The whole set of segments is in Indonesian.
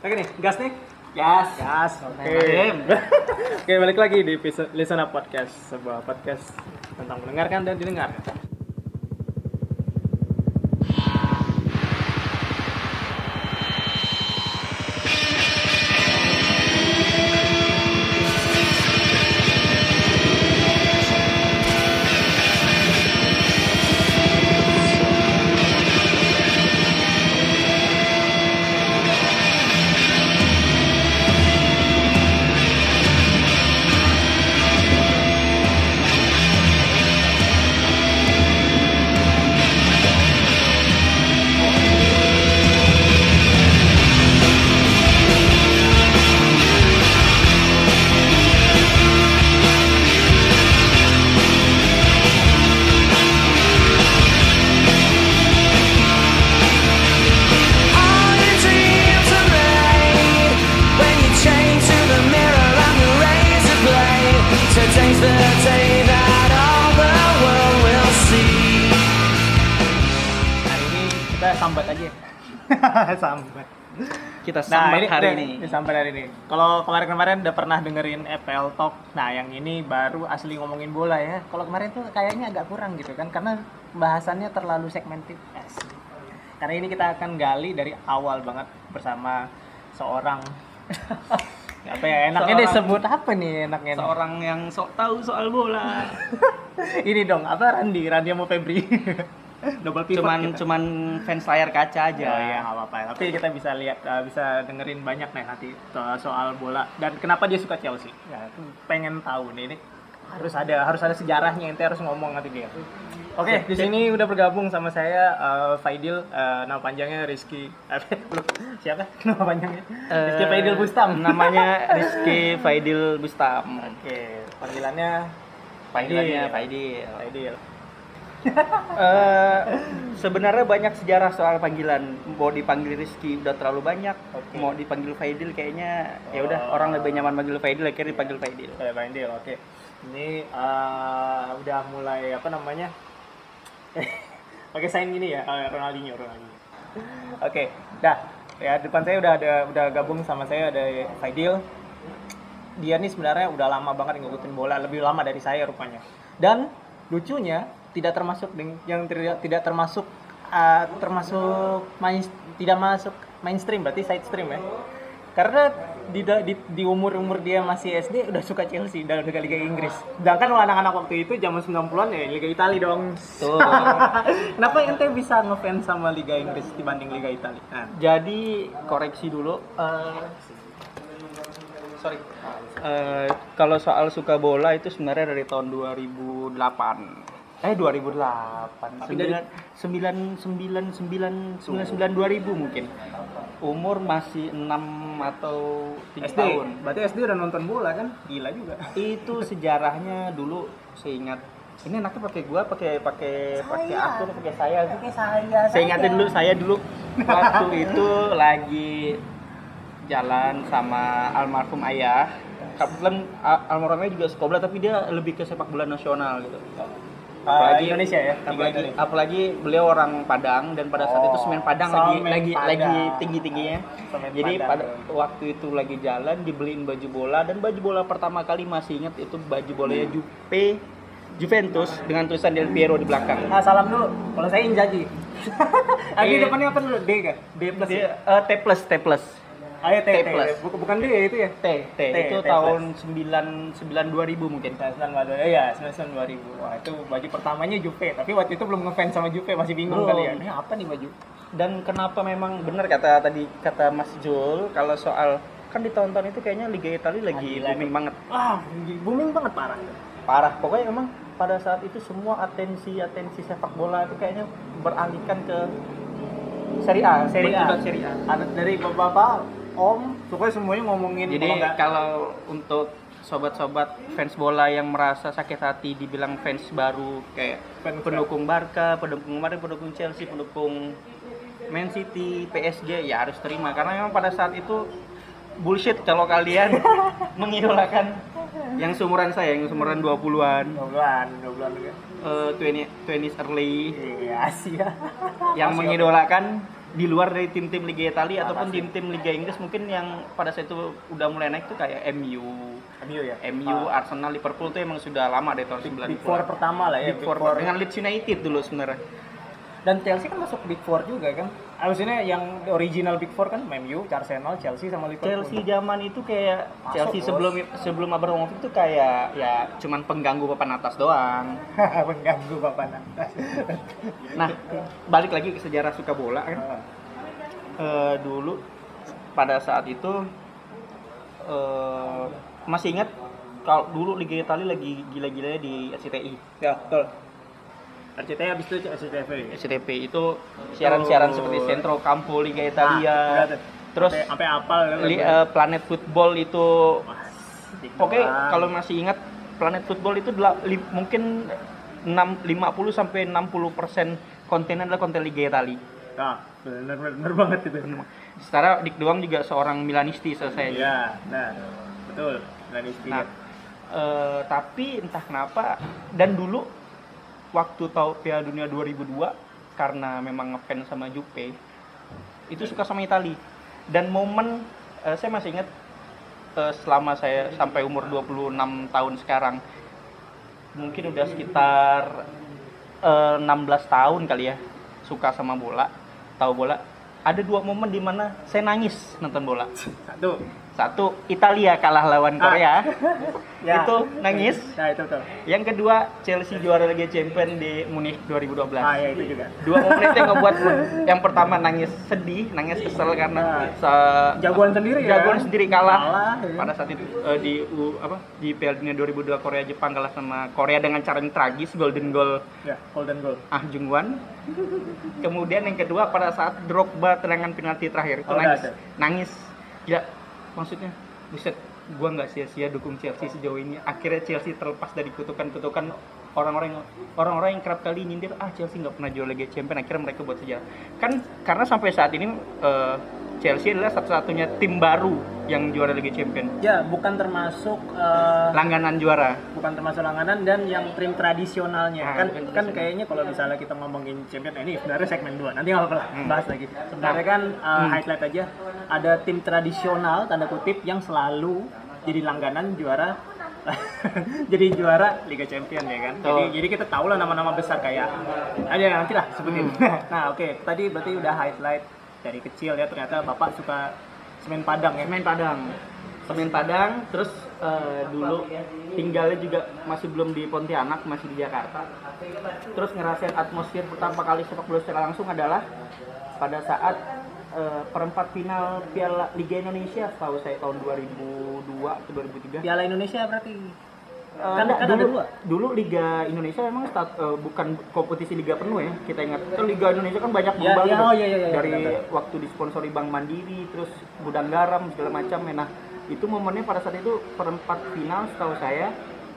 Oke nih, gas nih. Gas. Gas. Oke. Oke, balik lagi di Listen Up Podcast, sebuah podcast tentang mendengarkan dan didengar. Nah, ini hari ini. ini sambat hari ini. Kalau kemarin-kemarin udah pernah dengerin FPL Talk. Nah, yang ini baru asli ngomongin bola ya. Kalau kemarin tuh kayaknya agak kurang gitu kan karena bahasannya terlalu segmented. Asli. Karena ini kita akan gali dari awal banget bersama seorang apa ya enaknya Seorang- disebut apa nih enaknya nih? Seorang yang sok tahu soal bola. ini dong apa Randi Randi sama Febri double pivot cuman kita. cuman fans layar kaca aja. Oh iya nggak apa-apa. Tapi kita bisa lihat, uh, bisa dengerin banyak nih nanti so- soal bola dan kenapa dia suka Chelsea. Ya, itu pengen tahu nih. Ini harus ada harus ada sejarahnya. Ente harus ngomong nanti dia. Oke, di sini udah bergabung sama saya uh, Faidil, uh, nama panjangnya Rizky. Siapa? Nama panjangnya? Rizky Eh, Faidil Bustam. Namanya Rizky Faidil Bustam. Oke, panggilannya Panggilannya Faidil. Faidil. Eh, sebenarnya banyak sejarah soal panggilan. Mau dipanggil Rizky udah terlalu banyak. Oke. Mau dipanggil Faidil kayaknya ya udah Oh. orang lebih nyaman manggil Faidil akhirnya dipanggil Faidil. Kayak Faidil, oke. Ini uh, udah mulai apa namanya? Pakai sign gini ya, uh, Ronaldinho, Ronaldinho. Oke, dah. Ya depan saya udah ada udah gabung sama saya ada Faidil. Dia nih sebenarnya udah lama banget ngikutin bola, lebih lama dari saya rupanya. Dan lucunya tidak termasuk yang tidak tidak termasuk uh, termasuk main tidak masuk mainstream berarti side stream ya. Karena di, di, di umur-umur dia masih SD udah suka Chelsea dan udah Liga Inggris. Sedangkan anak-anak waktu itu zaman 90-an ya Liga Italia dong. Tuh. Kenapa ente bisa ngefans sama Liga Inggris dibanding Liga Italia? Nah, Jadi koreksi dulu. eh, sorry. Eh, kalau soal suka bola itu sebenarnya dari tahun 2008. Eh 2008. Tapi dari- 9 9 9 99 2000 mungkin. Umur masih 6 atau 3 SD. tahun. Berarti SD udah nonton bola kan? Gila juga. Itu sejarahnya dulu seingat ini anaknya pakai gua pakai pakai pakai aku atau pakai saya? Oke, saya. saya ingatin dulu saya dulu waktu itu lagi jalan sama almarhum ayah kebetulan al- almarhumnya juga sekolah tapi dia lebih ke sepak bola nasional gitu Apalagi Indonesia ya. Apalagi apalagi beliau orang Padang dan pada saat itu semen Padang lagi semen lagi Padang. lagi tinggi tingginya Semen jadi Padang. pada waktu itu lagi jalan dibeliin baju bola dan baju bola pertama kali masih ingat itu baju bolanya Juve Juventus dengan tulisan Del Piero di belakang Nah, salam dulu. Kalau saya Inzaghi. Lagi Eh. depannya apa dulu? D kan? D plus. ya? dia eh, T plus T plus Ayo T, T T. plus. Bukan, bukan D ya itu ya? T, T, T, itu T tahun 9 9 2000 mungkin. 99 iya 99 2000 wah itu baju pertamanya Juve tapi waktu itu belum ngefans sama Juve masih bingung Belum. kali ya ini apa nih baju Dan kenapa memang benar kata tadi kata Mas Jul kalau soal kan di tahun-tahun itu kayaknya Liga Italia lagi Gila. booming banget. wah booming banget parah Parah. Pokoknya emang pada saat itu semua atensi atensi sepak bola itu kayaknya beralihkan ke Serie A, Serie A. Serie A. dari bapak om pokoknya semuanya ngomongin Jadi kalau untuk sobat-sobat fans bola yang merasa sakit hati dibilang fans baru kayak Fans pendukung Barca, pendukung Madrid, pendukung Chelsea, pendukung Man City, PSG ya harus terima. Karena memang pada saat itu bullshit kalau kalian mengidolakan yang seumuran saya, yang seumuran 20-an, 12-an 12-an juga. Eh 20 20s early iya Asia. Yang Masih mengidolakan di luar dari tim-tim Liga Italia Ah, ataupun tim-tim Liga Inggris mungkin yang pada saat itu udah mulai naik tuh kayak MU, MU ya. MU, Ah, Arsenal, Liverpool tuh emang sudah lama dari tahun 90. Big Four pertama lah ya. Big Four dengan Leeds United dulu sebenarnya. Dan Chelsea kan masuk Big Four juga kan. Maksudnya yang original Big Four kan MU, Arsenal, Chelsea sama Liverpool. Chelsea zaman itu kayak Masuk, Chelsea Bos. sebelum sebelum Abramovich itu kayak ya cuman pengganggu papan atas doang. mengganggu papan atas. Nah, balik lagi ke sejarah suka bola kan. Eh, dulu pada saat itu eh, masih ingat kalau dulu Liga Italia lagi gila-gilanya di SCTI. ya, betul. RCTI habis itu SCTV. SCTV itu siaran-siaran Oh. seperti Centro Campo Liga Ah, Italia. terus sampai, apal kan. li- eh, Planet Football itu Oke, kalau masih ingat Planet Football itu li- mungkin 6, 50 sampai 60 persen kontennya adalah konten Liga Italia. Ah, benar benar banget itu. Secara Dik Doang juga seorang Milanisti selesai. Iya, nah, betul. Lanisti. Nah, eh, tapi entah kenapa dan dulu waktu tahu Piala Dunia 2002 karena memang ngefans sama Jupe itu suka sama Itali. Dan momen eh, saya masih ingat eh, selama saya sampai umur 26 tahun sekarang mungkin udah sekitar eh, 16 tahun kali ya suka sama bola tahu bola. Ada dua momen di mana saya nangis nonton bola. Satu. Satu Italia kalah lawan Ah. Korea Ya. itu nangis Nah, itu betul. yang kedua Chelsea juara Liga Champions di Munich 2012 Ah, ya itu juga. dua momen itu yang ngebuat yang pertama nangis sedih nangis kesel karena se- Jagoan sendiri ya. jagoan sendiri kalah, Kalah, ya. pada saat itu eh, di U- apa di Piala Dunia 2002 Korea Jepang kalah sama Korea dengan cara yang tragis golden goal Ya, golden goal. Ah Jung Wan kemudian yang kedua pada saat Drogba tendangan penalti terakhir itu Oh, nangis ada. nangis ya maksudnya buset gua nggak sia-sia dukung Chelsea sejauh ini. Akhirnya Chelsea terlepas dari kutukan-kutukan orang-orang orang-orang yang kerap kali nyindir ah Chelsea nggak pernah juara Liga Champions. Akhirnya mereka buat sejarah. Kan karena sampai saat ini eh, Chelsea adalah satu-satunya tim baru yang juara Liga Champions. Ya, bukan termasuk eh, langganan juara. bukan termasuk langganan dan yang tim tradisionalnya. Ah, kan kan kayaknya kalau misalnya kita ngomongin champion nah, ini sebenarnya segmen 2 nanti nggak apa-apa lah, Hmm. bahas lagi. Sebenarnya kan uh, Hmm. highlight aja ada tim tradisional tanda kutip yang selalu jadi langganan juara jadi juara Liga Champion ya kan? Jadi jadi kita tahu lah nama-nama besar kayak aja nanti lah sebutin. Nah oke. Tadi berarti udah highlight dari kecil ya ternyata bapak suka semen padang ya? Semen Padang. Semen Padang, terus eh, dulu tinggalnya juga masih belum di Pontianak, masih di Jakarta. Terus ngerasain atmosfer pertama kali sepak bola secara langsung adalah pada saat eh, perempat final Piala Liga Indonesia, setahu saya tahun 2002 atau 2003. Piala Indonesia berarti? Eh, kan, kan ada dulu, dua. Dulu Liga Indonesia memang start, eh, bukan kompetisi liga penuh ya kita ingat. Kan Liga Indonesia kan banyak Ya, berubah ya, gitu. oh, iya, iya, iya, dari benar, waktu disponsori Bank Mandiri terus gudang garam segala macam. Ya. nah itu momennya pada saat itu perempat final setahu saya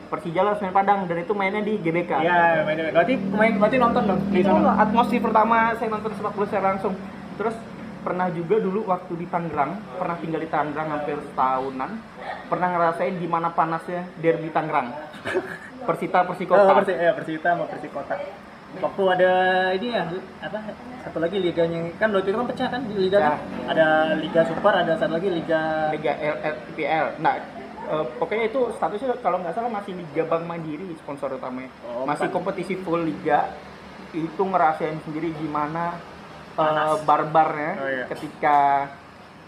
Persija lawan Semen Padang dan itu mainnya di GBK. Iya, main berarti pemain berarti nonton dong itu atmosfer pertama saya nonton sepak bola secara langsung. Terus pernah juga dulu waktu di Tangerang pernah tinggal di Tangerang hampir setahunan pernah ngerasain gimana panasnya derby Tangerang Persita Persikota Oh, Persi, ya, Persita sama Persikota. Waktu ada ini ya apa satu lagi liganya kan waktu itu kan pecah kan di liga Ya. kan? ada liga super ada satu lagi liga Liga LPL. Nah, eh, pokoknya itu statusnya kalau nggak salah masih Liga Bank Mandiri sponsor utamanya. Oh, masih kompetisi full liga. Itu ngerasain sendiri gimana eh, barbarnya Oh, iya. ketika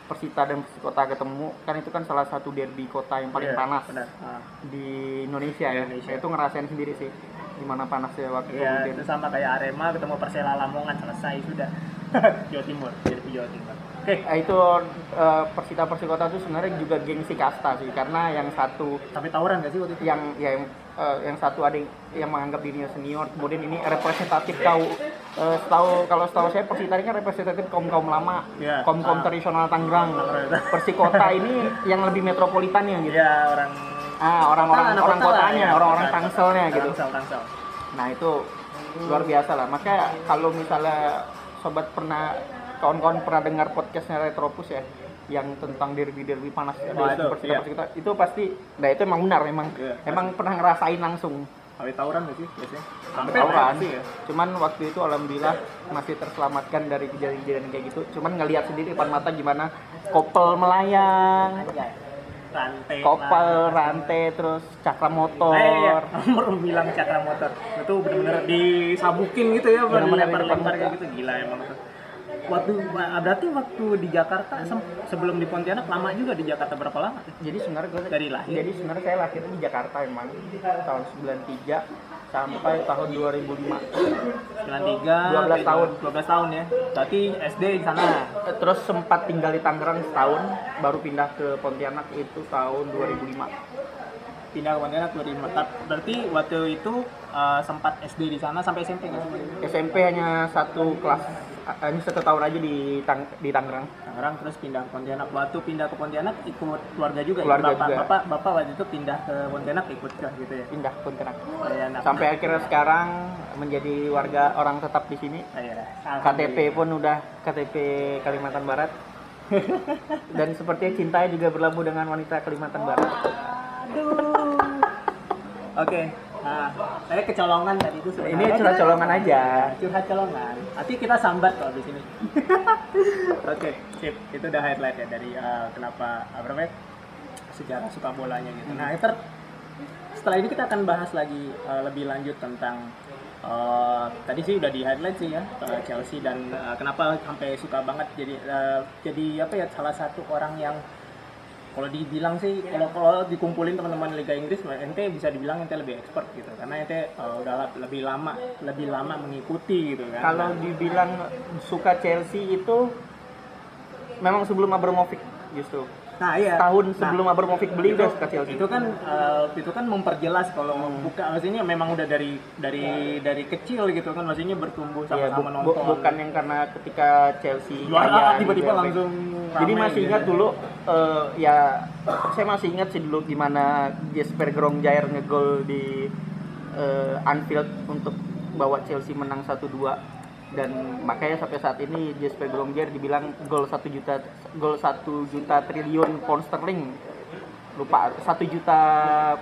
Persita dan Persikota ketemu. Kan itu kan salah satu derby kota yang paling Iya, panas benar. Ah. di Indonesia ya. Indonesia. Itu ngerasain sendiri sih gimana panasnya waktu Iya, itu. itu sama kayak Arema ketemu Persela Lamongan selesai sudah. Jawa Timur, derby Jawa Timur. Oke, Eh, itu eh, Persita Persikota itu sebenarnya juga gengsi kasta sih karena yang satu sampai tawuran gak sih waktu itu? yang ya yang, eh, yang satu ada yang, yang menganggap dirinya senior kemudian ini representatif kau eh, setahu kalau setahu saya Persita ini kan representatif kaum kaum lama Iya. kaum kaum Ah. tradisional Tangerang. Persikota ini yang lebih metropolitannya gitu Iya, orang ah orang-orang Anak orang kota kotanya ya, orang-orang kota. tangselnya gitu Tangsel, Tangsel. nah itu luar biasa lah makanya kalau misalnya sobat pernah kawan-kawan pernah dengar podcastnya Retropus ya yang tentang derby-derby panas Wah, dari itu, iya. Persita itu pasti nah itu emang benar emang Iya, emang pernah ngerasain langsung Sampai tawuran nggak sih biasanya? sampai tawuran sih ya. cuman waktu itu alhamdulillah masih terselamatkan dari kejadian-kejadian kayak gitu cuman ngelihat sendiri depan mata gimana kopel melayang Rantai. kopel rantai terus cakra motor Eh, iya, Baru bilang cakra motor. Itu bener-bener disabukin gitu ya, Bener-bener depan kayak gitu. Gila emang tuh. Waktu berarti waktu di Jakarta sebelum di Pontianak lama juga di Jakarta berapa lama? jadi sebenarnya gue Dari lahir? jadi sebenarnya saya lahir di Jakarta emang tahun 93 sampai tahun 2005 93 12 tahun. 12 tahun ya. Berarti SD di sana. terus sempat tinggal di Tangerang setahun baru pindah ke Pontianak itu tahun 2005 Pindah ke Pontianak 2005. Tap- Berarti waktu itu uh, sempat SD di sana sampai SMP nggak sih? SMP hanya satu kelas hanya satu tahun aja di Tang di Tangerang Tangerang terus pindah ke Pontianak. Waktu pindah ke Pontianak ikut keluarga juga Keluarga ya? Bapak, juga. Bapak, Bapak waktu itu pindah ke Pontianak ikut ke gitu ya? pindah ke Pontianak Pontianak. sampai akhirnya sekarang menjadi warga orang tetap di sini Ah, iya. KTP pun udah KTP Kalimantan Barat dan sepertinya cintanya juga berlabuh dengan wanita Kalimantan Barat Aduh. Oke. Nah, saya kecolongan tadi itu sebenarnya. ini curhat colongan aja curhat colongan. Nanti kita sambat kalau di sini. Oke, sip. Itu udah highlight ya dari uh, kenapa apa namanya sejarah suka bolanya gitu. Nah, Ether, setelah ini kita akan bahas lagi uh, lebih lanjut tentang uh, tadi sih udah di highlight sih ya uh, Chelsea dan uh, kenapa sampai suka banget jadi uh, jadi apa ya salah satu orang yang kalau dibilang sih kalau kalau dikumpulin teman-teman Liga Inggris ente bisa dibilang ente lebih expert gitu. Karena ente uh, udah lebih lama lebih lama mengikuti gitu kan. Kalau dibilang suka Chelsea itu memang sebelum Abramovich justru nah iya. Tahun Nah, sebelum Abramovich beli itu, udah suka Chelsea itu kan uh, itu kan memperjelas kalau membuka maksudnya memang udah dari dari dari kecil gitu kan. Maksudnya bertumbuh Iya, sama-sama bu- bu- nonton. bukan yang karena ketika Chelsea juara kaya tiba-tiba gitu, langsung Jadi ramai masih gitu. ingat dulu eh, ya saya masih ingat sih dulu gimana Jesper Grongjaer ngegol di eh, Anfield untuk bawa Chelsea menang 1-2 dan makanya sampai saat ini Jesper Grongjaer dibilang gol 1 juta gol 1 juta triliun pound sterling. Lupa 1 juta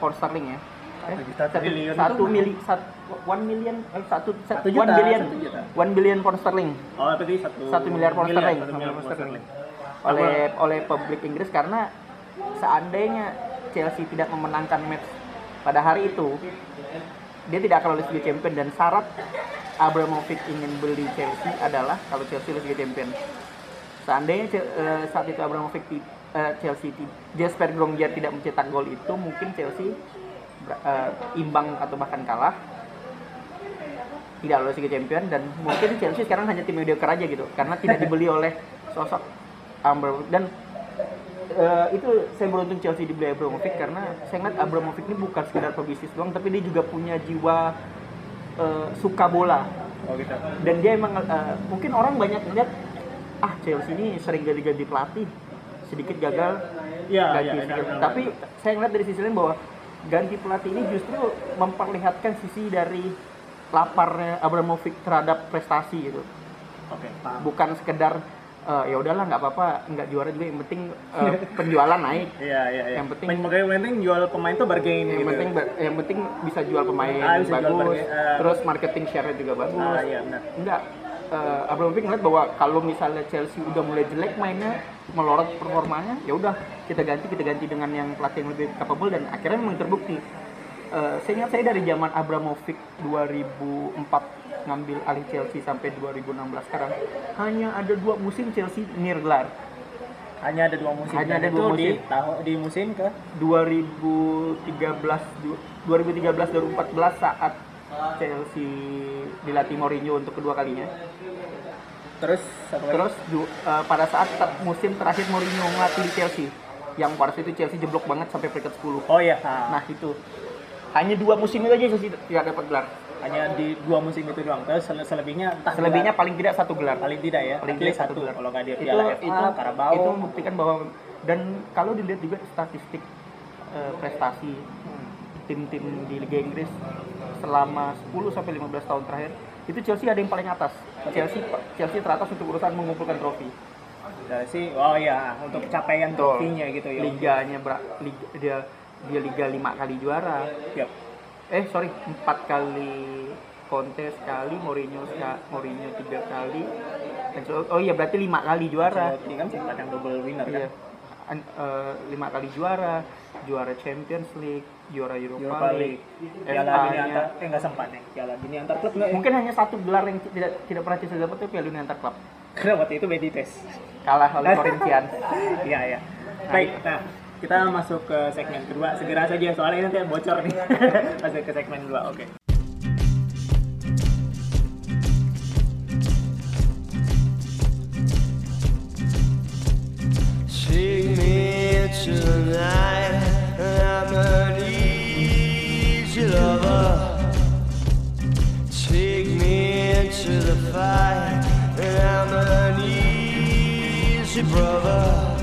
pound sterling ya. Satu juta satu, triliun satu itu mili satu one million eh, satu Satu one juta, billion. juta. one billion pound sterling. Oh berarti satu satu miliar pound sterling. satu miliar pound sterling. Oleh oleh publik Inggris karena seandainya Chelsea tidak memenangkan match pada hari itu dia tidak akan lolos Liga Champion dan syarat Abramovich ingin beli Chelsea adalah kalau Chelsea Liga Champion seandainya eh, saat itu Abramovich eh, Chelsea Jesper Grongjaer tidak mencetak gol itu mungkin Chelsea eh, imbang atau bahkan kalah. Tidak lolos Liga Champion dan mungkin Chelsea sekarang hanya tim mediocre aja gitu karena tidak dibeli oleh sosok Abramovich. Dan eh, itu saya beruntung Chelsea dibeli Abramovich karena saya ngeliat Abramovich ini bukan sekedar pebisnis doang tapi dia juga punya jiwa eh, suka bola. Oh gitu. Dan dia emang eh, mungkin orang banyak ngeliat ah Chelsea ini sering ganti-ganti pelatih sedikit gagal Iya, ganti iya, iya. tapi saya ngeliat dari sisi lain bahwa ganti pelatih ini justru memperlihatkan sisi dari laparnya Abramovich terhadap prestasi gitu. Oke paham. Bukan sekedar eh, ya udahlah nggak apa-apa nggak juara juga yang penting eh, penjualan naik. Iya iya iya. Yang penting- makanya yang penting jual pemain tuh bargain yang gitu. penting yang penting bisa jual pemain Ah, bisa jual bagus. bargain, eh. terus marketing share-nya juga bagus. Ah iya benar. Enggak eh, Abramovich ngeliat bahwa kalau misalnya Chelsea udah mulai jelek mainnya melorot performanya ya udah kita ganti kita ganti dengan yang pelatih yang lebih capable dan akhirnya memang terbukti. Eh, saya ingat saya dari zaman Abramovich 2004 ngambil alih Chelsea sampai 2016 sekarang hanya ada dua musim Chelsea near gelar. Hanya ada dua musim. Hanya ada dua di musim. tahu di musim ke? 2013 du- 2013 2014 saat Chelsea dilatih Mourinho untuk kedua kalinya. Terus Terus du- eh, pada saat ter- musim terakhir Mourinho ngelatih di Chelsea, yang pada itu Chelsea jeblok banget sampai peringkat 10. oh iya. Nah, Nah itu. Hanya dua musim itu aja Chelsea tidak dapat gelar. Hanya di dua musim itu doang terus sele- selebihnya entah Selebihnya gelar- paling tidak satu gelar. paling tidak ya Paling tidak satu gelar. kalau nggak dia Itu piala FA itu Carabao itu membuktikan bahwa dan kalau dilihat juga statistik eh, prestasi tim-tim di Liga Inggris selama 10 sampai 15 tahun terakhir itu Chelsea ada yang paling atas. Chelsea Chelsea teratas untuk urusan mengumpulkan trofi. Chelsea oh iya untuk capaian trofinya gitu ya liganya liga, dia dia liga lima kali juara Yap. Eh sorry empat kali Conte sekali Mourinho sekali Mourinho tiga kali oh iya berarti lima kali juara Ancelotti kan yang double winner iya kan. An- eh, lima kali juara juara Champions League juara Europa, Europa League, League. Piala Dunia antar eh nggak sempat nih. Piala Dunia antar klub nggak ya? mungkin hanya satu gelar yang tidak tidak pernah Chelsea dapat itu Piala Dunia antar klub Karena waktu itu Benitez. kalah oleh Corinthians Iya iya. Baik, nah kita masuk ke segmen kedua segera saja soalnya ini nanti bocor nih. masuk ke segmen kedua, oke. Easy brother.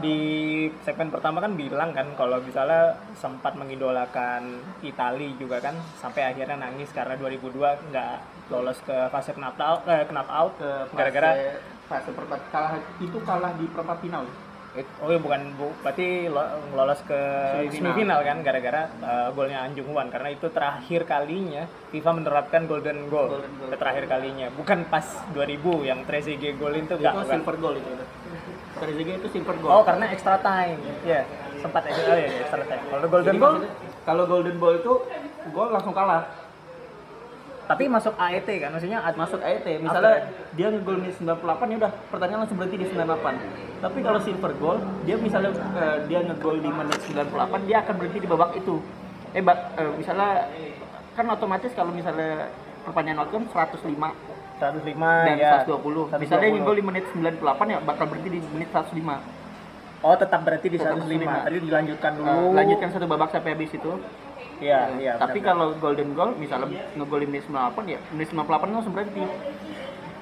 di segmen pertama kan bilang kan kalau misalnya sempat mengidolakan Itali juga kan sampai akhirnya nangis karena 2002 nggak lolos ke fase knockout out, eh, knockout ke gara-gara? Fase, perempat. Kalah itu kalah di perempat final. Eh, Oh iya bukan bu, berarti lo- lolos ke Semifinal. semifinal kan gara-gara uh, golnya Anjung Wan karena itu terakhir kalinya FIFA menerapkan golden goal. Golden goal. Terakhir kalinya, bukan pas 2000 yang Trezeguet golin itu itu enggak silver goal itu Trezeguet itu silver goal Oh, karena extra time. Iya, sempat extra oh, iya, extra time. Kalau golden Jadi maksudnya, kalau golden ball itu gol langsung kalah. Tapi masuk AET kan maksudnya masuk AET misalnya dia ngegol di 98 ya udah pertanyaan langsung berhenti di 98 tapi kalau silver goal dia misalnya eh, dia ngegol di menit 98 dia akan berhenti di babak itu. Eh ba- eh, misalnya kan otomatis kalau misalnya perpanjangan waktu kan 105 105 dan ya. 120 misalnya dia ngegol di menit 98 ya bakal berhenti di menit 105 Oh, tetap berarti di Tetap 105. 105. Tadi dilanjutkan dulu. Eh, lanjutkan satu babak sampai habis itu Iya, iya. tapi benar-benar. kalau golden goal misalnya ngegol di menit 98 ya menit 98 langsung berhenti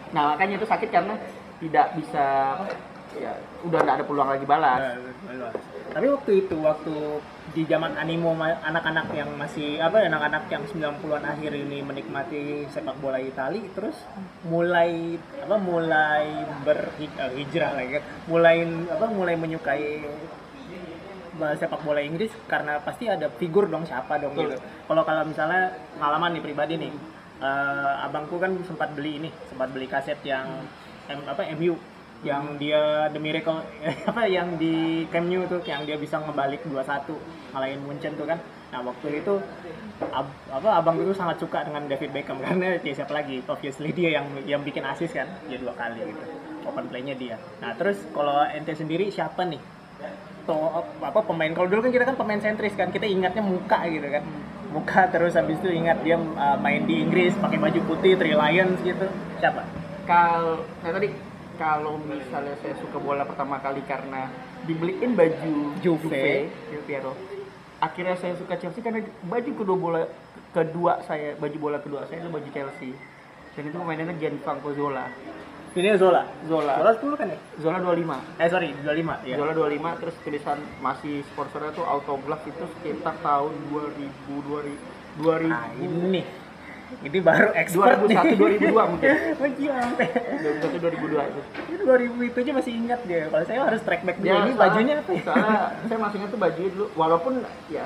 nah makanya itu sakit karena tidak bisa ya udah nggak ada peluang lagi balas Nah, betul. Tapi waktu itu waktu di zaman animo anak-anak yang masih apa ya, anak-anak yang 90-an akhir ini menikmati sepak bola Itali terus mulai apa mulai berhijrah lagi kan. Mulai apa mulai menyukai sepak bola Inggris karena pasti ada figur dong siapa dong Betul. gitu. Kalau kalau misalnya pengalaman nih pribadi nih. eh, abangku kan sempat beli ini, sempat beli kaset yang M, apa MU yang dia The Miracle apa yang di Camp Nou tuh yang dia bisa ngebalik 2-1 ngalahin Munchen tuh kan. Nah, waktu itu ab- apa abang itu sangat suka dengan David Beckham karena ya siapa lagi? Obviously dia yang yang bikin assist kan, dia dua kali gitu. Open play-nya dia. Nah, terus kalau ente sendiri siapa nih? Tuh, apa pemain kalau dulu kan kita kan pemain sentris kan, kita ingatnya muka gitu kan. Muka terus habis itu ingat dia uh, main di Inggris pakai baju putih Three Lions gitu. Siapa? kalau saya tadi kalau misalnya saya suka bola pertama kali karena dibeliin baju Juve. Del Piero akhirnya saya suka Chelsea karena baju kedua bola kedua saya baju bola kedua saya itu baju Chelsea dan itu pemainnya Gianfranco Zola Ini Zola. Zola Zola 10 kan ya? Zola 25 Eh sorry, 25 ya. Zola 25 terus tulisan masih sponsornya tuh autograph itu sekitar tahun 2000 2000 2000 Nah, ini Ini baru expert 2001 2002 mungkin. Gila, sampai 2001 2002 itu. ini 2000 itu aja masih ingat dia. Kalau saya harus track back dulu. Ya, ini bajunya apa ya? Soalnya saya masih ingat tuh bajunya dulu walaupun ya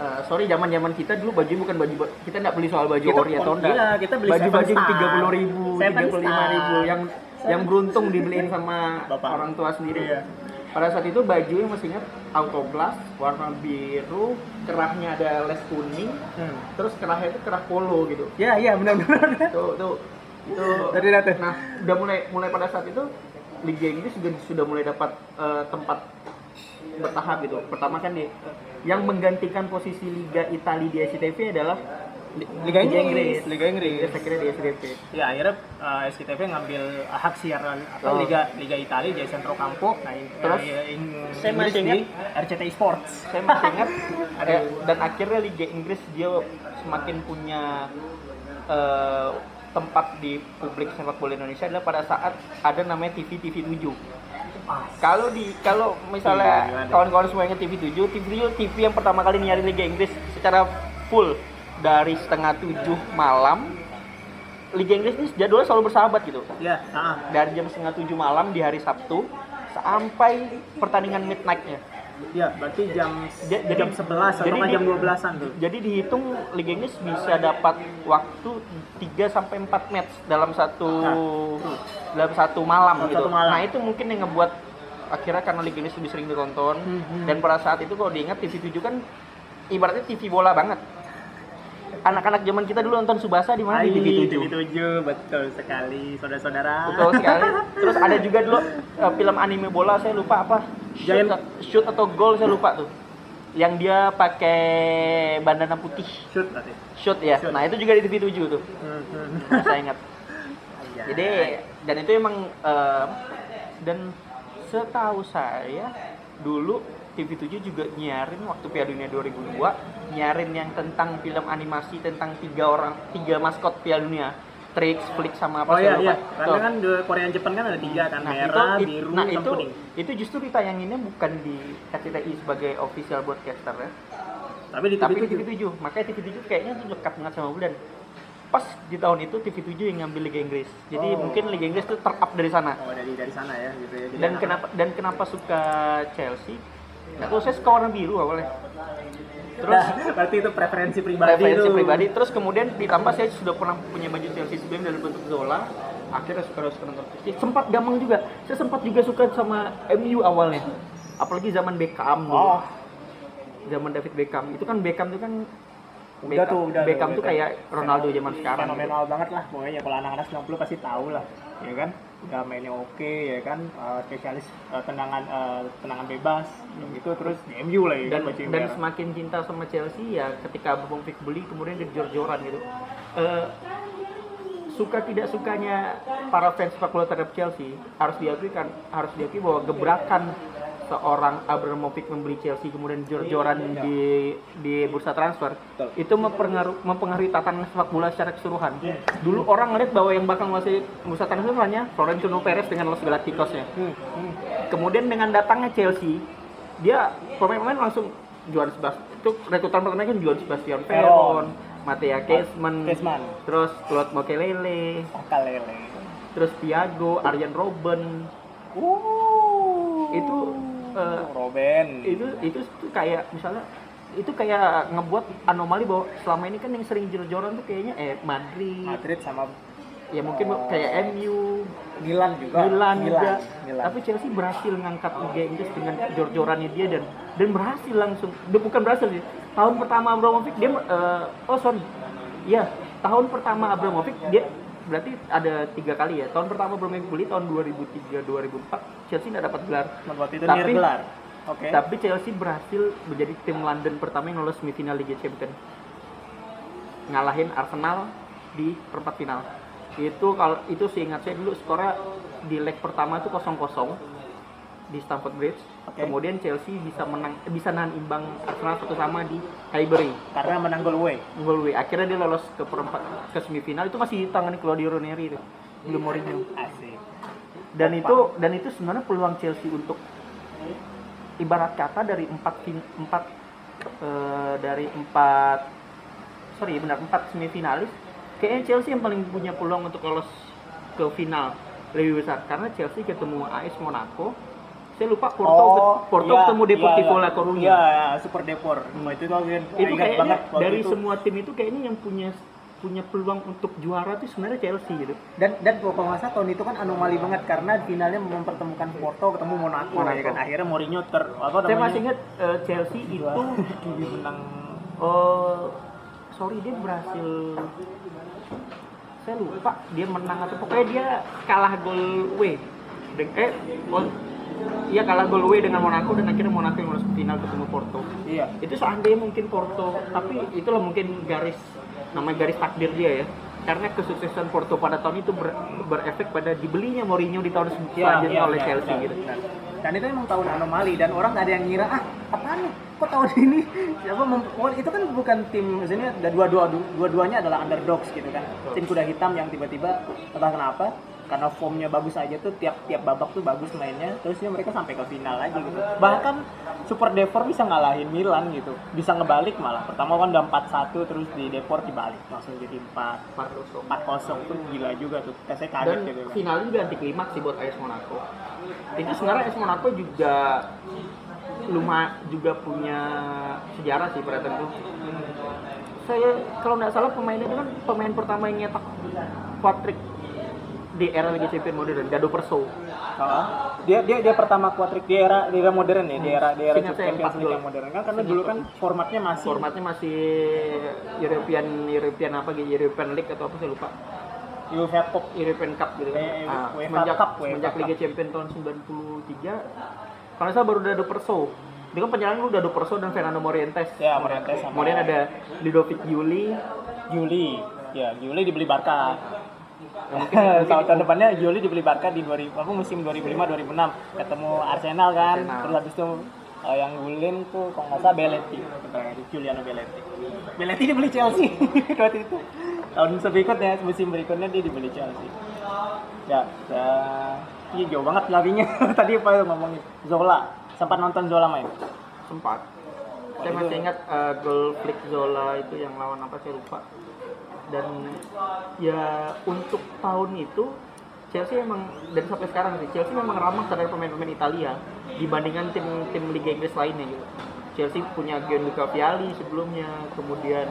eh, sorry zaman zaman kita dulu baju bukan baju kita nggak beli soal baju Kita ori atau enggak kita beli baju baju tiga puluh ribu tiga puluh lima ribu yang yang beruntung dibeliin sama Bapak. orang tua sendiri Iya. Pada saat itu baju yang masih ingat autoglass warna biru kerahnya ada les kuning Hmm. terus kerahnya itu kerah polo gitu Ya, iya benar-benar. tuh tuh itu tuh. nah udah mulai mulai pada saat itu Liga Inggris juga sudah mulai dapat eh, tempat bertahap gitu pertama kan di yang menggantikan posisi Liga Italia di SCTV adalah Li- Liga Inggris, Liga Inggris. saya kira di SCTV Ya akhirnya uh, SCTV ngambil hak siaran apa Oh. Liga Liga Italia di Centro Campo. Nah, Terus, eh, in- saya Inggris masih di RCTI Sports. saya masih ingat. Eh, dan akhirnya Liga Inggris dia semakin punya eh, tempat di publik sepak bola Indonesia adalah pada saat ada namanya TV TV 7 Kalau di kalau misalnya kawan-kawan semua ingat TV 7, TV 7 TV yang pertama kali nyiarin Liga Inggris secara full dari setengah tujuh malam. Liga Inggris ini jadwalnya selalu bersahabat gitu. Ya, ah, Dari jam setengah tujuh malam di hari Sabtu sampai pertandingan midnight-nya. ya berarti jam Ja- jam 11 atau jadi di- jam 12-an tuh. Jadi dihitung Liga Inggris bisa dapat waktu 3 sampai 4 match dalam satu dalam satu malam Dalam gitu. satu malam. Nah, itu mungkin yang ngebuat akhirnya karena Liga Inggris lebih sering ditonton Hmm, dan pada saat itu kalau diingat TV 7 kan ibaratnya TV bola banget. Anak-anak zaman kita dulu nonton Subasa di mana di TV 7. TV 7, betul sekali, saudara-saudara. Betul sekali. Terus ada juga dulu eh, film anime bola saya lupa apa. Shoot, Giant- shoot atau goal saya lupa tuh. Yang dia pakai bandana putih. Shoot berarti. Shoot ya. Shoot. Nah, itu juga di TV 7 tuh. Hmm, hmm. Saya ingat. Jadi dan itu emang eh, dan setahu saya dulu TV7 juga nyiarin waktu Piala Dunia 2002 nyiarin yang tentang film animasi tentang tiga orang tiga maskot Piala Dunia Trix, Flick sama apa Oh iya iya, karena kan di Korea Jepang kan ada tiga kan, Nah, merah, itu, biru, nah, itu, kuning. itu justru ditayanginnya bukan di RCTI sebagai official broadcaster ya. Tapi di Tapi TV di TV7. Makanya TV7 kayaknya tuh lekat banget sama Bulan. Pas di tahun itu TV7 yang ngambil Liga Inggris. Jadi Oh. mungkin Liga Inggris tuh ter-up dari sana. Oh dari dari sana ya gitu ya. Jadi Dan kenapa dan kenapa suka Chelsea? Tahu saya suka warna biru awalnya. Terus Nah, berarti itu preferensi pribadi preferensi tuh. pribadi. Terus kemudian ditambah saya sudah pernah punya baju Chelsea sebelum dalam bentuk Zola. Akhirnya suka suka nonton Chelsea. Sempat gampang juga. Saya sempat juga suka sama MU awalnya. Apalagi zaman Beckham dulu. Oh, Zaman David Beckham. Itu kan Beckham itu kan Udah Beckham, tuh, udah Beckham tuh, kayak Ronaldo zaman sekarang. gitu. fenomenal banget lah pokoknya kalau anak-anak 90 pasti tahu lah ya kan udah mainnya oke ya kan? Eh, spesialis eh, tendangan eh, tendangan bebas. Gitu terus di MU lah ya dan kan dan merah. semakin cinta sama Chelsea ya ketika Abramovich beli kemudian dia jor-joran gitu. Eh, suka tidak sukanya para fans sepak bola terhadap Chelsea harus diakui kan harus diakui bahwa gebrakan seorang Abramovich membeli Chelsea kemudian jor-joran di di bursa transfer Betul. itu mempengaruhi mempengaruhi tatanan sepak bola secara keseluruhan dulu orang ngeliat bahwa yang bakal menguasai bursa transfer hanya Florentino Perez dengan Los Galacticos-nya Hmm, hmm. Kemudian dengan datangnya Chelsea, dia pemain-pemain langsung Johan Sebastian itu rekrutan pertama kan Johan Sebastian Veron, Matea Kesman, Kesman. terus Claude Mokelele, Akal lele terus Thiago, Arjen Robben. uh Itu eh, Robin itu itu tuh kayak misalnya itu kayak ngebuat anomali bahwa selama ini kan yang sering jor-joran tuh kayaknya eh Madrid, Madrid sama ya mungkin Oh. kayak MU, Milan juga Milan juga. Milan. Tapi Chelsea berhasil ngangkat Liga Inggris dengan jor-jorannya dia dan dan berhasil langsung. Dia bukan berhasil sih. Tahun pertama Abramovich dia eh, oh sorry. Iya, tahun pertama Abramovich dia berarti ada tiga kali ya. Tahun pertama Abramovich beli tahun 2003 2004 Chelsea nggak dapat gelar. waktu itu Tapi- gelar oke Tapi Chelsea berhasil menjadi tim London pertama yang lolos semifinal Liga Champions. Ngalahin Arsenal di perempat final. Itu kalau itu seingat saya dulu skornya di leg pertama itu 0-0 di Stamford Bridge. Oke. Kemudian Chelsea bisa menang eh, bisa nahan imbang Arsenal satu sama di Highbury. karena menang gol away Gol away. Akhirnya dia lolos ke perempat ke semifinal itu masih di tangan Claudio Ranieri itu. Belum Mourinho asik dan itu dan itu sebenarnya peluang Chelsea untuk ibarat kata dari empat empat eh, dari empat sorry benar empat semifinalis kayaknya Chelsea yang paling punya peluang untuk lolos ke final lebih besar karena Chelsea ketemu AS Monaco saya lupa Porto Porto iya, ketemu Deportivo iya, La Coruña Iya, iya, Super Depor. Nah, itu tuh itu kayaknya banget dari itu. semua tim itu kayaknya yang punya punya peluang untuk juara tuh sebenarnya Chelsea gitu. Dan dan kalau nggak salah tahun itu kan anomali banget karena finalnya mempertemukan Porto ketemu Monaco, Monaco. ya kan. Akhirnya Mourinho ter apa saya namanya masih ingat eh, Chelsea itu menang. Oh sorry dia berhasil. Saya lupa dia menang atau pokoknya dia kalah gol W. Eh oh, iya kalah gol W dengan Monaco dan akhirnya Monaco yang lolos ke final ketemu Porto. Iya. Itu seandainya mungkin Porto tapi itulah mungkin garis namanya garis takdir dia ya. Karena kesuksesan Porto pada tahun itu ber- berefek pada dibelinya Mourinho di tahun Iya, selanjutnya iya, oleh iya, Chelsea benar, gitu. benar. Dan itu emang tahun anomali dan orang nggak ada yang ngira ah apaan nih? Kok tahun ini? Siapa oh, itu kan bukan tim maksudnya ada dua-dua dua-duanya adalah underdogs gitu kan. Tim kuda hitam yang tiba-tiba entah kenapa karena formnya bagus aja tuh tiap-tiap babak tuh bagus mainnya terusnya mereka sampai ke final aja gitu. Bahkan Super Depor bisa ngalahin Milan gitu. Bisa ngebalik malah. Pertama kan udah 4-1 terus di Depor dibalik. Langsung jadi 4 4-0 tuh gila juga tuh. Saya kaget dan gitu kan. finalnya juga anti klimaks sih buat AS Monaco. Itu sebenarnya AS Monaco juga Luma juga punya sejarah sih pada tentu saya kalau nggak salah pemainnya itu kan pemain pertama yang nyetak hat-trick di era Liga Champions modern Dado Perso Oh, dia dia dia pertama kuatrik di era di era modern ya, di era di era saya Champions League yang modern kan karena dulu kan formatnya masih formatnya masih European European apa gitu European League atau apa saya lupa UEFA Cup. European Cup gitu kan. Eh, Ah, semenjak, Cup, semenjak. Liga Champions tahun 93 kalau nggak salah baru Dado Perso itu kan penjalan dulu Dado Perso dan Fernando Morientes Ya, Morientes sama kemudian ada Ludovic Giuli Juli. Ya, Juli dibeli Barca. Tahun tahun depannya Juli dibeli Barca di 2000 apa musim 2005 2006 ketemu Arsenal kan. Arsenal. Terus habis itu eh, yang gulin tuh kalau nggak salah Belletti, Giuliano Belletti. Belletti dibeli Chelsea waktu itu. Tahun berikutnya, musim berikutnya dia dibeli Chelsea. Ya, ya, iya jauh banget larinya. Tadi apa yang ngomongin Zola. Sempat nonton Zola main. sempat saya masih ingat eh, gol flick Zola itu yang lawan apa saya lupa dan ya untuk tahun itu Chelsea emang dan sampai sekarang sih Chelsea memang ramah terhadap pemain-pemain Italia dibandingkan tim-tim Liga Inggris lainnya gitu Chelsea punya Gianluca Vialli sebelumnya kemudian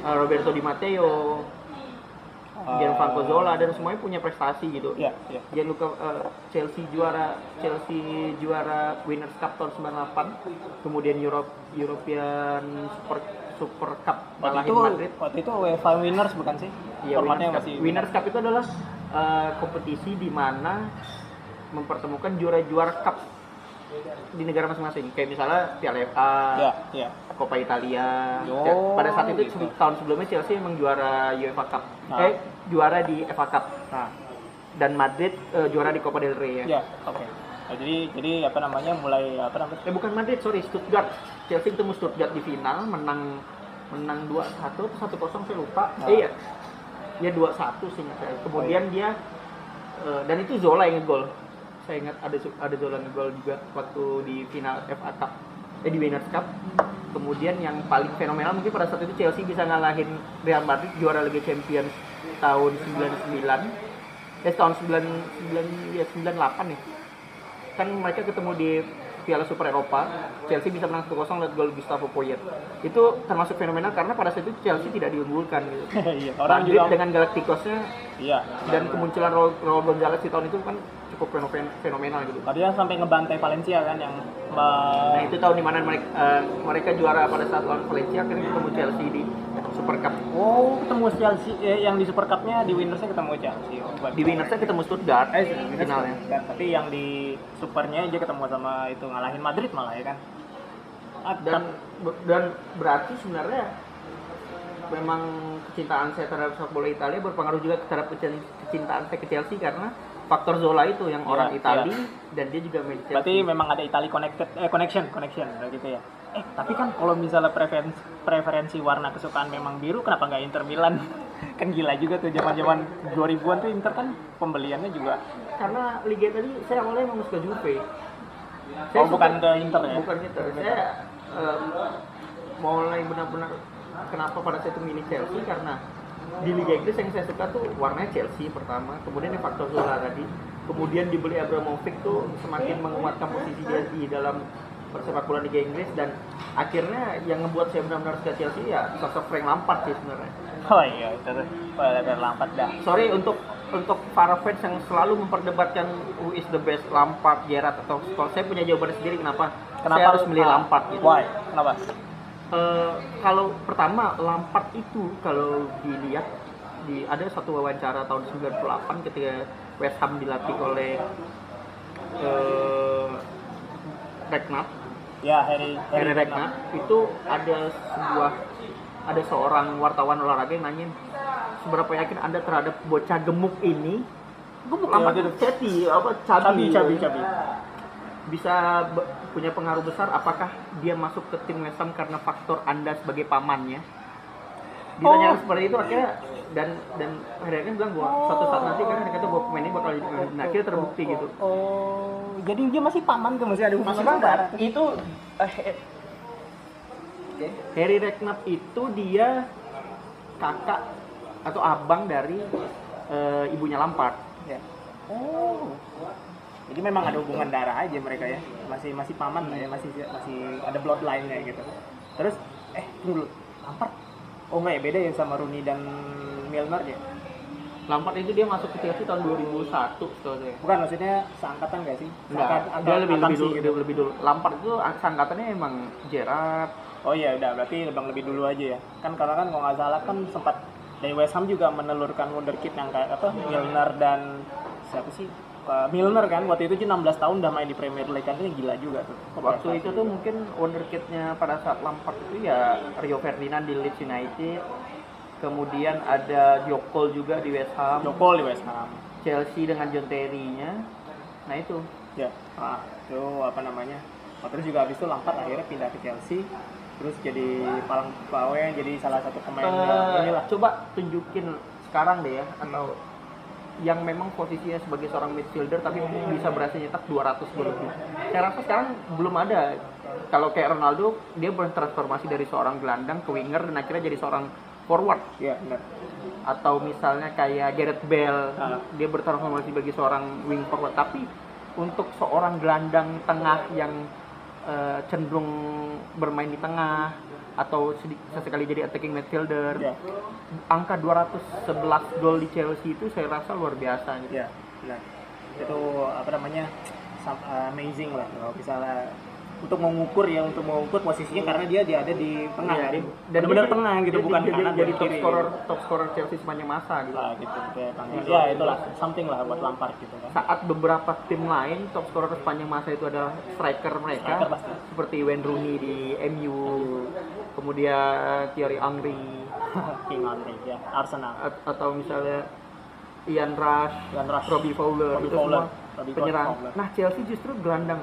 eh, Roberto Di Matteo Gianfranco Zola dan semuanya punya prestasi gitu Iya, iya. Gianluca eh, Chelsea juara Chelsea juara Winners Cup tahun 98 kemudian Europe European Super Super Cup Waktu itu Madrid waktu itu UEFA Winners bukan sih? Iya, Formatnya Winners Cup. masih Winners Cup itu adalah eh, kompetisi di mana mempertemukan juara-juara cup di negara masing-masing. Kayak misalnya Piala FA, Ya, ya. Coppa Italia. Oh, Ya, pada saat itu gitu. tahun sebelumnya Chelsea emang juara UEFA Cup. Ah. Eh, juara di FA Cup. Nah, Dan Madrid eh, juara di Copa del Rey ya. ya, oke. Nah, jadi jadi apa namanya mulai apa namanya? Eh bukan Madrid, sorry, Stuttgart. Chelsea ketemu Stuttgart di final, menang menang 2-1 atau 1-0 saya lupa. Ah. Eh iya. Ya 2-1 seingat saya. Kemudian dia eh, dan itu Zola yang ngegol. Saya ingat ada ada Zola ngegol juga waktu di final FA Cup. Eh di Winners Cup. Kemudian yang paling fenomenal mungkin pada saat itu Chelsea bisa ngalahin Real Madrid juara Liga Champions tahun 99. Eh tahun 99 ya 98 nih kan mereka ketemu di Piala Super Eropa, Chelsea bisa menang 1-0 lewat gol Gustavo Poyet. Itu termasuk fenomenal karena pada saat itu Chelsea tidak diunggulkan gitu. Iya, orang Madrid juga dengan Galacticosnya iya. dan kemunculan Raul, Gonzalez di tahun itu kan cukup fenomen- fenomenal gitu. Tadinya sampai ngebantai Valencia kan yang Nah itu tahun di mana mereka, eh, mereka juara pada saat lawan Valencia akhirnya ketemu Chelsea di Super Cup. Oh, ketemu Chelsea eh, yang di Super Cup-nya di Winnersnya ketemu Chelsea. Oh, Di Winnersnya ketemu Stuttgart eh, finalnya. kan. Tapi yang di Supernya aja ketemu sama itu ngalahin Madrid malah ya kan. Dan dan berarti sebenarnya memang kecintaan saya terhadap sepak bola Italia berpengaruh juga terhadap kecin- kecintaan saya ke Chelsea karena faktor Zola itu yang orang Iya, Itali dan dia juga main Chelsea. Berarti memang ada Itali connected eh connection connection gitu ya. Eh tapi kan kalau misalnya preferensi preferensi warna kesukaan memang biru kenapa nggak Inter Milan? kan gila juga tuh zaman-zaman 2000-an tuh Inter kan pembeliannya juga karena Liga tadi saya awalnya memang suka Juve. Oh, bukan ke Inter ya? Bukan Inter. Saya eh, mulai benar-benar kenapa pada saya itu milih Chelsea karena di Liga Inggris yang saya suka tuh warnanya Chelsea pertama, kemudian yang faktor Zola tadi, kemudian dibeli Abramovich tuh semakin menguatkan posisi dia di dalam persepak bola Liga Inggris dan akhirnya yang ngebuat saya benar-benar suka Chelsea ya sosok Frank Lampard sih sebenarnya. Oh iya, itu. Pada lampat dah. Sorry untuk untuk para fans yang selalu memperdebatkan who is the best Lampard, Gerrard atau Scholes. Saya punya jawaban sendiri kenapa, saya harus milih ah, Lampard gitu. Why? Kenapa? Eh, kalau pertama Lampard itu kalau dilihat di ada satu wawancara tahun 98 ketika West Ham dilatih oleh eh Redknapp, Ya, Harry Harry Redknapp itu ada sebuah ada seorang wartawan olahraga yang nanyain seberapa yakin anda terhadap bocah gemuk ini gemuk Ya, amat gitu. ceti apa cabi Cabi, cabi, cabi. bisa punya pengaruh besar apakah dia masuk ke tim West Ham karena faktor anda sebagai pamannya ditanya Oh. seperti itu akhirnya dan dan akhirnya bilang bahwa suatu saat nanti kan kata bahwa pemain ini bakal jadi nah, akhirnya terbukti gitu Oh, jadi dia masih paman tuh masih ada hubungan masih darah. itu eh, Harry Redknapp itu dia kakak atau abang dari eh, ibunya Lampard Ya. Oh. Jadi memang ada hubungan darah aja mereka ya. Masih masih paman lah ya, masih masih ada bloodline-nya gitu. Terus eh dulu Lampard. Oh enggak ya beda ya sama Rooney dan Milner ya? Lampard itu dia masuk ke Chelsea tahun 2001 setahu saya Bukan maksudnya seangkatan nggak sih? Enggak, dia angkat- lebih lebih dulu, gitu. lebih dulu. Lampard itu angkatannya emang Gerrard. Oh iya udah berarti lebih lebih dulu aja ya. Kan karena kan kalau nggak salah kan sempat dari West Ham juga menelurkan wonderkid yang kayak apa Milner dan siapa sih? Milner kan waktu itu 16 tahun udah main di Premier League kan ini gila juga tuh. Waktu itu tuh mungkin wonderkidnya pada saat Lampard itu ya Rio Ferdinand di Leeds United. Kemudian ada Jokol juga di West Ham. Jokol di West Ham. Chelsea dengan John Terry-nya. Nah itu. Ya, ah, itu apa namanya? Oh, terus juga habis itu Lampard akhirnya pindah ke Chelsea, terus jadi palang pawai jadi salah satu pemain Eh, inilah. coba tunjukin sekarang deh ya atau yang memang posisinya sebagai seorang midfielder tapi bisa berhasil nyetak 200 gol lebih. Saya rasa sekarang belum ada. Kalau kayak Ronaldo, dia bertransformasi dari seorang gelandang ke winger dan akhirnya jadi seorang forward. Iya, benar. Atau misalnya kayak Gareth Bale, Ah. dia bertransformasi sebagai seorang wing forward. Tapi untuk seorang gelandang tengah yang eh, cenderung bermain di tengah atau sesekali jadi attacking midfielder, Iya, angka 211 gol di Chelsea itu saya rasa luar biasa gitu. iya, benar. Itu apa namanya? amazing lah kalau misalnya untuk mengukur ya untuk mengukur posisinya karena dia dia ada di tengah dia- Dan benar dia- tengah gitu dia- bukan dia- kanan jadi top scorer top scorer Chelsea sepanjang masa gitu. Lah gitu kayak. Iya. Ya itulah something lah buat Lampard gitu kan. Saat beberapa tim lain top scorer sepanjang masa itu adalah striker mereka Striker pasti. seperti Wayne Rooney di MU, kemudian Thierry Henry King Andre ya, Arsenal. at- atau misalnya Ian Rush, Ian Rush. Robbie Fowler Robbie itu Fowler. semua Robbie penyerang. Fowler. Nah Chelsea justru gelandang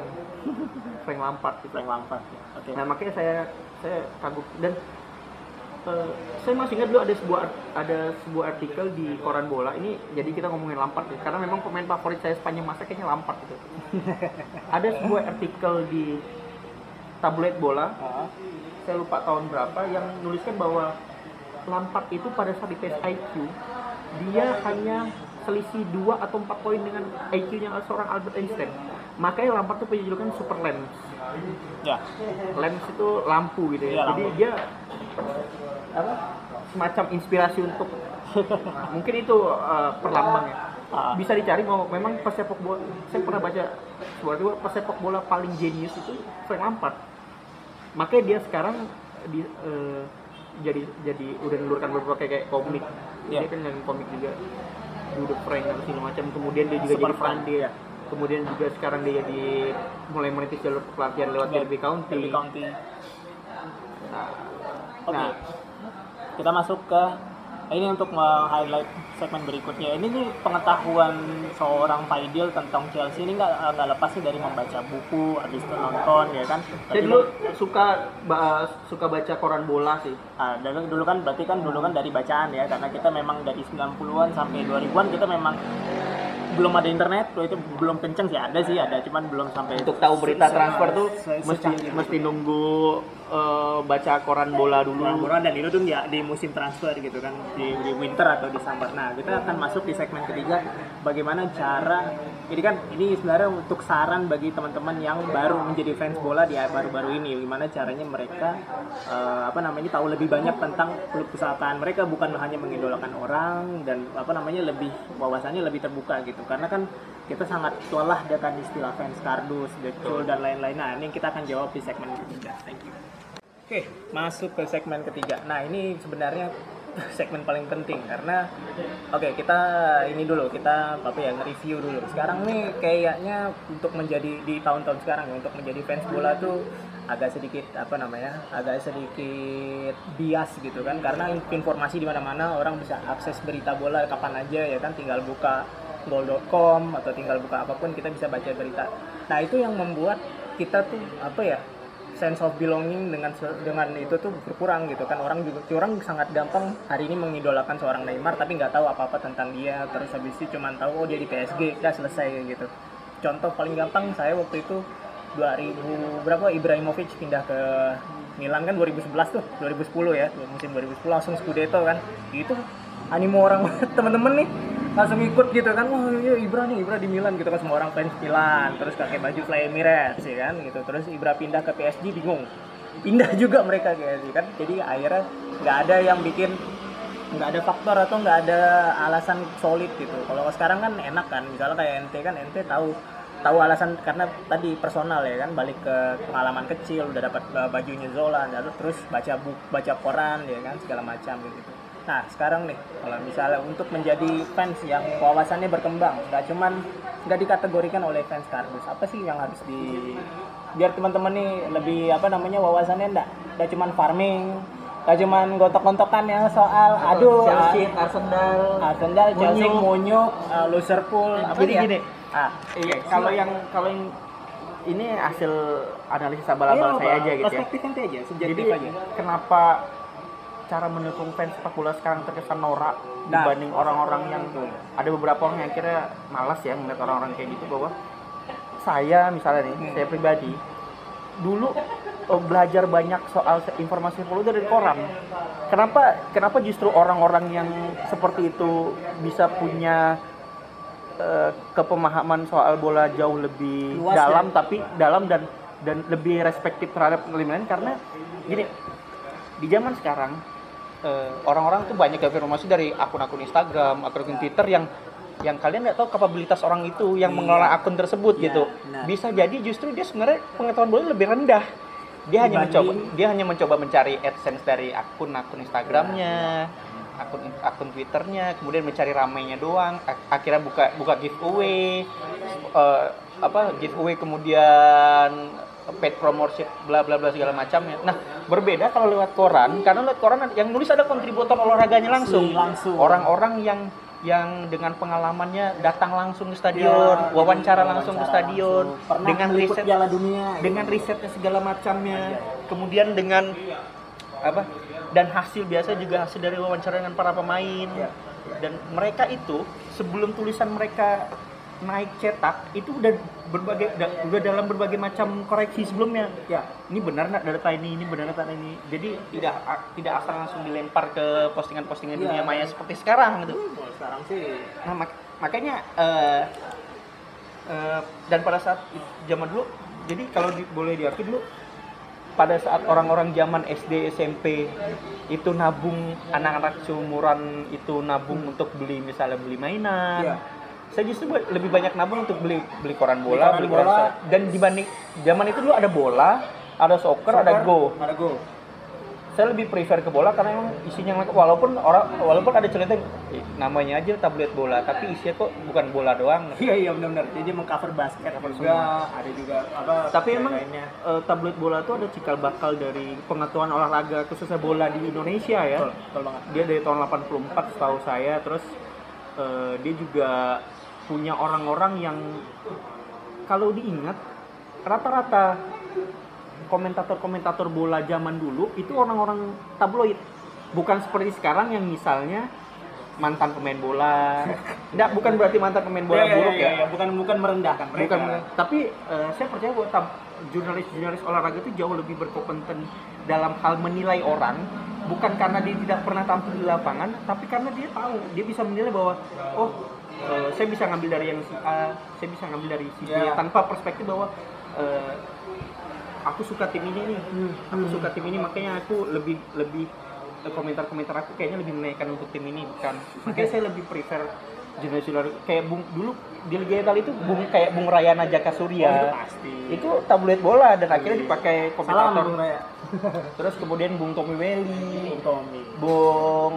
Frank Lampard gitu. Frank Lampard. ya. Oke. Nah makanya saya saya kagum dan eh, saya masih ingat dulu ada sebuah ada sebuah artikel di koran bola ini jadi kita ngomongin Lampard ya karena memang pemain favorit saya sepanjang masa kayaknya Lampard gitu. ada sebuah artikel di tabloid bola saya lupa tahun berapa yang nuliskan bahwa Lampard itu pada saat di tes IQ dia hanya selisih 2 atau 4 poin dengan IQ-nya seorang Albert Einstein. Makanya Lampard tuh punya julukan Super Lens. ya. Lens itu lampu gitu Iya, ya. Jadi lampu. dia apa? Semacam inspirasi untuk mungkin itu uh, perlambang ya. Ah. Bisa dicari mau memang pesepak bola. Saya pernah baca sebuah artikel pesepak bola paling jenius itu Frank Lampard. Makanya dia sekarang di eh, jadi jadi udah nelurkan beberapa kayak, kayak komik. Iya. Dia kan yang komik juga. Dude Frank dan segala macam. Kemudian dia juga Super jadi Frank. Frank dia. Kemudian juga sekarang dia di mulai merintis jalur pelatihan lewat Ya, Derby County. Derby County. Nah, Oke. nah, Kita masuk ke ini untuk meng-highlight segmen berikutnya. Ini nih pengetahuan seorang Faidil tentang Chelsea ini nggak nggak lepas sih dari membaca buku, habis itu nonton ya kan. saya Berarti dulu suka ba- suka baca koran bola sih. Ah, dulu, dulu kan berarti kan dulu kan dari bacaan ya karena kita memang dari 90-an sampai 2000-an kita memang belum ada internet, tuh itu belum kenceng sih ada sih ada cuman belum sampai Untuk tahu berita transfer tuh mesti mesti nunggu eh, baca koran bola dulu. bola-bola dan itu tuh ya di musim transfer gitu kan di, di winter atau di summer. Nah kita akan masuk di segmen ketiga bagaimana cara ini kan ini sebenarnya untuk saran bagi teman-teman yang baru menjadi fans bola di baru-baru ini gimana caranya mereka eh, apa namanya tahu lebih banyak tentang klub kesataan mereka bukan hanya mengidolakan orang dan apa namanya lebih wawasannya lebih terbuka gitu karena kan kita sangat telah dengan istilah fans kardus, decul dan lain-lain. Nah ini kita akan jawab di segmen ketiga. Thank you. Oke, masuk ke segmen ketiga. Nah, ini sebenarnya segmen paling penting karena oke, kita ini dulu, kita apa ya nge-review dulu. Sekarang nih kayaknya untuk menjadi di tahun-tahun sekarang ya, untuk menjadi fans bola tuh agak sedikit apa namanya? agak sedikit bias gitu kan karena informasi di mana-mana orang bisa akses berita bola kapan aja ya kan tinggal buka gol.com atau tinggal buka apa pun kita bisa baca berita. Nah, itu yang membuat kita tuh apa ya? Sense of belonging dengan dengan itu tuh berkurang gitu kan. Orang juga orang sangat gampang hari ini mengidolakan seorang Neymar tapi nggak tahu apa-apa tentang dia. Terus habis itu cuma tahu oh dia di PSG udah selesai gitu. Contoh paling gampang saya waktu itu 2000 berapa Ibrahimovic pindah ke Milan kan 2011 tuh 2010 ya musim 2010 langsung Scudetto kan. Itu animo orang temen-temen nih langsung ikut gitu kan. Wah iya Ibra nih Ibra di Milan gitu kan. Semua orang fans Milan terus pakai baju Fly Emirates ya kan gitu. Terus Ibra pindah ke PSG bingung. Pindah juga mereka kayak kan. Jadi akhirnya nggak ada yang bikin nggak ada faktor atau nggak ada alasan solid gitu. Kalau sekarang kan enak kan misalnya kayak ente kan ente tahu tahu alasan karena tadi personal ya kan balik ke pengalaman kecil udah dapat uh, bajunya Zola terus baca buku baca koran ya kan segala macam gitu nah sekarang nih kalau misalnya untuk menjadi fans yang wawasannya berkembang nggak cuman nggak dikategorikan oleh fans kardus apa sih yang harus di biar teman-teman nih lebih apa namanya wawasannya nggak nggak cuman farming nggak cuman gontok-gontokan ya soal aduh Chelsea, ah, Arsenal. Arsenal, Chelsea. Munyuk, uh, Liverpool, apa Gini, ya? gini. Ah, Iya, kalau yang kalau yang ini hasil analisis abal-abal Iya, saya aja gitu ya. Perspektif aja, subjektif Jadi aja. kenapa cara mendukung fans sepak bola sekarang terkesan norak Nah. dibanding orang-orang yang ada beberapa orang yang akhirnya malas ya melihat orang-orang kayak gitu bahwa saya misalnya nih, Hmm. saya pribadi dulu eh, belajar banyak soal informasi sepak bola itu dari koran. Kenapa kenapa justru orang-orang yang seperti itu bisa punya eh, kepemahaman soal bola jauh lebih Luas dalam ya? tapi dalam dan dan lebih respektif terhadap lain karena gini di zaman sekarang eh, orang-orang tuh banyak dapat informasi dari akun-akun Instagram, akun-akun Twitter yang yang kalian nggak tahu kapabilitas orang itu yang Iya. mengelola akun tersebut Iya, gitu. benar. Bisa jadi justru dia sebenarnya pengetahuan bola lebih rendah. Dia hanya mencoba Dibanding- dia hanya mencoba mencari AdSense dari akun-akun Instagramnya, akun akun Twitternya, kemudian mencari ramainya doang. Ak- Akhirnya buka buka giveaway, eh, apa giveaway kemudian paid promotion bla bla bla segala macamnya. Nah, berbeda kalau lewat koran karena lewat koran yang nulis ada kontributor olahraganya langsung. Langsung. Orang-orang yang yang dengan pengalamannya datang langsung ke stadion, Ya, wawancara wawancara langsung ke stadion langsung. Pernah dengan riset Piala Dunia. dengan risetnya segala macamnya. Kemudian dengan apa? Dan hasil biasa juga hasil dari wawancara dengan para pemain. Ya. Dan mereka itu sebelum tulisan mereka naik cetak itu udah berbagai da- udah dalam berbagai macam koreksi sebelumnya. Ya. Ini benar nggak data ini, ini benar data ini. Jadi tidak tidak asal langsung dilempar ke postingan-postingan Iya. dunia maya seperti sekarang gitu. Kalau sekarang sih Nah, mak- makanya eh, eh, dan pada saat zaman dulu, jadi kalau di- boleh diakui dulu, pada saat orang-orang zaman SD SMP itu nabung anak-anak seumuran itu nabung untuk beli misalnya beli mainan. Iya. Saya justru buat- lebih banyak nabung untuk beli beli koran Beli bola, koran beli koran bola. dan dibanding zaman itu dulu ada bola, ada soccer, ada go Ada go. saya lebih prefer ke bola karena emang isinya lengkap walaupun orang walaupun ada cerita "Ih, namanya aja tablet bola tapi isinya kok bukan bola doang Iya iya benar-benar. Jadi mengcover basket Cover juga, ada juga apa tapi emang eh, tablet bola tuh ada cikal bakal dari pengetahuan olahraga khususnya bola di Indonesia ya Betul, betul banget. dia dari tahun 84 setahu saya terus eh, dia juga punya orang-orang yang kalau diingat rata-rata komentator-komentator bola zaman dulu itu orang-orang tabloid. Bukan seperti sekarang yang misalnya mantan pemain bola. Enggak bukan berarti mantan pemain bola Iya, iya, buruk iya, ya. iya. bukan bukan merendahkan mereka. bukan tapi eh, saya percaya bahwa jurnalis-jurnalis olahraga itu jauh lebih berkompeten dalam hal menilai orang. Bukan karena dia tidak pernah tampil di lapangan tapi karena dia tahu. Dia bisa menilai bahwa oh eh, saya bisa ngambil dari yang si A saya bisa ngambil dari si B. Ya. tanpa perspektif bahwa eh, aku suka tim ini nih. Aku Hmm. suka tim ini makanya aku lebih lebih eh, komentar-komentar aku kayaknya lebih menaikkan untuk tim ini bukan? Makanya saya lebih prefer olahraga kayak bung dulu di Liga Italia itu bung kayak bung Rayana Jaka Oh, itu Surya pasti. Itu tabloid bola dan akhirnya dipakai salam komentator. Bung Raya. Terus kemudian bung Tommy Welly. Bung Tommy. Bung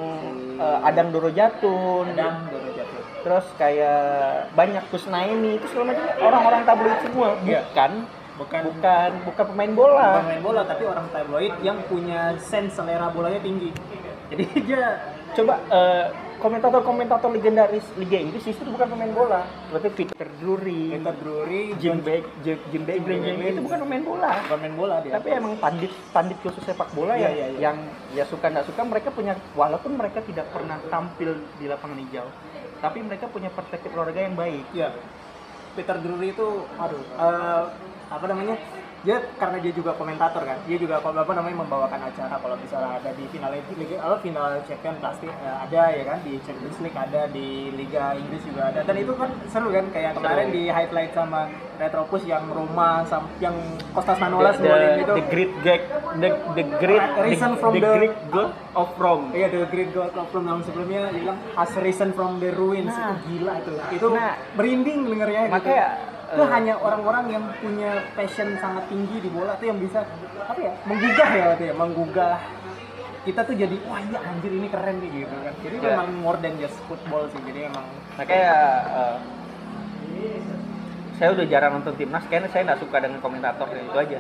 eh, Adang Doro Jatun. Dan Doro Jatuh terus kayak banyak Kusnaini itu segala macam. Orang-orang tabloid semua. Iya. bukan. Bukan. Bukan bukan pemain bola. Bukan main bola tapi orang tabloid yang punya sense selera bolanya tinggi. Jadi dia coba eh, komentator-komentator legendaris Liga Inggris justru bukan pemain bola. Seperti Peter Drury, Peter Drury Jim Beck, Jim, Jim Beglin. itu bukan pemain bola. Bukan main bola dia. Tapi emang pandit pandit khusus sepak bola Iya, yang iya, iya. yang ya suka nggak suka mereka punya walaupun mereka tidak pernah tampil di lapangan hijau tapi mereka punya perspektif olahraga yang baik Iya. Peter Drury itu aduh eh, apa namanya? Dia karena dia juga komentator kan. Dia juga apa namanya membawakan acara kalau misalnya ada di final Liga kalau final Champions pasti eh, ada ya kan di Champions League ada di Liga Inggris juga ada. Dan itu kan seru kan kayak kemarin di highlight sama Retropus yang Roma yang Kostas the, Manolas the, golin itu. the great gag the, the great Reason the, from the the- great god of Rome Iya, The Great God of Rome yang sebelumnya bilang has risen from the ruins Nah. itu gila itu. Itu Nah. merinding dengernya gitu. Itu eh, hanya orang-orang yang punya passion sangat tinggi di bola tuh yang bisa apa ya menggugah ya waktu ya menggugah. Kita tuh jadi wah iya anjir ini keren nih gitu kan. Jadi Ya. memang more than just football sih jadi emang makanya eh, saya udah jarang nonton timnas karena saya nggak suka dengan komentator itu aja.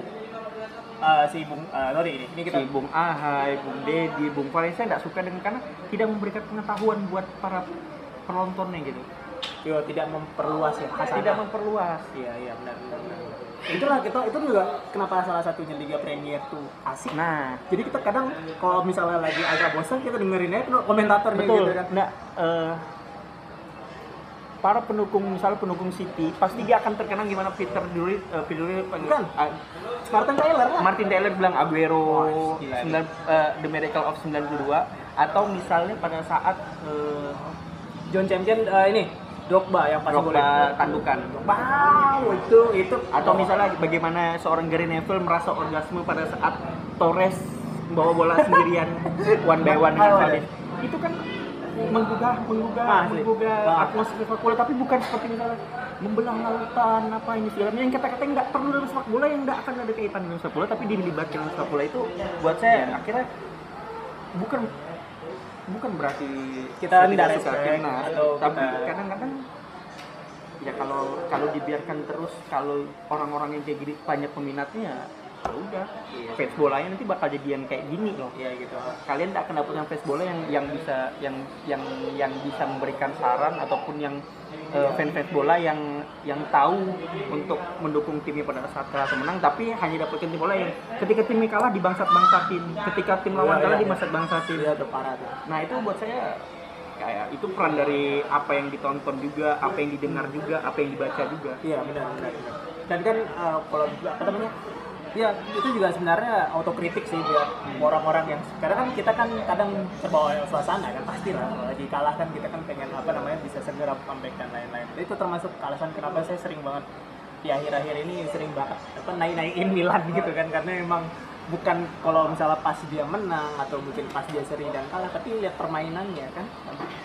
Eh, si Bung eh, sorry ini ini kita si Bung Ahai, Bung Dedi, Bung Fahri saya nggak suka dengan karena tidak memberikan pengetahuan buat para penontonnya gitu yo, tidak memperluas ya hasanah. tidak memperluas iya iya benar benar, benar. itulah kita itu juga kenapa salah satunya Liga Premier tuh asik nah jadi kita kadang kalau misalnya lagi agak bosan kita dengerin aja komentatornya betul gitu kan nah eh, para pendukung misalnya pendukung City pasti dia akan terkenang gimana Peter Drury eh, Peter Drury Bukan. ah, Martin Taylor lah Martin Taylor bilang Aguero gila. 9, eh, The Miracle of 92 atau misalnya pada saat eh, John Champion eh, ini Drogba yang pas Drogba golin. tandukan Wow, itu itu atau misalnya bagaimana seorang Gary Neville merasa orgasme pada saat Torres bawa bola sendirian one by one dengan Fabinho. itu kan menggugah menggugah Asli. menggugah Ah. atmosfer sepak bola tapi bukan seperti misalnya membelah lautan apa ini segala macam. yang kata-kata nggak perlu dalam sepak bola yang nggak akan ada kaitan dengan sepak bola tapi dilibatkan dalam sepak bola itu buat saya Iya. akhirnya bukan bukan berarti Kita tidak suka atau tapi kadang-kadang ya kalau kalau dibiarkan terus kalau orang-orang yang kayak gini banyak peminatnya ya udah Iya. fans bolanya nanti bakal jadi yang kayak gini loh ya gitu kalian tidak akan yang fans bola yang yang bisa yang yang yang bisa memberikan saran ataupun yang eh, fans-fans bola yang yang tahu untuk mendukung timnya pada saat kalah atau menang tapi hanya dapatkan tim bola yang ketika timnya kalah dibangsat-bangsatin. Ketika tim lawan Iya, kalah iya, iya. dibangsat-bangsatin udah parah tuh. Nah itu buat saya kayak itu peran dari apa yang ditonton juga, apa yang didengar juga, apa yang dibaca juga. iya benar benar dan kan eh, kalau apa namanya ya itu juga sebenarnya autokritik sih biar orang-orang yang karena kan kita kan kadang terbawa suasana kan pasti lah. Kalau lagi kalah kan kita kan pengen apa namanya bisa segera comeback dan lain-lain. Itu termasuk alasan kenapa saya sering banget di akhir-akhir ini sering banget apa naik-naikin Milan gitu kan. Karena memang bukan kalau misalnya pas dia menang atau mungkin pas dia seri dan kalah tapi lihat permainannya kan.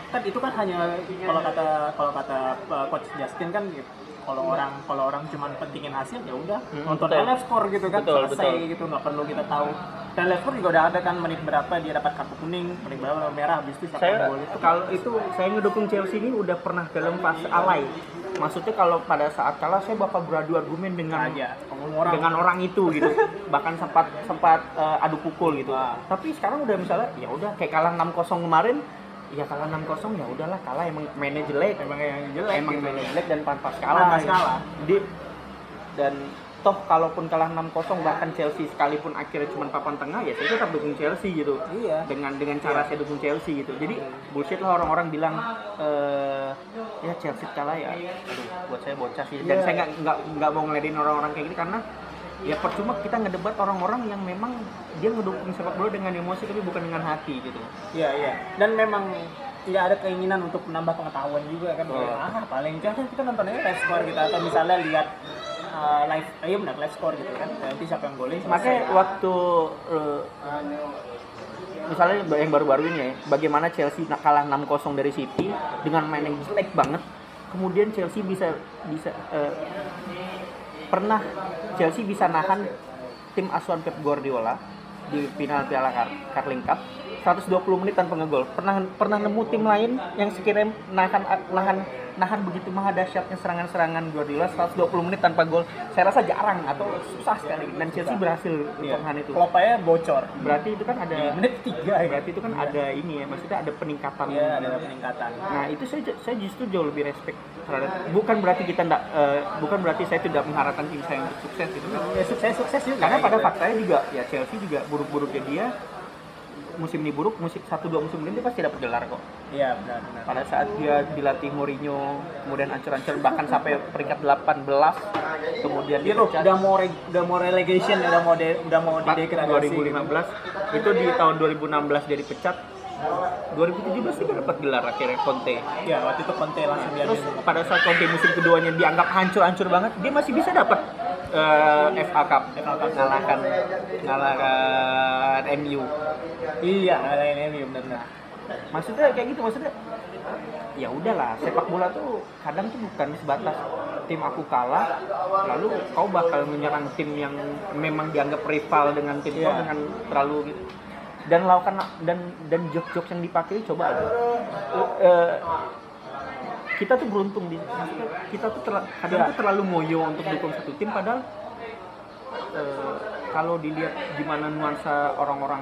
Kan itu kan hanya kalau kata kalau kata uh, coach Justin kan gitu kalau orang kalau orang cuma pentingin hasil ya udah Hmm, nonton live score gitu kan Betul, selesai betul. gitu nggak perlu kita tahu dan score juga udah ada kan menit berapa dia dapat kartu kuning menit berapa merah habis itu siapa Saya gol itu kalau itu saya ngedukung Chelsea ini udah pernah dalam fase alay. Maksudnya kalau pada saat kalah saya bakal beradu argumen dengan aja orang dengan orang itu gitu. Bahkan sempat sempat eh, adu pukul gitu. Wah. Tapi sekarang udah misalnya ya udah kayak kalah 6-0 kemarin ya kalah 6-0 ya udahlah kalah emang mainnya jelek emang yang jelek emang gitu. mainnya jelek dan pantas kalah. Pantas gitu. kalah. Di, dan toh kalaupun kalah 6-0 bahkan Chelsea sekalipun akhirnya cuma papan tengah ya saya tetap dukung Chelsea gitu. iya Dengan dengan cara saya dukung Chelsea gitu. Jadi bullshit lah orang-orang bilang eh ya Chelsea kalah ya. Aduh, buat saya bocah sih. Dan Iya. saya nggak nggak mau ngeladenin orang-orang kayak gini karena ya percuma kita ngedebat orang-orang yang memang dia ngedukung sepak bola dengan emosi tapi bukan dengan hati gitu Iya iya. Dan memang tidak ada keinginan untuk menambah pengetahuan juga kan. Oh. Ah paling kan kita nontonnya live score gitu atau misalnya lihat uh, live, ayo benar live score gitu kan. Nanti siapa yang selesai. makanya waktu eh, misalnya yang baru-baru ini ya bagaimana Chelsea kalah 6-0 dari City dengan main yang jelek banget kemudian Chelsea bisa bisa eh, pernah Chelsea bisa nahan tim asuhan Pep Guardiola di final Piala Car Carling Cup 120 menit tanpa ngegol pernah pernah nemu tim lain yang sekiranya nahan nahan nahan begitu maha dahsyatnya serangan-serangan Guardiola 120 menit tanpa gol saya rasa jarang atau susah sekali dan Chelsea berhasil Iya. untuk menahan itu Klopanya bocor. berarti itu kan ada Di menit tiga ya. berarti itu kan ada ini ya maksudnya ada peningkatan Iya ada peningkatan. nah itu saya saya justru jauh lebih respect terhadap bukan berarti kita enggak eh, bukan berarti saya tidak mengharapkan tim saya untuk sukses gitu Ya sukses sukses juga. karena pada gitu. faktanya juga ya Chelsea juga buruk-buruknya dia musim ini buruk musim satu dua musim ini dia pasti dapat gelar kok. Iya benar benar. pada saat dia dilatih Mourinho kemudian ancur-ancur bahkan sampai peringkat 18 kemudian Dia tuh udah mau re- udah mau relegation udah mau de- udah mau di degradasi. 2015 itu di tahun 2016 dia dipecat. 2017 dia dapat gelar akhirnya Conte. Iya waktu itu Conte langsung dia terus pada saat Conte musim keduanya dianggap hancur-hancur banget dia masih bisa dapat eh, FA Cup ngalahkan ngalahkan MU Iya ngalahin MU benar benar. maksudnya kayak gitu maksudnya ya udahlah sepak bola tuh kadang tuh bukan sebatas tim aku kalah lalu kau bakal menyerang tim yang memang dianggap rival dengan tim kau Iya. dengan terlalu gitu dan lakukan dan dan jok-jok yang dipakai coba aja Eh, kita tuh beruntung di maksudnya kita tuh terla- kadang tuh terlalu moyo untuk dukung satu tim padahal eh, kalau dilihat gimana nuansa orang-orang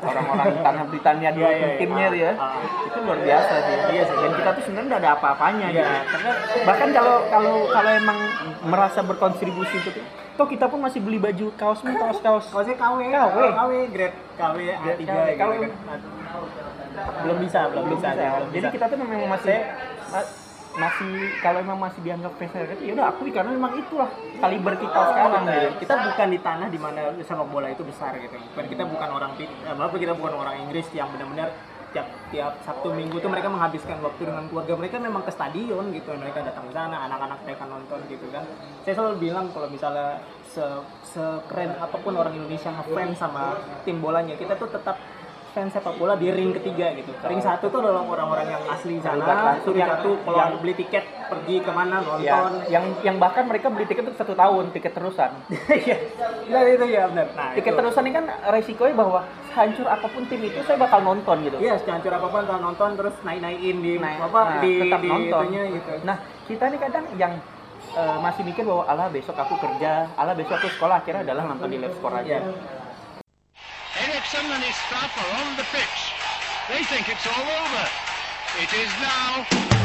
orang-orang tanah Britania di Iya, iya, iya. timnya dia Ah, ah. itu luar biasa sih iya sih dan kita tuh sebenarnya nggak ada apa-apanya Iya, gitu karena bahkan kalau kalau kalau emang merasa berkontribusi untuk toh kita pun masih beli baju kaos kaos kaos Kaosnya KW, KW. KW, grade KW A3 Grade KW. Belum bisa, belum bisa, bisa. belum jadi bisa. kita tuh memang masih ma- masih kalau emang masih dianggap United ya udah akui karena memang itulah kaliber kita sekarang Nah, gitu. kita bukan di tanah di mana sepak bola itu besar gitu. Bukan kita bukan orang eh, walaupun kita bukan orang Inggris yang benar-benar tiap tiap Sabtu Minggu tuh mereka menghabiskan waktu dengan keluarga mereka memang ke stadion gitu. Mereka datang ke sana, anak-anak mereka nonton gitu kan. Saya selalu bilang kalau misalnya se sekeren apa pun orang Indonesia ngefans sama tim bolanya, kita tuh tetap fans sepak bola di ring ketiga gitu. Ring satu tuh adalah orang-orang yang asli sana, yang- satu kalau yang- beli tiket pergi ke mana Ya, nonton. yang yang bahkan mereka beli tiket untuk satu tahun tiket terusan Iya, nah, itu ya benar. Nah, tiket itu. terusan ini kan resikonya bahwa hancur apa pun tim itu saya bakal nonton gitu Iya, secancur apa pun kalau nonton terus naik-naikin di Nah, apa nah, di, tetap di nonton. itunya gitu. Nah, kita nih kadang yang eh, masih mikir bahwa Allah besok aku kerja, Allah besok aku sekolah, akhirnya adalah nonton di live score aja. Iya. And his staff are on the pitch. They think it's all over. It is now.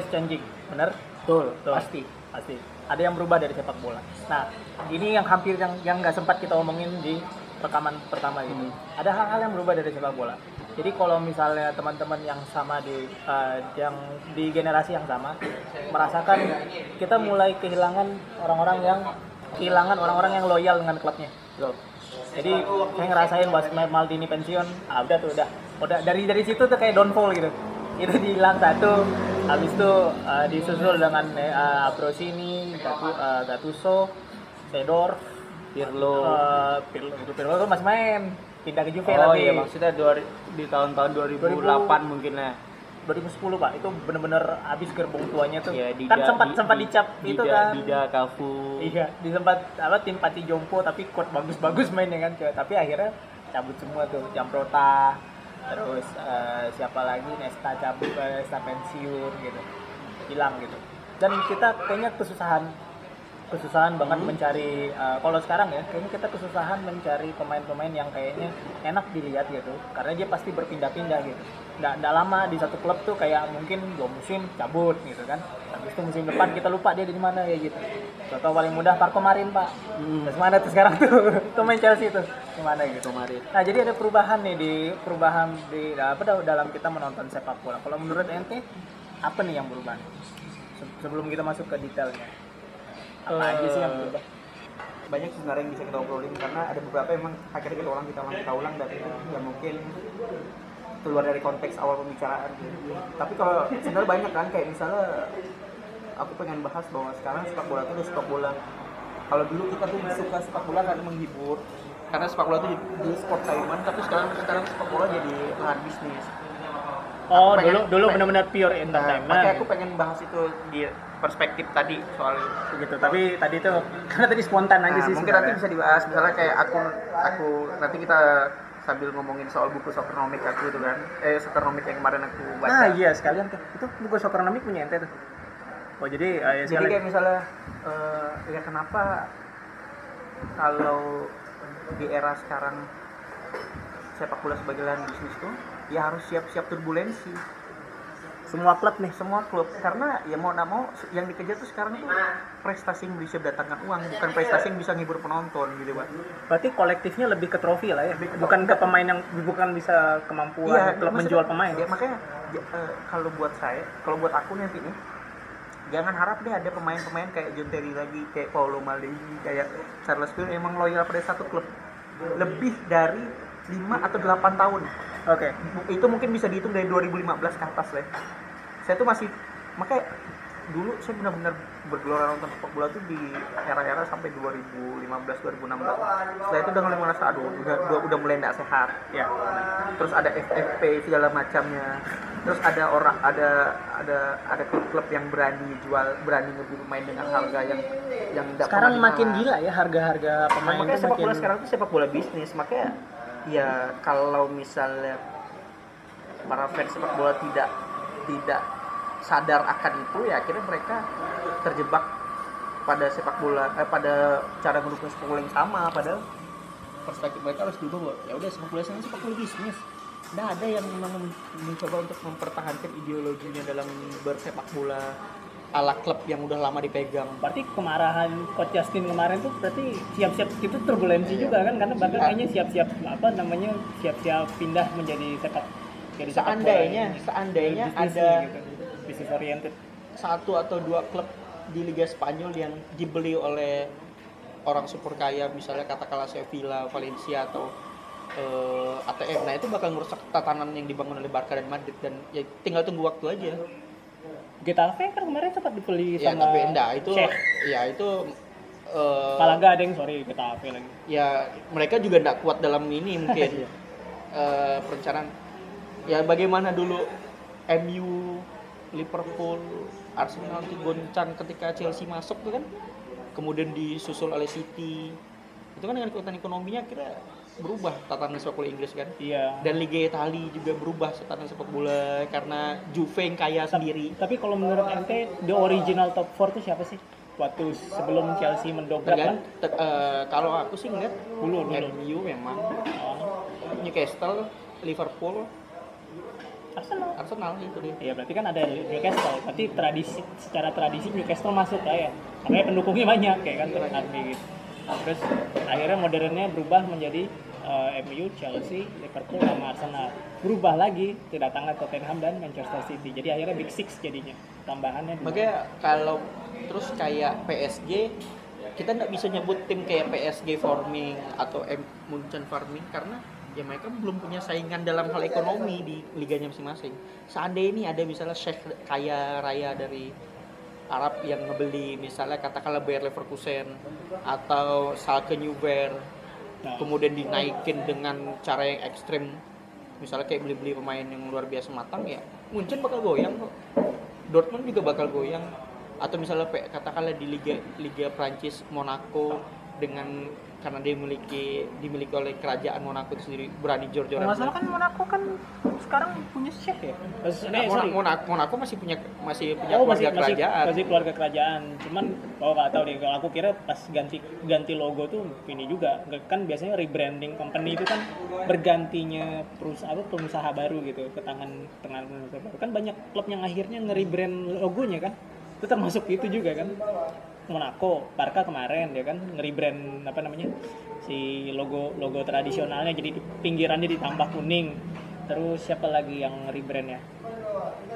Is changing, benar? Betul, Pasti, pasti. Ada yang berubah dari sepak bola. Nah, ini yang hampir yang yang nggak sempat kita omongin di rekaman pertama ini. Hmm. Ada hal-hal yang berubah dari sepak bola. Jadi kalau misalnya teman-teman yang sama di eh, yang di generasi yang sama merasakan kita mulai kehilangan orang-orang yang kehilangan orang-orang yang loyal dengan klubnya. Jadi saya ngerasain pas Maldini pensiun, ah udah tuh udah udah dari dari situ tuh kayak downfall gitu. Itu dihilang satu, habis itu eh, disusul dengan uh, Abrosini, Gatu, eh, Gattuso, Fedor, Pirlo. eh, Pirlo, Pirlo tuh masih main, pindah ke Juve oh tapi iya maksudnya dua, di tahun-tahun 2008 mungkin lah. 2010 pak. Itu bener-bener habis gerbong tuanya tuh. Ya, kan sempat sempat dicap itu kan. Dida, Cafu. iya di sempat apa tim Pati Jompo tapi kuat bagus-bagus mainnya kan. Tapi akhirnya cabut semua tuh. Jamprota terus eh, siapa lagi? Nesta cabut Nesta pensiun gitu. Hilang gitu. Dan kita kayaknya kesusahan. Kesusahan banget mencari eh, kalau sekarang ya kayaknya kita kesusahan mencari pemain-pemain yang kayaknya enak dilihat gitu. Karena dia pasti berpindah-pindah gitu nggak nggak lama di satu klub tuh kayak mungkin dua musim cabut gitu kan. Habis itu musim depan kita lupa dia di mana ya gitu. Contoh paling mudah Parko Marin pak. Hmm. terus mana tuh sekarang tuh? Tuh main Chelsea tuh. Gimana gitu. Kemarin. nah jadi ada perubahan nih di perubahan di apa dah- dalam kita menonton sepak bola. Kalau menurut ente apa nih yang berubah? Se- sebelum kita masuk ke detailnya. Apa aja sih yang Eh, berubah? banyak sebenarnya yang bisa kita obrolin karena ada beberapa emang akhirnya kita ulang kita ulang kita ulang dan ya mungkin keluar dari konteks awal pembicaraan gitu. Tapi kalau sebenarnya banyak kan kayak misalnya aku pengen bahas bahwa sekarang sepak bola itu udah sepak bola. Kalau dulu kita tuh suka sepak bola karena menghibur, karena sepak bola itu dulu sport saingan, tapi sekarang sekarang sepak bola jadi lahan bisnis. oh pengen- dulu dulu benar-benar pure Nah, entertainment makanya aku pengen bahas itu di perspektif tadi soal gitu tapi tadi tuh karena tadi spontan aja Nah, sih mungkin nanti sebenarnya. bisa dibahas misalnya kayak aku aku nanti kita sambil ngomongin soal buku Soccernomic aku itu kan. Eh Soccernomic yang kemarin aku baca. Nah iya sekalian tuh. Itu buku Soccernomic punya ente tuh. Oh jadi eh, ya jadi kayak misalnya eh, ya kenapa kalau di era sekarang sepak bola sebagai lahan bisnis tuh ya harus siap-siap turbulensi semua klub nih. Semua klub. Karena ya mau nggak mau yang dikejar tuh sekarang tuh prestasi yang bisa datangkan uang bukan prestasi yang bisa ngibur penonton gitu pak. Berarti kolektifnya lebih ke trofi lah ya? Bukan ke pemain yang bukan bisa kemampuan klub maksudnya- menjual pemain. ya, makanya ya, eh, kalau buat saya kalau buat aku nanti nih jangan harap deh ada pemain-pemain kayak John Terry lagi kayak Paulo Maldini kayak Charles Pion emang loyal pada satu klub. Lebih dari 5 atau 8 tahun. Oke. Itu mungkin bisa dihitung dari 2015 ke atas lah saya tuh masih makanya dulu saya benar-benar bergelora nonton sepak bola tuh di era-era sampai 2015 2016 setelah itu udah mulai merasa aduh udah udah, udah mulai nggak sehat. Ya. Terus ada FFP segala macamnya. Terus ada orang ada ada ada klub-klub yang berani jual berani ngebeli pemain dengan harga yang yang sekarang makin gila ya harga-harga Nah, pemain makanya tuh sepak makin bola sekarang tuh sepak bola bisnis. Makanya ya kalau misalnya para fans sepak bola tidak tidak sadar akan itu ya akhirnya mereka terjebak pada sepak bola eh, pada cara mendukung sepak bola yang sama padahal perspektif mereka harus bahwa ya udah sepak bola sekarang sepak bola bisnis. Nggak ada yang memang men- mencoba untuk mempertahankan ideologinya dalam bersepak bola ala klub yang udah lama dipegang berarti kemarahan coach Justin kemarin tuh berarti siap-siap itu turbulensi juga kan karena bahkan Iya. kayaknya siap-siap apa namanya siap-siap pindah menjadi sepak jadi sepak seandainya yang seandainya ada gitu, bisnis oriented satu atau dua klub di Liga Spanyol yang dibeli oleh orang super kaya misalnya katakanlah Sevilla, Valencia atau eh, ATM. Nah, itu bakal merusak tatanan yang dibangun oleh Barca dan Madrid dan ya tinggal tunggu waktu aja. Getafe kan kemarin sempat dibeli Ya, sama tapi enggak itu Sheikh. ya itu eh, Malaga ada yang sorry Getafe lagi ya mereka juga enggak kuat dalam ini mungkin. Eh, perencanaan. Ya bagaimana dulu MU Liverpool Arsenal itu goncang ketika Chelsea masuk tuh kan? Kemudian disusul oleh City. Itu kan dengan kekuatan ekonominya kira berubah tatanan sepak bola Inggris kan? Iya. Dan Liga Italia juga berubah tatanan sepak bola karena Juve yang kaya sendiri. tapi kalau menurut ente the original top 4 tuh siapa sih? Waktu sebelum Chelsea mendobrak kan? eh, kalau aku sih ngeliat Dulu, dulu. MU memang. Oh, Newcastle Liverpool. Arsenal. Arsenal itu dia. Iya berarti kan ada Newcastle. Berarti tradisi secara tradisi Newcastle masuk lah ya. Makanya pendukungnya banyak kayak kan Army gitu. Terus akhirnya modernnya berubah menjadi eh, MU, Chelsea, Liverpool sama Arsenal. Berubah lagi kedatangan Tottenham dan Manchester City. Jadi akhirnya Big Six jadinya. Tambahannya Makanya kalau terus kayak PSG kita nggak bisa nyebut tim kayak PSG farming atau M Munchen farming karena ya mereka belum punya saingan dalam hal ekonomi di liganya masing-masing. Seandainya ini ada misalnya chef kaya raya dari Arab yang ngebeli misalnya katakanlah Bayer Leverkusen atau Schalke Nah. Kemudian dinaikin dengan cara yang ekstrim. Misalnya kayak beli-beli pemain yang luar biasa matang ya Munchen bakal goyang kok. Dortmund juga bakal goyang. Atau misalnya katakanlah di liga liga Prancis Monaco dengan karena dia memiliki dimiliki oleh kerajaan Monaco itu sendiri berani jor-joran Masalah kan Monaco kan sekarang punya chef ya. Eh, Nah. Monaco, Monaco, Monaco masih punya masih punya Oh keluarga masih masih kerajaan masih keluarga kerajaan. Cuman oh nggak tahu deh. Kalau aku kira pas ganti ganti logo tuh ini juga kan biasanya rebranding company itu kan bergantinya perusahaan apa pengusaha baru gitu ke tangan tangan pengusaha baru. Kan banyak klub yang akhirnya nge-rebrand logonya kan. Itu termasuk itu juga kan. Monaco, Barca kemarin ya kan nge-rebrand apa namanya si logo logo tradisionalnya jadi di- pinggirannya ditambah kuning. Terus siapa lagi yang nge-rebrand ya?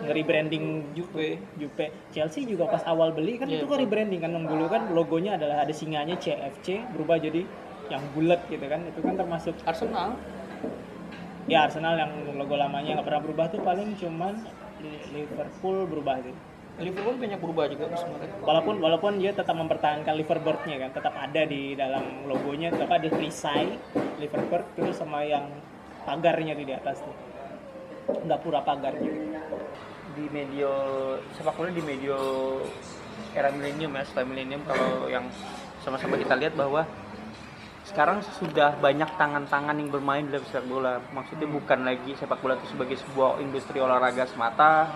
nge-rebranding Juve, Juve. Chelsea juga pas awal beli kan Iya. itu kan rebranding kan yang dulu kan logonya adalah ada singanya CFC berubah jadi yang bulat gitu kan. Itu kan termasuk Arsenal ya Arsenal yang logo lamanya nggak pernah berubah tuh paling cuman Li- Liverpool berubah sih. Liverpool banyak berubah juga sebenarnya Walaupun walaupun dia tetap mempertahankan Liverbird-nya kan, tetap ada di dalam logonya, tetap ada perisai Liverbird terus sama yang pagarnya di atas tuh. Gapura pagarnya. di medio sepak bola di medio era milenium ya setelah milenium kalau yang sama-sama kita lihat bahwa sekarang sudah banyak tangan-tangan yang bermain dalam sepak bola. Maksudnya bukan lagi sepak bola itu sebagai sebuah industri olahraga semata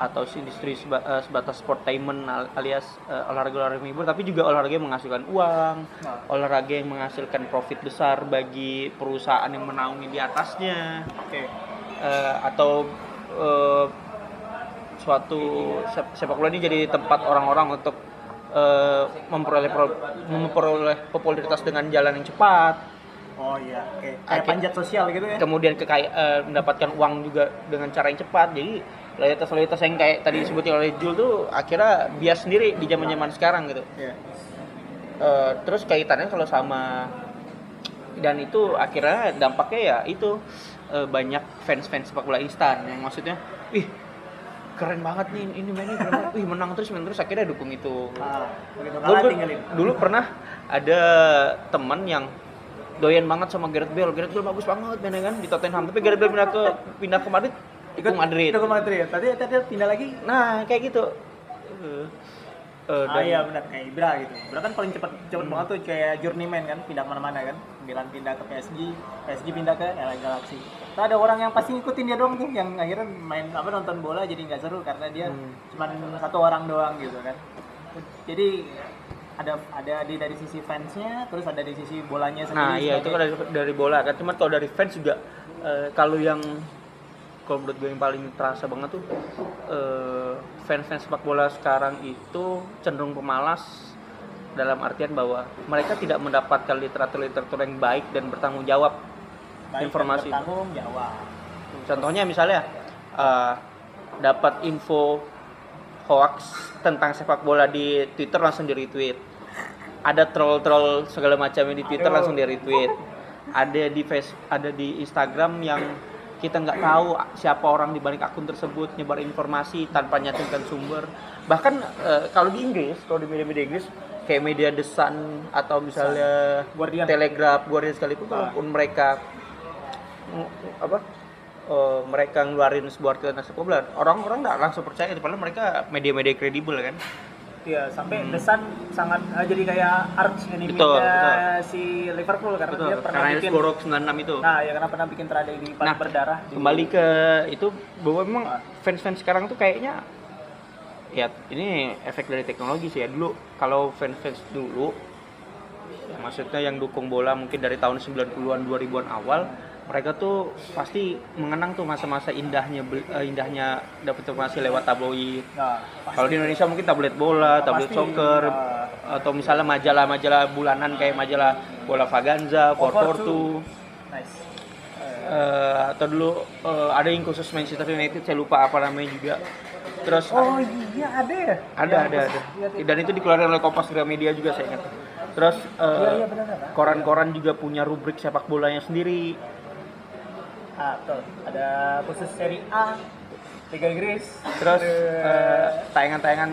atau industri seba- eh, sebatas sportainment al- alias eh, olahraga-olahraga menghibur tapi juga olahraga yang menghasilkan uang olahraga yang menghasilkan profit besar bagi perusahaan yang menaungi di atasnya Oke. eh, atau eh, suatu sep- sepak bola ini jadi tempat orang-orang untuk eh, memperoleh memperoleh popularitas dengan jalan yang cepat Oh iya. Kayak panjat sosial gitu ya. kemudian kekaya eh, mendapatkan uang juga dengan cara yang cepat jadi loyalitas-loyalitas yang kayak tadi disebutin oleh Jul tuh akhirnya bias sendiri di zaman-zaman sekarang gitu Iya. Eh, terus kaitannya kalau sama dan itu akhirnya dampaknya ya itu eh, banyak fans-fans sepak bola instan yang maksudnya ih keren banget nih ini mainnya keren banget. Wih menang terus menang terus akhirnya dukung itu. Ah, tinggalin. dulu pernah ada teman yang doyan banget sama Gareth Bale. Gareth Bale bagus banget mainnya kan di Tottenham. Tapi Gareth Bale pindah ke pindah ke Madrid ikut Madrid. Ikut Madrid. Tadi tadi pindah lagi. Nah, kayak gitu. Eh, eh, Ah iya benar kayak Ibra gitu. Ibra kan paling cepat cepat banget tuh kayak journeyman kan, pindah ke mana-mana kan. Milan pindah ke PSG, PSG pindah ke LA Galaxy. Tuh ada orang yang pasti ngikutin dia doang tuh, yang akhirnya main apa nonton bola jadi nggak seru karena dia Hmm. cuman satu orang doang gitu kan. Jadi ada ada di dari sisi fansnya, terus ada di sisi bolanya sendiri. Nah, iya itu kan dari, dari bola kan. Cuma kalau dari fans juga eh, kalau yang kalau menurut gue yang paling terasa banget tuh eh, fans-fans sepak bola sekarang itu cenderung pemalas dalam artian bahwa mereka tidak mendapatkan literatur-literatur yang baik dan bertanggung jawab. Baik dan informasi. bertanggung jawab. Contohnya misalnya eh, dapat info hoax tentang sepak bola di Twitter langsung di retweet. Ada troll-troll segala macamnya di Twitter Aduh. langsung di retweet. Ada di face, ada di Instagram yang kita nggak tahu siapa orang di balik akun tersebut nyebar informasi tanpa nyatunkan sumber. Bahkan eh, kalau di Inggris, kalau di media-media Inggris kayak media The Sun atau misalnya Guardian. Telegraph, Guardian sekalipun Ah. walaupun mereka apa eh, mereka ngeluarin sebuah artikel tentang sepak bola orang-orang nggak langsung percaya padahal mereka media-media kredibel kan Iya, sampai Hmm. The Sun sangat eh, jadi kayak arch enemy Betul, si Liverpool karena betul dia pernah karena bikin Borok 96 itu. Nah, ya karena pernah bikin tragedi Nah, berdarah di- kembali ke itu bahwa memang fans-fans sekarang tuh kayaknya ya ini efek dari teknologi sih ya. Dulu kalau fans-fans dulu ya maksudnya yang dukung bola mungkin dari tahun 90-an 2000-an awal mereka tuh pasti mengenang tuh masa-masa indahnya eh, indahnya dapat informasi lewat tabloid Nah. Kalau di Indonesia mungkin tablet bola, tablet Pasti, soccer, uh, atau misalnya majalah-majalah bulanan kayak majalah Bola Vaganza, Fortu, Nice. eh, atau dulu eh, ada yang khusus Manchester United saya lupa apa namanya juga. Terus Oh iya ada ya? ada Yang ada ada. iya, iya. Dan itu dikeluarkan oleh Kompas Gramedia juga saya ingat. Terus eh, Iya, iya, benar, benar. koran-koran juga punya rubrik sepak bolanya sendiri. Ah, betul. Ada khusus seri A, Liga Inggris. Terus eh, tayangan-tayangan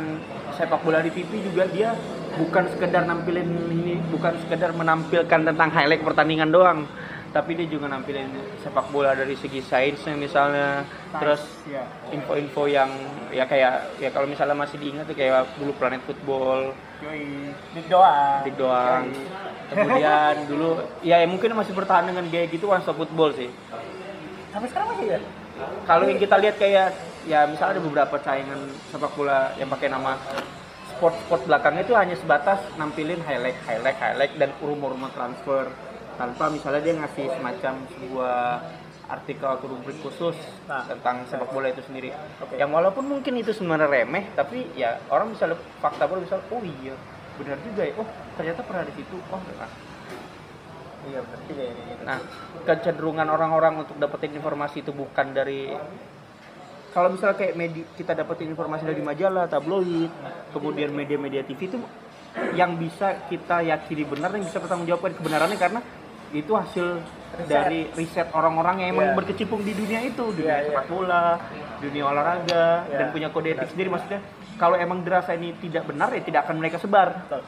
sepak bola di TV juga dia bukan sekedar nampilin ini, bukan sekedar menampilkan tentang highlight pertandingan doang, tapi dia juga nampilin sepak bola dari segi sainsnya misalnya. Nice, Terus ya. info-info yang ya kayak ya kalau misalnya masih diingat tuh kayak dulu Planet Football, Yoi, dik doang. Dik doang. Yoi. Kemudian dulu ya, ya mungkin masih bertahan dengan gaya gitu One Stop Football sih. Sampai sekarang masih ya? Kalau yang kita lihat kayak ya misalnya ada beberapa tayangan sepak bola yang pakai nama sport-sport belakangnya itu hanya sebatas nampilin highlight, highlight, highlight dan rumor-rumor transfer tanpa misalnya dia ngasih semacam sebuah artikel atau rubrik khusus Nah. tentang sepak bola itu sendiri. Oke. Yang walaupun mungkin itu sebenarnya remeh, tapi ya orang bisa lihat fakta baru bisa oh iya benar juga ya, oh ternyata pernah di situ, oh nah. Iya benar juga ya. kayak. Nah, kecenderungan orang-orang untuk dapetin informasi itu bukan dari kalau misalnya kayak media, kita dapetin informasi dari majalah, tabloid, kemudian media-media TV itu yang bisa kita yakini benar yang bisa pertanggungjawabkan kebenarannya karena itu hasil Riset. dari riset orang-orang yang emang Iya. berkecimpung di dunia itu, dunia Iya, iya. sepak bola, dunia olahraga Iya. dan punya kode etik Benar. sendiri maksudnya. Kalau emang dirasa ini tidak benar ya tidak akan mereka sebar Betul.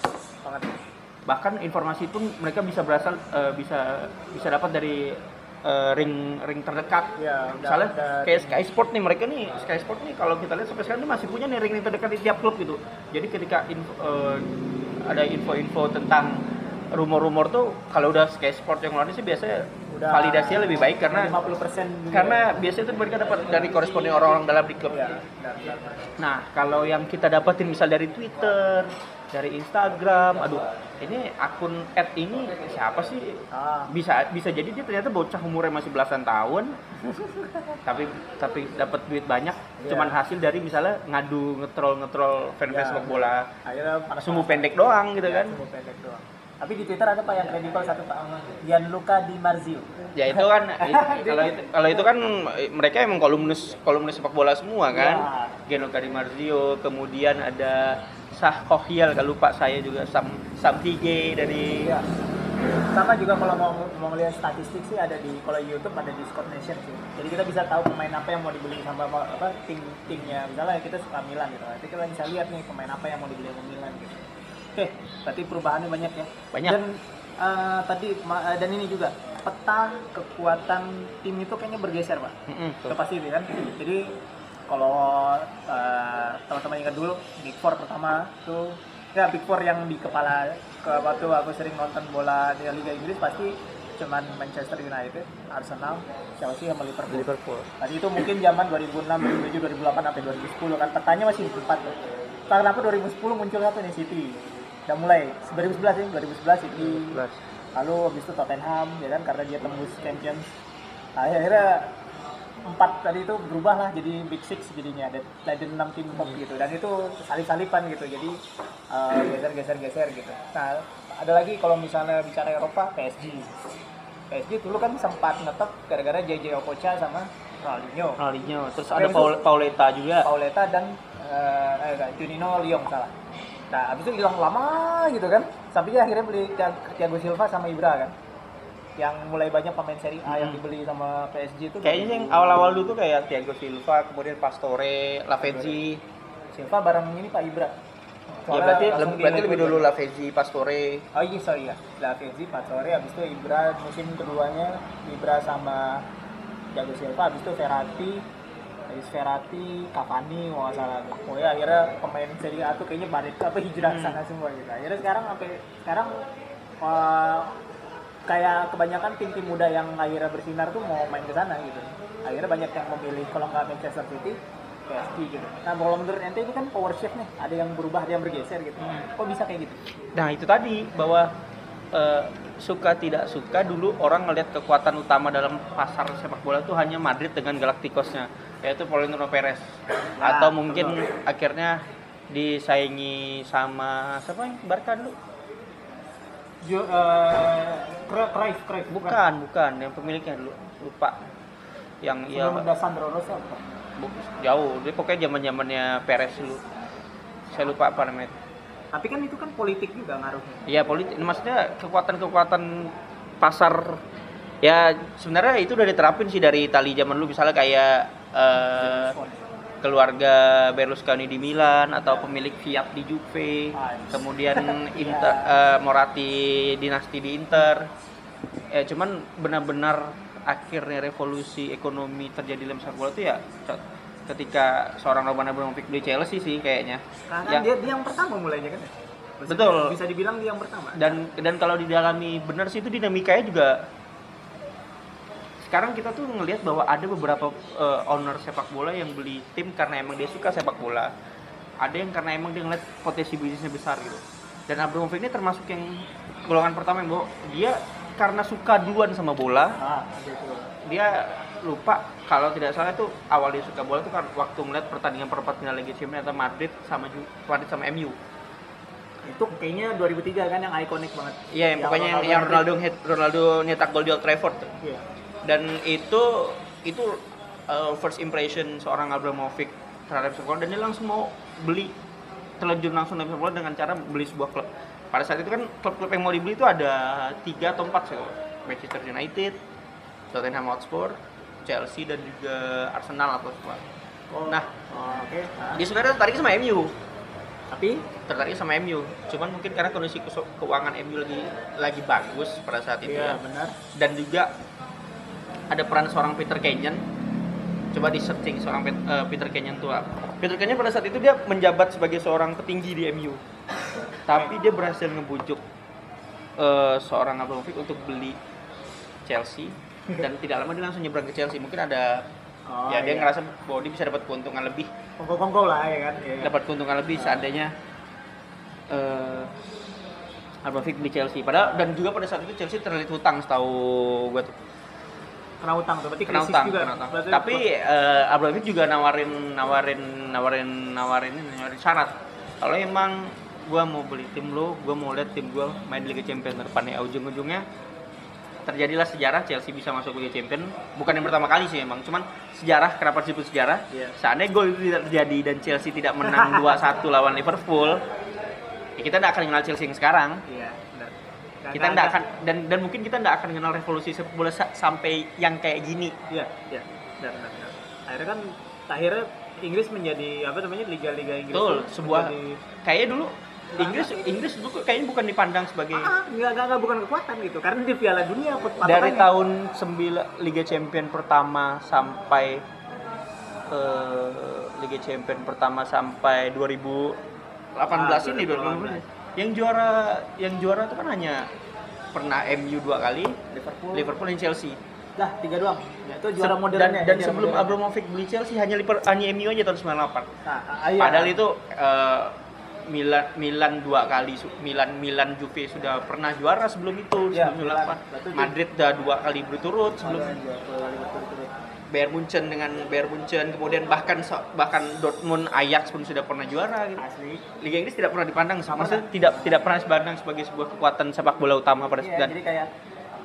Bahkan informasi itu mereka bisa berasal eh, bisa bisa dapat dari eh, ring ring terdekat Iya, misalnya udah- kayak Sky Sport nih mereka nih Sky Sport nih kalau kita lihat sampai sekarang ini masih punya nih ring ring terdekat di tiap klub gitu jadi ketika info, eh, ada info-info tentang rumor-rumor tuh kalau udah Sky Sport yang ngeluarin sih biasanya Udah validasinya lebih baik karena 50% juga. karena biasanya itu mereka dapat dari koresponden orang-orang dalam di klub benar. Nah, kalau yang kita dapetin misal dari Twitter, dari Instagram, aduh, ini akun ad ini siapa sih? Ah, Bisa bisa jadi dia ternyata bocah umurnya masih belasan tahun, tapi tapi dapat duit banyak, Iya. cuman hasil dari misalnya ngadu ngetrol ngetrol fan-fans Iya, sepak bola, akhirnya panas sumbu pendek doang gitu Ya, kan? sumbu pendek doang. Tapi di Twitter ada pak yang kredibel satu pak Gianluca Di Marzio. Ya itu kan kalau itu kalau itu kan mereka emang kolumnis kolumnis sepak bola semua kan. Iya. Geno Di Marzio, kemudian ada Sah Kohyal, kalau lupa saya juga Sam Sam Tige dari Iya. Sama juga kalau mau mau lihat statistik sih ada di kalau YouTube ada Discord Nation sih. Jadi kita bisa tahu pemain apa yang mau dibeli sama apa tim timnya. Misalnya kita suka Milan gitu. Nanti kita bisa lihat nih pemain apa yang mau dibeli sama Milan gitu. Oke, berarti perubahannya banyak ya. Banyak. Dan eh, tadi eh, dan ini juga peta kekuatan tim itu kayaknya bergeser pak. Mm-mm, Itu pasti itu kan. Jadi kalau eh, teman-teman ingat dulu Big Four pertama tuh ya Big Four yang di kepala ke waktu aku sering nonton bola di Liga Inggris pasti cuman Manchester United, Arsenal, Chelsea sama Liverpool. Liverpool. Tadi itu mungkin zaman 2006, 2007, 2008 sampai 2010 kan petanya masih di tempat tuh. Kenapa 2010 muncul satu nih City. Udah mulai 2011 ya, 2011 City. Lalu habis itu Tottenham ya kan karena dia tembus Champions. Nah, akhirnya empat tadi itu berubah lah jadi Big Six jadinya ada ada enam tim top gitu dan itu salip-salipan gitu jadi eh, geser-geser-geser gitu. Nah ada lagi kalau misalnya bicara Eropa PSG. PSG dulu kan sempat ngetop gara-gara JJ Okocha sama Ronaldinho. Ronaldinho, terus ada Paul, Pauleta juga. Pauleta dan eh eh, enggak, Juninho Lyon salah. Nah, habis itu hilang lama gitu kan. Sampai akhirnya beli Thiago Silva sama Ibra kan. Yang mulai banyak pemain seri A yang Hmm. dibeli sama PSG itu Kayaknya yang awal-awal dulu tuh kayak Thiago Silva, kemudian Pastore, Lavezzi. Silva bareng ini Pak Ibra. Ya Soalnya berarti langsung berarti lebih dulu Lavezzi, Pastore. Oh iya sorry ya. Lavezzi, Pastore, habis itu Ibra musim keduanya Ibra sama Thiago Silva, habis itu Verratti, habis Verratti, Cavani, kalau nggak salah. Pokoknya akhirnya pemain Serie A tuh kayaknya balik apa hijrah ke sana semua gitu. Akhirnya sekarang sampai sekarang eh, kayak kebanyakan tim-tim muda yang akhirnya bersinar tuh mau main ke sana gitu. Akhirnya banyak yang memilih kalau nggak Manchester City, PSG gitu. Nah kalau menurut ente itu kan power shift nih, ada yang berubah, ada yang bergeser gitu. Kok bisa kayak gitu? Nah itu tadi bahwa eh, suka tidak suka dulu orang ngelihat kekuatan utama dalam pasar sepak bola itu hanya Madrid dengan Galacticosnya yaitu Florentino Perez Nah, atau mungkin akhirnya disaingi sama siapa yang Barca dulu? Jo, eh, Cra- Cruyff, Cruyff, Bukan, bukan, yang pemiliknya dulu lupa. Yang iya Sebelum Sandro Rosa bukan? jauh, dia pokoknya zaman zamannya Perez dulu. Saya lupa apa namanya. Tapi kan itu kan politik juga ngaruhnya. Iya politik, maksudnya kekuatan-kekuatan pasar ya sebenarnya itu udah diterapin sih dari Itali zaman dulu misalnya kayak eh, keluarga Berlusconi di Milan atau pemilik Fiat di Juve, kemudian Inter eh, Moratti dinasti di Inter. Ya cuman benar-benar akhirnya revolusi ekonomi terjadi dalam sepak bola itu ya ketika seorang Roman Abramovich beli Chelsea sih kayaknya. Karena Ya. dia, dia yang pertama mulainya kan ya? Bisa- Betul. Bisa dibilang dia yang pertama. dan dan kalau didalami benar sih itu dinamikanya juga sekarang kita tuh ngelihat bahwa ada beberapa eh, owner sepak bola yang beli tim karena emang dia suka sepak bola ada yang karena emang dia ngeliat potensi bisnisnya besar gitu dan Abramovich ini termasuk yang golongan pertama yang bahwa dia karena suka duluan sama bola Ah, gitu. dia lupa kalau tidak salah itu awal dia suka bola itu kan waktu melihat pertandingan perempat final Liga Champions antara Madrid sama Madrid sama MU Itu kayaknya 2003 kan yang ikonik banget. Iya, yang pokoknya yang, yang Ronaldo Ronaldo nyetak gol di Old Trafford tuh. Iya. Dan itu itu uh, first impression seorang Abramovich terhadap sepak bola dan dia langsung mau beli terjun langsung dalam sepak bola dengan cara beli sebuah klub. Pada saat itu kan klub-klub yang mau dibeli itu ada tiga atau empat sih. Manchester United, Tottenham Hotspur, Chelsea dan juga Arsenal atau apa. Oh, Nah, oh, oke. Nah, dia sebenarnya tertarik sama MU. tapi Tertarik sama MU. Cuman mungkin karena kondisi keuangan MU lagi lagi bagus pada saat itu iya ya benar. dan juga ada peran seorang Peter Kenyon. Coba di searching seorang Pet- eh, Peter Kenyon tua Peter Kenyon pada saat itu dia menjabat sebagai seorang petinggi di MU tapi dia berhasil ngebujuk eh, seorang Abramovich untuk beli Chelsea. Dan tidak lama dia langsung nyebrang ke Chelsea. Mungkin ada Oh, ya dia iya. ngerasa bahwa dia bisa dapat keuntungan lebih. Kongko-kongko lah ya kan. Iya. dapat keuntungan lebih seandainya eh Abramovich beli Chelsea. Padahal dan juga pada saat itu Chelsea terlilit hutang setahu gue tuh kena utang tuh, berarti kena krisis utang, juga. kena utang. Berarti Tapi eh, Abramovich juga nawarin nawarin nawarin nawarin ini, nawarin syarat. Kalau emang gua mau beli tim lo, gua mau lihat tim gua main Liga Champions depannya ujung-ujungnya terjadilah sejarah Chelsea bisa masuk Liga Champions bukan yang pertama kali sih emang cuman sejarah kenapa disebut sejarah Iya. seandainya gol itu tidak terjadi dan Chelsea tidak menang 2-1 lawan Liverpool ya kita tidak akan kenal Chelsea yang sekarang Iya, Nggak- kita nggak- tidak akan dan dan mungkin kita tidak akan kenal revolusi sepak bola sa- sampai yang kayak gini Iya, iya. Benar, benar. Akhirnya kan akhirnya Inggris menjadi apa namanya liga-liga Inggris Betul, sebuah menjadi, kayaknya dulu Inggris Inggris dulu kayaknya bukan dipandang sebagai ah, nggak, nggak, nggak, bukan kekuatan gitu karena di Piala Dunia dari tahun 9 Liga Champion pertama sampai eh, Liga Champion pertama sampai 2018 Ah, ini 2018. 2018. Yang juara yang juara itu kan hanya pernah MU dua kali, Liverpool. Liverpool dan Chelsea. Lah, tiga doang. Ya, itu juara Se- modernnya. dan, dan juara sebelum modern. Abramovich beli Chelsea hanya Liverpool hanya MU aja tahun 98. Nah, ah, iya. Padahal itu eh, Milan Milan dua kali Milan Milan Juve sudah pernah juara sebelum itu Iya, sebelum Milan. 98. Berarti di- Madrid udah dua kali berturut sebelum Ada dua kali berturut-turut. Bayern Munchen dengan Bayern Munchen kemudian bahkan bahkan Dortmund Ajax pun sudah pernah juara gitu. Asli. Liga Inggris tidak pernah dipandang Sama maksudnya tidak tidak pernah dipandang sebagai sebuah kekuatan sepak bola utama pada Iya, dan jadi kayak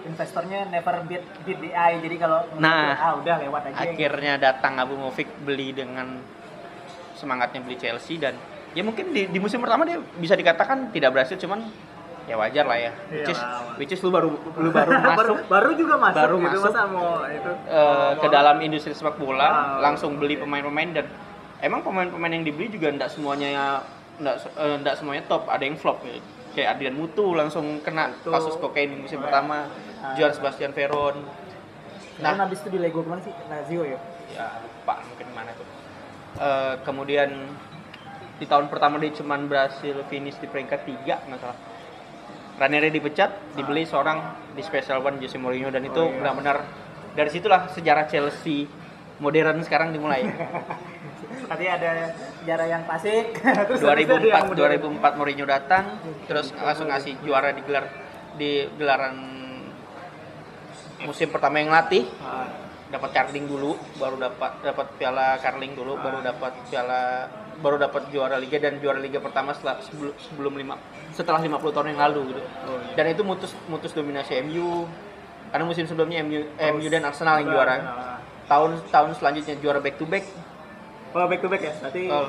investornya never beat beat the eye. Jadi kalau Nah, ah udah lewat aja. akhirnya datang Abramovich beli dengan semangatnya beli Chelsea dan ya mungkin di, di musim pertama dia bisa dikatakan tidak berhasil cuman ya wajar lah ya. Which is, which is lu baru lu baru baru, masuk. Baru juga masuk baru gitu masuk, masa mau itu? eh, ke dalam industri sepak bola Ah, langsung beli pemain-pemain dan emang pemain-pemain yang dibeli juga enggak semuanya enggak, eh, enggak semuanya top. Ada yang flop ya. kayak Adrian Mutu langsung kena Mutu. kasus kokain di musim pertama. Ah. Johan Sebastian Veron. Nah. Nah habis itu di Lego ke mana sih? Lazio ya? Ya lupa mungkin mana tuh. Eh, kemudian di tahun pertama dia cuman berhasil finish di peringkat 3 nggak salah Ranieri dipecat dibeli seorang di Special One Jose Mourinho dan itu Oh, iya. benar-benar dari situlah sejarah Chelsea modern sekarang dimulai. Tadi ada sejarah yang klasik. Terus habis itu ada yang 2004 modern. 2004 Mourinho datang terus langsung ngasih juara di gelar di gelaran musim pertama yang latih. Ah, dapat Carling dulu, baru dapat dapat piala Carling dulu, baru dapat piala baru dapat juara liga dan juara liga pertama setelah sebelum sebelum lima setelah 50 tahun yang lalu gitu. Oh, iya. Dan itu mutus mutus dominasi MU. Karena musim sebelumnya MU MU dan Arsenal yang juara. Tahun tahun selanjutnya juara back to back. Oh back to back ya? Berarti Oh.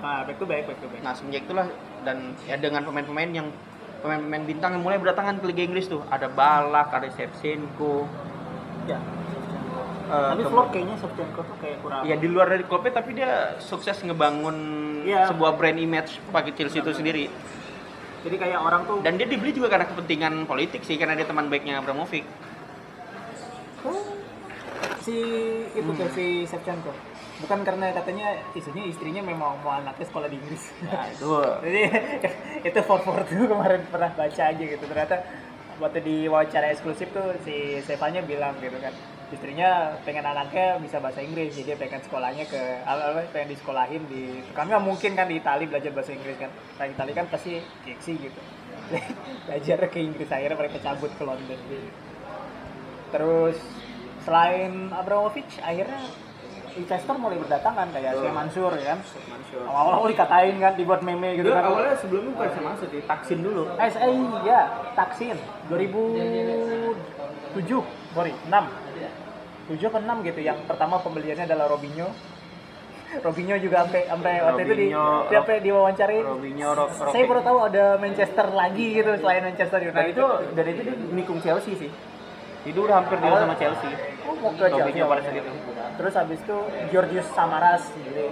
ah, back to back, back to back. Nah, semenjak itulah dan ya dengan pemain-pemain yang pemain-pemain bintang yang mulai berdatangan ke Liga Inggris tuh. Ada Balak, ada Shevchenko. Ya. eh, Tapi kayaknya Shevchenko tuh kayak kurang. Ya di luar dari klubnya tapi dia sukses ngebangun Iya. sebuah brand image pakai Chelsea itu sendiri. Jadi kayak orang tuh Dan dia dibeli juga karena kepentingan politik sih karena dia teman baiknya Abramovich. si itu tuh si Shevchenko. Bukan karena katanya isunya istrinya memang mau anaknya sekolah di Inggris. Nah, itu Jadi itu for for tuh kemarin pernah baca aja gitu. Ternyata waktu di wawancara eksklusif tuh si Stefanya bilang gitu kan istrinya pengen anaknya bisa bahasa Inggris jadi dia pengen sekolahnya ke apa pengen disekolahin di kan nggak mungkin kan di Itali belajar bahasa Inggris kan? Nah Itali kan pasti keksi gitu. Belajar ke Inggris akhirnya mereka cabut ke London. Gitu. terus selain Abramovich akhirnya investor mulai berdatangan kayak Syekh Mansur ya kan? Awal-awal dikatain kan dibuat meme gitu kan. sebelumnya bukan sama masuk di Taksin dulu. Eh, eh, iya, Taksin 2007, sorry, 6 7 ke 6 gitu, yang pertama pembeliannya adalah Robinho Robinho juga sampai sampai waktu itu di dia sampai diwawancarain Robinho, Rob, Rob, saya baru tahu ada Manchester lagi gitu selain Manchester United Dan itu dari itu dia nikung Chelsea sih. Itu udah hampir deal Awal- sama Chelsea. oh, mau ke Chelsea Robinho pada saat itu. terus habis itu Georgios Samaras gitu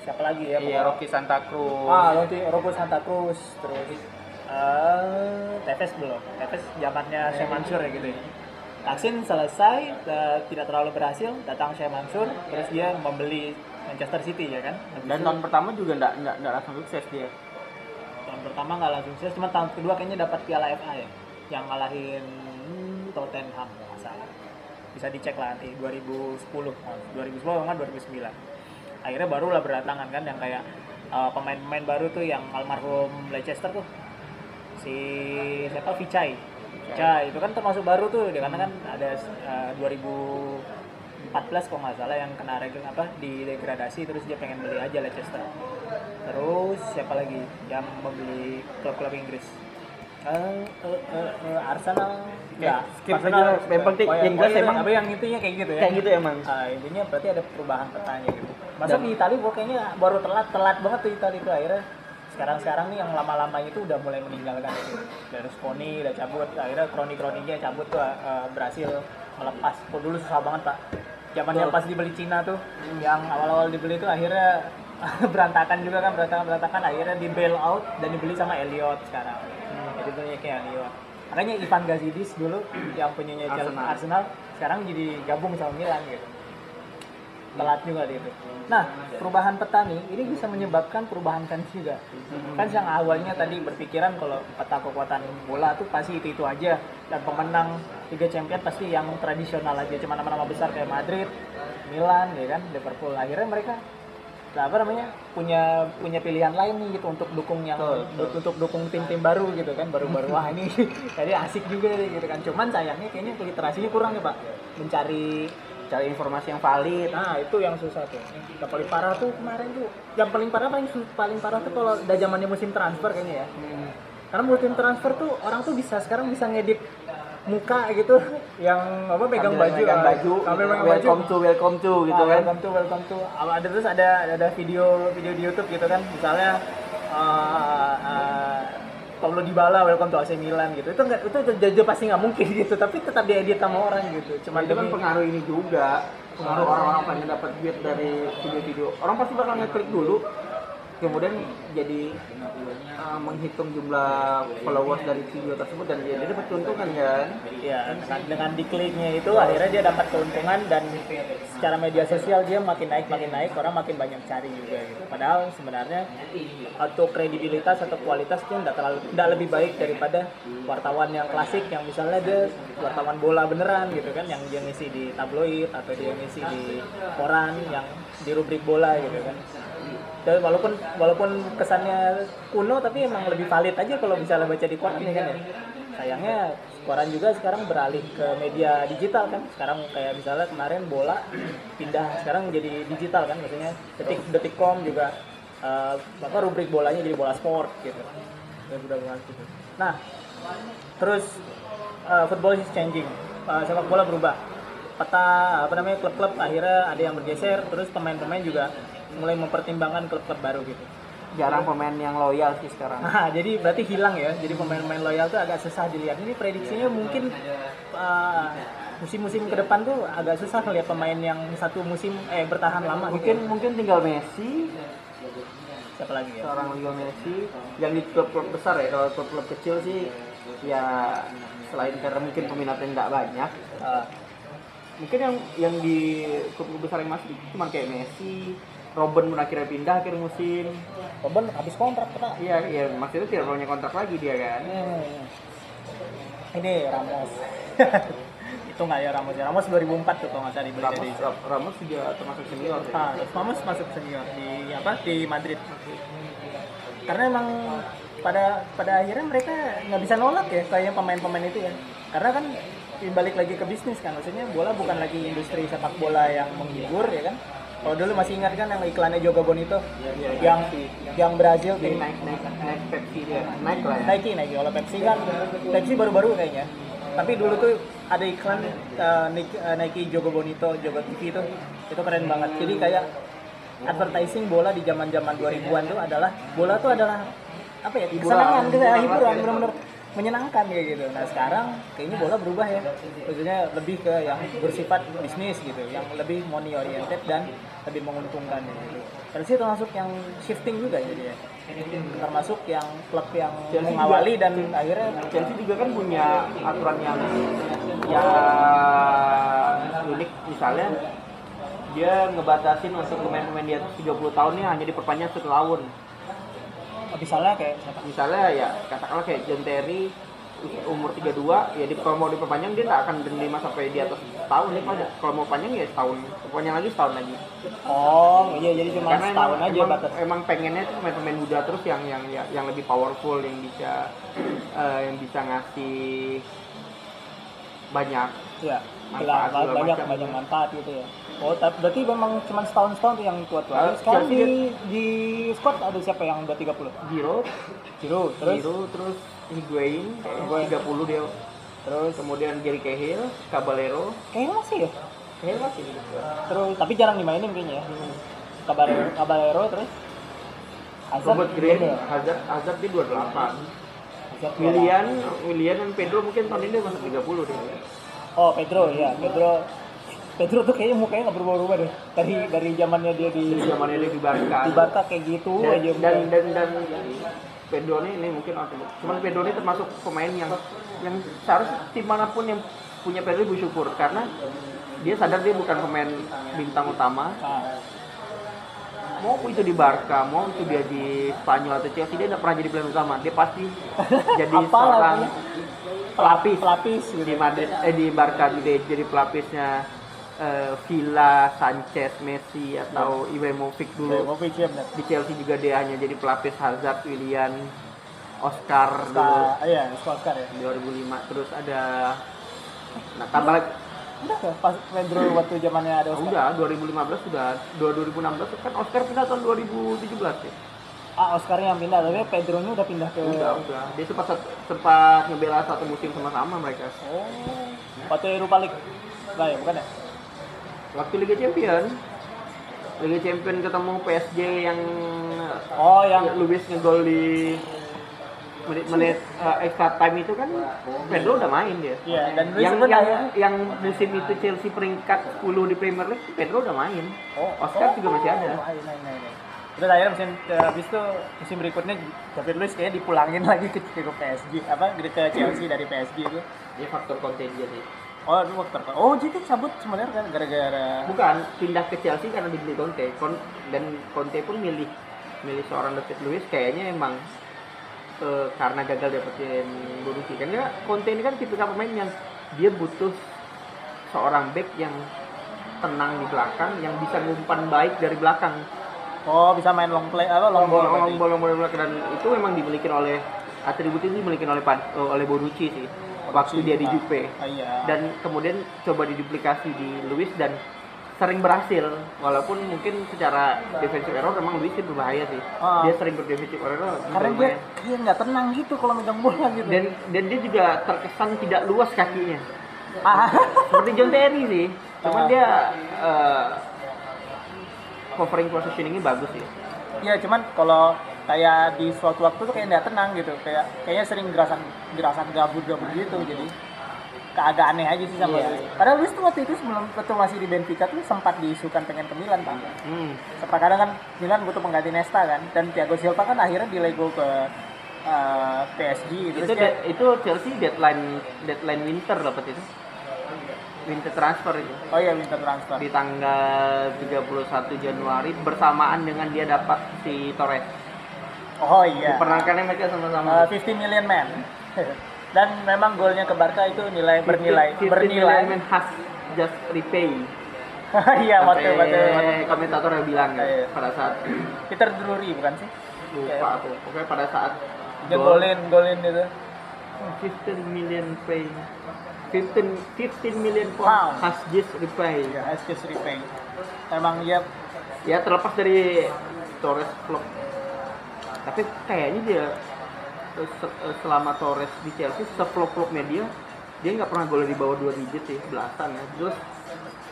siapa lagi ya Iya, Rocky Santa Cruz. Ah, Roti Roko Santa Cruz terus eh Tevez belum. Tevez zamannya Syekh Mansur ya gitu ya. Taksin selesai, eh, tidak terlalu berhasil, datang Syekh Mansur, terus dia membeli Manchester City ya kan. Habis Dan itu, tahun pertama juga enggak enggak langsung sukses dia. tahun pertama nggak langsung sukses, cuma tahun kedua kayaknya dapat Piala FA ya, yang ngalahin hmm, Tottenham kalau nggak salah. Bisa dicek lah nanti 2010, oh, 2010 kan 2009. Akhirnya barulah berdatangan kan yang kayak eh, pemain-pemain baru tuh yang almarhum Leicester tuh si siapa Vichai Vichai itu kan termasuk baru tuh dia karena kan ada eh, 2014 kalau nggak salah yang kena regel apa di degradasi terus dia pengen beli aja Leicester. Terus siapa lagi? Yang membeli klub-klub Inggris. Eh, eh, eh, eh, Arsenal. Enggak skip Arsenal aja. Yang penting- Oh, yang jelas emang- apa yang intinya kayak gitu ya. Kayak gitu emang. Ah, intinya berarti ada perubahan petanya gitu. Masa Dan- di Itali gua kayaknya baru telat telat banget tuh Itali itu akhirnya sekarang-sekarang nih yang lama-lama itu udah mulai meninggalkan itu. Berlusconi udah cabut, akhirnya kroni-kroninya cabut tuh eh, berhasil melepas. Kok dulu susah banget pak. Zamannya pas dibeli Cina tuh, yang awal-awal dibeli itu akhirnya berantakan juga kan berantakan berantakan akhirnya di bail out dan dibeli sama Elliot sekarang. Jadi punya kayak Elliot. Makanya Ivan Gazidis dulu yang punyanya Arsenal. Arsenal sekarang jadi gabung sama Milan gitu telat juga dia itu. Nah, perubahan peta nih ini bisa menyebabkan perubahan fans juga. Kan yang awalnya tadi berpikiran kalau peta kekuatan bola tuh pasti itu itu aja dan pemenang Liga Champions pasti yang tradisional aja cuma nama-nama besar kayak Madrid, Milan, ya kan, Liverpool. Akhirnya mereka nah, apa namanya punya punya pilihan lain nih gitu untuk dukung yang Betul, betul. untuk dukung tim-tim baru gitu kan baru-baru wah ini jadi asik juga gitu kan cuman sayangnya kayaknya literasinya kurang ya pak mencari Cari informasi yang valid. Nah itu yang susah tuh. Yang paling parah tuh kemarin tuh. Yang paling parah paling paling parah tuh kalau udah zamannya musim transfer kayaknya ya. Karena musim transfer tuh orang tuh bisa sekarang bisa ngedit muka gitu yang apa pegang Sambil baju megang ah, baju, sambil gitu. baju welcome to, welcome to gitu Ah, kan. welcome to welcome to ada terus ada ada video video di YouTube gitu kan misalnya ah, ah, Paulo Dybala welcome to AC Milan gitu. Itu enggak itu jajah pasti nggak mungkin gitu tapi tetap diedit sama orang gitu. Cuman itu kan demi- pengaruh ini juga. Pengaruh orang-orang pengen dapat duit dari video-video. Orang pasti bakal ngeklik dulu kemudian jadi uh, menghitung jumlah followers dari video tersebut dan dia, dia dapat keuntungan kan Ya, dengan, dikliknya itu akhirnya dia dapat keuntungan dan secara media sosial dia makin naik makin naik orang makin banyak cari juga gitu. Padahal sebenarnya atau kredibilitas atau kualitas itu tidak terlalu tidak lebih baik daripada wartawan yang klasik yang misalnya dia wartawan bola beneran gitu kan yang dia ngisi di tabloid atau dia ngisi di koran yang di rubrik bola gitu kan. Jadi walaupun walaupun kesannya kuno tapi emang lebih valid aja kalau misalnya baca di koran ya kan ya. Sayangnya koran juga sekarang beralih ke media digital kan. Sekarang kayak misalnya kemarin bola pindah sekarang jadi digital kan? Maksudnya detik detikcom juga apa rubrik bolanya jadi bola sport gitu. Udah banget gitu nah terus eh, football is changing. Eh, sepak bola berubah. Peta apa namanya klub-klub akhirnya ada yang bergeser terus pemain-pemain juga mulai mempertimbangkan klub-klub baru gitu Jarang pemain yang loyal sih sekarang. Nah, jadi berarti hilang ya. Jadi pemain-pemain loyal tuh agak susah dilihat. Ini prediksinya mungkin uh, musim-musim ke depan tuh agak susah melihat pemain yang satu musim eh bertahan lama. Mungkin mungkin tinggal Messi, siapa lagi ya? seorang Lionel Messi yang di klub-klub besar ya. Kalau klub-klub kecil sih ya selain karena mungkin peminatnya nggak banyak, Uh, mungkin yang yang di klub-klub besar yang masih cuma kayak Messi, Robben pun akhirnya pindah akhir musim. Robben habis kontrak kita. Iya, iya maksudnya tidak punya kontrak lagi dia kan. Hmm. Ini Ramos. Itu nggak ya Ramos ya? Ramos 2004 tuh kalau nggak salah dibeli Ramos, dari. Ra- Ramos juga termasuk senior. ya. Ah, Ramos masuk senior di apa di Madrid. Karena emang pada pada akhirnya mereka nggak bisa nolak ya kayak pemain-pemain itu ya. Karena kan balik lagi ke bisnis kan, maksudnya bola bukan lagi industri sepak bola yang menghibur ya kan. Kalau dulu masih ingat kan yang iklannya Joga Bonito yang yang Brazil tim naik naik naik Pepsi dia. Naik lah ya. Nike Nike kalau Pepsi kan Pepsi baru-baru kayaknya. Tapi dulu tuh ada iklan uh, Nike, uh, Nike Jogo Bonito Jogo TV itu itu keren banget. Jadi kayak advertising bola di zaman zaman 2000-an tuh adalah bola tuh adalah apa ya kesenangan gitu ya, Hiburan ya. benar-benar menyenangkan kayak gitu. Nah sekarang kayaknya bola berubah ya. Maksudnya lebih ke yang bersifat bisnis gitu yang lebih money oriented dan lebih menguntungkan gitu. Chelsea termasuk yang shifting juga jadi ya. Termasuk yang klub yang Chelsea mengawali juga- dan akhirnya Chelsea juga kan punya aturan yang yang unik. Misalnya dia ngebatasin untuk pemain-pemain di atas 30 tahun ini hanya diperpanjang satu tahun. misalnya kayak siapa? Misalnya ya katakanlah kayak John Terry umur 32 ya di, kalau mau diperpanjang dia nggak akan menerima sampai di atas setahun nih kalau kalau mau panjang ya setahun panjang lagi setahun lagi Oh iya jadi cuma karena setahun emang, aja emang, batas. emang pengennya tuh pemain-pemain muda terus yang yang yang, yang lebih powerful yang bisa eh, yang bisa ngasih banyak Iya. Manfaat segala banyak macam. banyak manfaat gitu ya. Oh, tapi berarti memang cuma setahun setahun tuh yang tua-tua. Kalau Sekarang di di squad ada siapa yang udah 30? Giroud Giroud, terus Giroud terus Higuain kayaknya 30 dia terus kemudian Gary Cahill Caballero kayaknya masih ya. Cahill masih gitu. Terus tapi jarang dimainin kayaknya ya. Caballero, Caballero terus Hazard Robert Green ya? Hazard Hazard dia 28 Hazard. Willian Willian dan Pedro mungkin tahun ini dia masuk 30 deh Oh, Pedro ya. Pedro Pedro tuh kayaknya mukanya nggak berubah-ubah deh. Dari dari zamannya dia di zamannya dia di Barca di Barca kayak gitu dan, aja. dan dan dan Pedro ini, ini mungkin oke. Cuman Pedro ini termasuk pemain yang yang seharusnya tim mana pun yang punya Pedro bersyukur karena dia sadar dia bukan pemain bintang utama. Mau itu di Barca, mau itu dia di Spanyol atau Chelsea, dia nggak pernah jadi pemain utama. Dia pasti jadi seorang pelapis pelapis gitu. di Madrid eh di Barca juga jadi pelapisnya eh, Villa, Sanchez, Messi atau Ibrahimovic dulu. Ibrahimovic ya benar. di Chelsea juga dia hanya jadi pelapis Hazard, Willian, Oscar dulu Oscar, iya, Oscar ya. 2005 terus ada nah tambah lagi Udah ya, pas Pedro waktu zamannya ada Oscar. udah 2015 sudah 2016 kan Oscar pindah tahun 2017 ya Ah, Oscarnya yang pindah, tapi Pedro ini udah pindah ke udah udah dia sempat sempat ngebela satu musim sama-sama mereka Oh, waktu Europa League. Lah ya, bukan ya? Waktu Liga Champion Liga Champion ketemu PSG yang Oh, yang Luis ngegol di menit-menit uh, extra time itu kan Pedro udah main dia Iya, dan Luis yang sebenarnya- yang yang musim itu Chelsea peringkat 10 di Premier League Pedro udah main Oh, Oscar oh, juga masih ada. Oh. Terus akhirnya musim eh, habis itu musim berikutnya David Luiz kayaknya dipulangin lagi ke, ke PSG apa ke Chelsea dari PSG itu. dia faktor konten dia sih Oh, itu waktu Oh, jadi cabut sebenarnya kan gara-gara bukan pindah ke Chelsea karena dibeli Conte. Kon- dan Conte pun milih milih seorang David Luiz. Kayaknya emang eh, karena gagal dapetin Bonucci karena Conte ini kan tipikal pemain yang dia butuh seorang back yang tenang di belakang yang bisa ngumpan baik dari belakang. Oh, bisa main long play apa long ball long ball, long ball, long ball. dan itu memang dimiliki oleh atribut ini dimiliki oleh Pad- oleh Bonucci sih waktu dia di Juve Ah, iya. dan kemudian coba diduplikasi di Luis dan sering berhasil. Walaupun mungkin secara defensive error memang Luis itu berbahaya sih. Ah. dia sering berdefensive error Karena dia dia nggak tenang gitu kalau megang bola gitu. dan dan dia juga terkesan tidak luas kakinya. Ah, seperti John Terry sih. Cuman Ah. dia eh, covering positioningnya bagus ya Iya, cuman kalau kayak di suatu waktu tuh kayak nggak tenang gitu. Kayak kayaknya sering gerasan gerasan gabut-gabut gitu. Jadi agak aneh aja sih sama Iya. Luis. Padahal Luis tuh waktu itu sebelum waktu masih di Benfica tuh sempat diisukan pengen ke Milan pak. hmm. Sempat kadang kan Milan butuh pengganti Nesta kan. Dan Thiago Silva kan akhirnya dilego ke eh, PSG. Terus itu dia- itu Chelsea deadline deadline winter dapat itu winter transfer itu oh iya winter transfer. di tanggal 31 Januari bersamaan dengan dia dapat si Torres. Oh iya. Diperankannya mereka sama-sama. Eh, 50 million man. Dan memang golnya ke Barca itu nilai bernilai 50 bernilai. million has just repay. Iya, waktu komentator yang bilang kan, Iya. pada saat Peter Drury bukan sih? lupa aku. Pokoknya pada saat Dia gol, golin golin itu. 15 million pay 15 15 million Pound. pound has just repay. Ya, SK Repay. Emang dia Ya terlepas dari Torres flop. Tapi kayaknya dia eh, eh, selama Torres di Chelsea seflop-flopnya dia dia nggak pernah gol di bawah dua digit sih belasan ya terus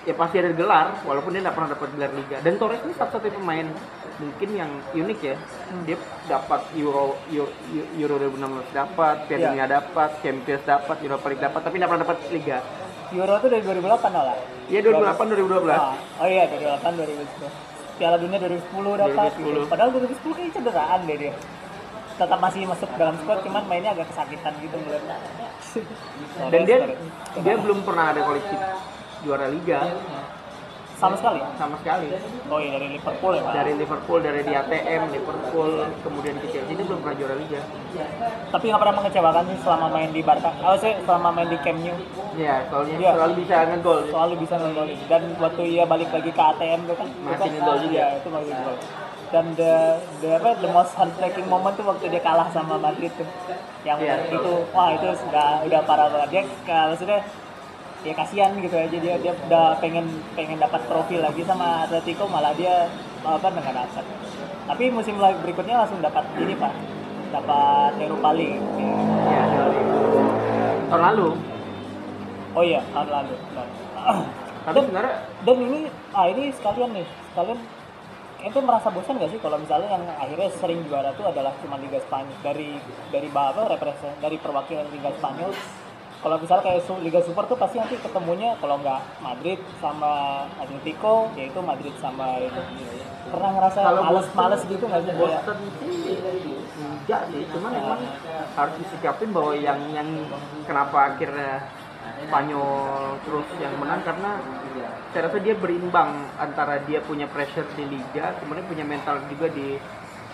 ya pasti ada gelar walaupun dia nggak pernah dapat gelar liga dan Torres ini satu-satunya pemain mungkin yang unik ya dia dapat Euro Euro, Euro 2016 dapat Piala. Dunia dapat Champions dapat Europa League dapat tapi nggak pernah dapat liga Euro tuh dari 2008 lah. Iya 2008 2012 Ah, oh iya 2008 2010. Piala Dunia 2010 dapat. 2010. gitu. Padahal 2010 kayaknya cederaan deh dia. Tetap masih masuk dalam squad cuman mainnya agak kesakitan gitu mulai. dan dia dia belum pernah ada koleksi juara liga sama sekali. sama sekali Oh iya dari Liverpool ya Pak. dari Liverpool dari di ATM Liverpool kemudian ke Chelsea dia belum pernah juara liga Tapi nggak pernah mengecewakan sih selama main di Barca. Oh sih selama main di Camp Nou ya soalnya Iya. selalu bisa ngegol selalu bisa ngegolin dan waktu ia balik lagi ke ATM kan itu Masih kan- ngegol juga. iya, itu masih gol dan the, the apa the most heartbreaking moment tuh waktu dia kalah sama Madrid tuh yang Iya. itu wah itu sudah udah parah banget dia kalau sudah ya kasihan gitu aja. Dia dia udah pengen pengen dapat trofi lagi sama Atletico malah dia apa nggak dapat tapi musim berikutnya langsung dapat ini pak. Dapat Europa League. Ya 2000 tahun lalu? Oh iya tahun lalu. Tapi Dan- sebenarnya dan ini ah ini sekalian nih sekalian. Itu merasa bosan gak sih kalau misalnya yang akhirnya sering juara tuh adalah cuma Liga Spanyol dari dari apa represent dari perwakilan Liga Spanyol kalau misalnya kayak Liga Super tuh pasti nanti ketemunya kalau nggak Madrid sama Atletico yaitu Madrid sama itu pernah ngerasa Kalau males-males bosen- gitu nggak sih? Boston sih enggak sih cuman memang harus disikapin bahwa yang yang kenapa akhirnya Spanyol terus yang menang karena saya rasa dia berimbang antara dia punya pressure di liga kemudian punya mental juga di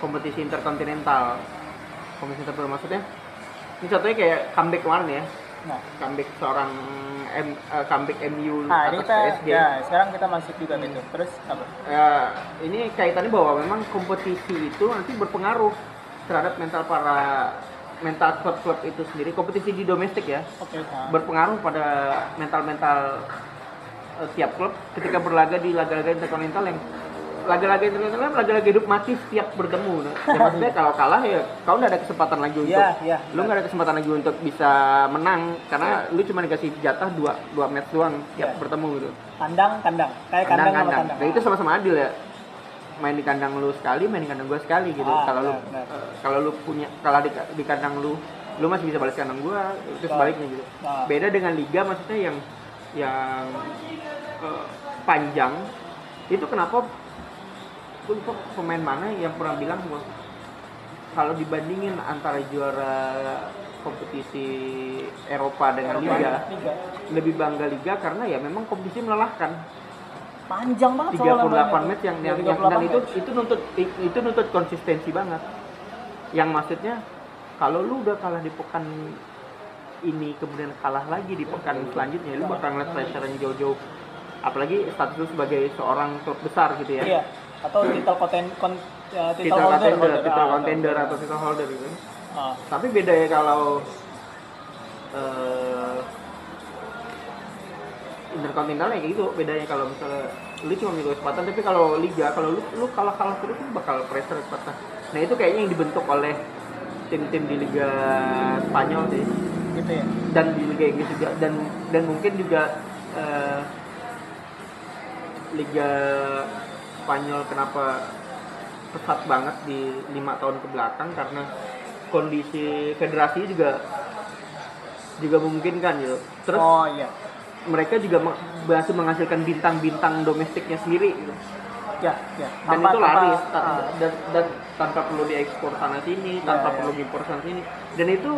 kompetisi interkontinental. Kompetisi interkontinental maksudnya? Ini contohnya kayak comeback kemarin ya nah, comeback seorang M, eh, comeback MU nah ini atas kita PSG ya sekarang kita masuk juga gitu. Terus apa? Ya, ini kaitannya bahwa memang kompetisi itu nanti berpengaruh terhadap mental para mental klub-klub itu sendiri. Kompetisi di domestik ya oke nah. berpengaruh pada mental-mental eh, tiap klub ketika berlaga di laga-laga interkontinental yang laga-laga interkontinental laga-laga hidup mati setiap bertemu nah, ya maksudnya kalau kalah ya kau nggak ada kesempatan lagi untuk Iya, iya. lu nggak ada kesempatan lagi untuk bisa menang karena lu cuma dikasih jatah dua dua match doang tiap Iya. bertemu gitu kandang kandang kayak kandang, sama kandang-kandang. kandang Nah, itu sama-sama adil ya. Main di kandang lu sekali, main di kandang gua sekali gitu. Ah, kalau lu eh, kalau lu punya kalau di, di kandang lu lu masih bisa balas kandang gua, itu sebaliknya gitu. Ah. Beda dengan liga maksudnya yang yang eh, panjang itu kenapa gue lupa pemain mana yang pernah bilang kalau dibandingin antara juara kompetisi Eropa dengan liga Liga. lebih bangga liga karena ya memang kompetisi melelahkan panjang banget soalnya 38 mainnya. match yang, Ya, yang, yang 38 dan itu itu nuntut itu nuntut konsistensi banget yang maksudnya kalau lu udah kalah di pekan ini kemudian kalah lagi di pekan selanjutnya lu bakal ngeliat pressure yang jauh-jauh apalagi status lu sebagai seorang klub besar gitu ya Iya. Atau title konten kon, ya, title, title holder, contender, holder. title Ah, contender atau title holder gitu. Ah, tapi beda ya kalau eh, interkontinental ya kayak gitu bedanya kalau misalnya lu cuma milih kesempatan tapi kalau liga kalau lu lu kalah kalah terus lu bakal pressure kesempatan. Nah itu kayaknya yang dibentuk oleh tim-tim di liga Spanyol sih. Gitu ya? Dan di liga Inggris juga. Dan dan mungkin juga eh, liga Spanyol kenapa pesat banget di lima tahun ke belakang? Karena kondisi federasi juga juga memungkinkan gitu. Terus oh iya. mereka juga berhasil menghasilkan bintang-bintang domestiknya sendiri gitu. ya ya. Dan Tanpa- itu tanpa- laris ta- ah, dan, dan tanpa perlu diekspor sana sini tanpa ya. perlu diimpor sana sini. Dan itu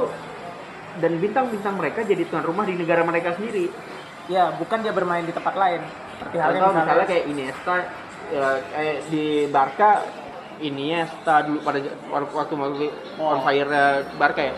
dan bintang-bintang mereka jadi tuan rumah di negara mereka sendiri. Ya bukan dia bermain di tempat lain. Seperti halnya misalnya, misalnya kayak Iniesta ya, kayak di Barca Iniesta dulu pada waktu waktu on fire Barca ya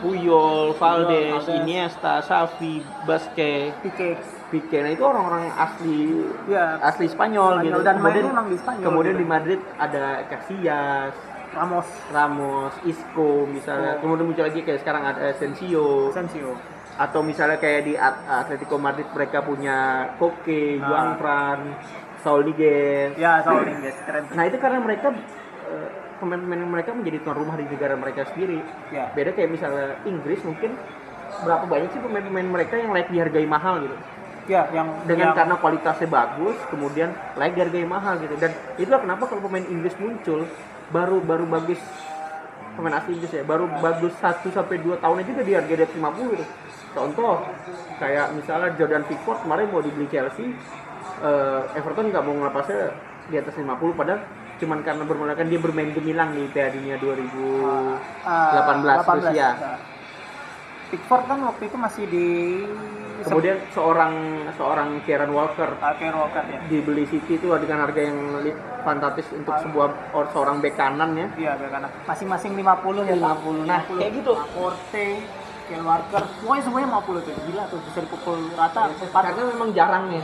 Puyol, Valdes. Iniesta, Xavi, Busquets, Pique Pique. Nah itu orang-orang asli ya asli Spanyol, Spanyol, gitu. dan kemudian, mainnya emang di Spanyol Kemudian gitu. di Madrid ada Casillas, Ramos Ramos, Isco misalnya. Oh. Kemudian muncul lagi kayak sekarang ada Asensio Asensio atau misalnya kayak di At- Atletico Madrid mereka punya Koke, Ah. Juan Fran, Saul Niguez. ya Saul Niguez keren Nah itu karena mereka eh, pemain-pemain mereka menjadi tuan rumah di negara mereka sendiri. ya Beda kayak misalnya Inggris mungkin berapa banyak sih pemain-pemain mereka yang layak dihargai mahal gitu. ya yang Dengan yang, karena kualitasnya bagus, kemudian layak dihargai mahal gitu. Dan itulah kenapa kalau pemain Inggris muncul baru baru bagus pemain asli Inggris ya, baru bagus 1 sampai 2 tahun aja udah dihargai di atas 50 gitu. Contoh kayak misalnya Jordan Pickford kemarin mau dibeli Chelsea, eh, Everton nggak mau ngelepasnya di atas 50 padahal cuman karena bermulakan dia bermain gemilang di Piala Dunia 2018 Ah, Rusia. ya. Pickford kan waktu itu masih di Kemudian seorang seorang Kieran Walker Ake Walker ya dibeli City itu dengan harga yang fantastis untuk sebuah or, seorang bek kanan ya. iya karena masing-masing 50 ya 50. Nah, kayak gitu. Laporte Kyle Walker pokoknya semuanya 50 tuh gila tuh bisa dipukul rata empat Karena memang jarang ya.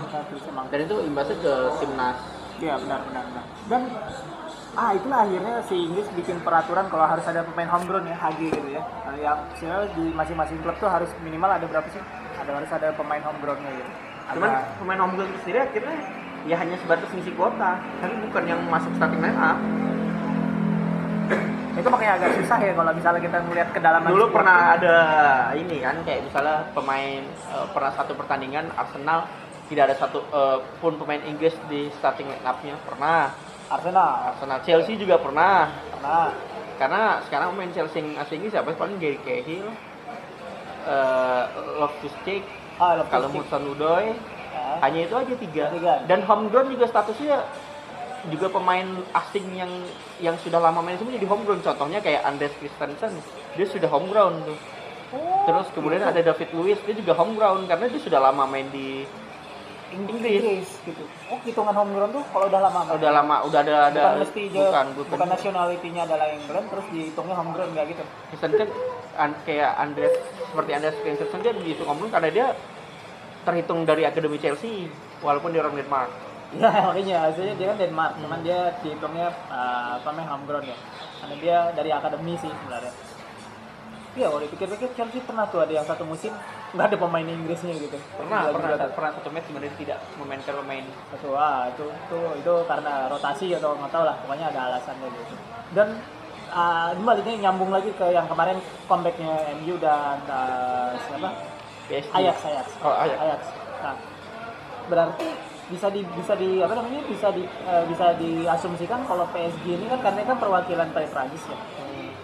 Dan itu imbasnya ke timnas. Iya benar benar benar. Dan ah itulah akhirnya si Inggris bikin peraturan kalau harus ada pemain homegrown ya HG gitu ya. Nah, yang sebenarnya di masing-masing klub tuh harus minimal ada berapa sih? Ada harus ada pemain homegrownnya gitu. Cuman Ada- pemain homegrown sendiri akhirnya ya hanya sebatas ngisi kuota, tapi bukan yang masuk starting line up. Itu makanya agak susah ya kalau misalnya kita melihat kedalaman Dulu pernah tuh. ada ini kan kayak misalnya pemain eh, pernah satu pertandingan Arsenal tidak ada satu eh, pun pemain Inggris di starting line up-nya pernah. Arsenal Arsenal Chelsea juga pernah. pernah karena sekarang pemain Chelsea yang asing ini siapa paling Gary Cahill Loftus Cheek ah Loftus kalau. Musan Udoy Ya. hanya itu aja tiga Tiga. dan homegrown juga statusnya juga pemain asing yang yang sudah lama main semua jadi homegrown. Contohnya kayak Andres Christensen dia sudah homegrown tuh. Oh, terus kemudian ada David Luiz dia juga homegrown karena dia sudah lama main di Inggris. Inggris gitu. Oh, hitungan homegrown tuh kalau udah lama udah lama udah ada ada bukan mesti dia bukan bukan, bukan, nationality-nya adalah England terus dihitungnya homegrown enggak gitu. Christensen an- kayak Andres seperti Andres Christensen dia dihitung homegrown karena dia terhitung dari akademi Chelsea walaupun dia orang Denmark Ya, makanya aslinya dia kan Denmark, cuman dia dihitungnya uh, apa namanya homegrown ya. Karena dia dari akademi sih sebenarnya. Iya, kalau dipikir-pikir Chelsea pernah tuh ada yang satu musim nggak ada pemain Inggrisnya gitu. pernah pernah juga tuh. pernah satu match sebenarnya tidak memainkan pemain Satu, ah, itu, itu, itu karena rotasi atau nggak tahu lah, pokoknya ada alasannya gitu. Dan uh, baliknya nyambung lagi ke yang kemarin comebacknya MU dan uh, siapa? PSG Ajax, Ajax. Oh, Ajax. Ajax. Nah, berarti bisa di bisa di apa namanya bisa di eh, bisa diasumsikan kalau PSG ini kan karena kan perwakilan dari Prancis ya.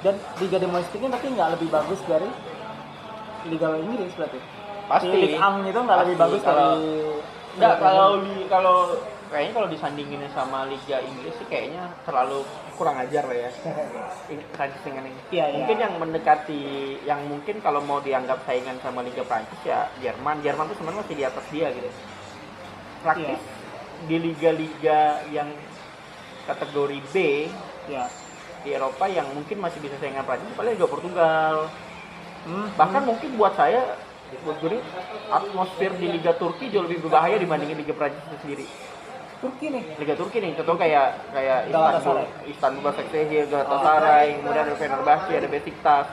Dan liga domestiknya tapi nggak lebih bagus dari liga Inggris berarti. Pasti. Liga Ang itu nggak lebih bagus Kalau- dari Enggak, kalau di kalau kayaknya kalau disandingin sama Liga Inggris sih kayaknya terlalu kurang ajar lah ya. Prancis dengan ini. Iya. mungkin yang mendekati yang mungkin kalau mau dianggap saingan sama Liga Prancis ya Jerman. Jerman tuh sebenarnya masih di atas dia gitu. Praktis Iya. di liga-liga yang kategori B ya. di Eropa yang mungkin masih bisa saingan Prancis paling Liga Portugal. Hmm, Bahkan mungkin buat saya buat gue atmosfer di Liga Turki jauh lebih berbahaya dibandingin Liga Prancis itu sendiri. Turki nih. Liga Turki nih, contoh kayak kayak Istanbul. Istanbul Basaksehir, Galatasaray, kemudian ada Fenerbahce, ada Besiktas.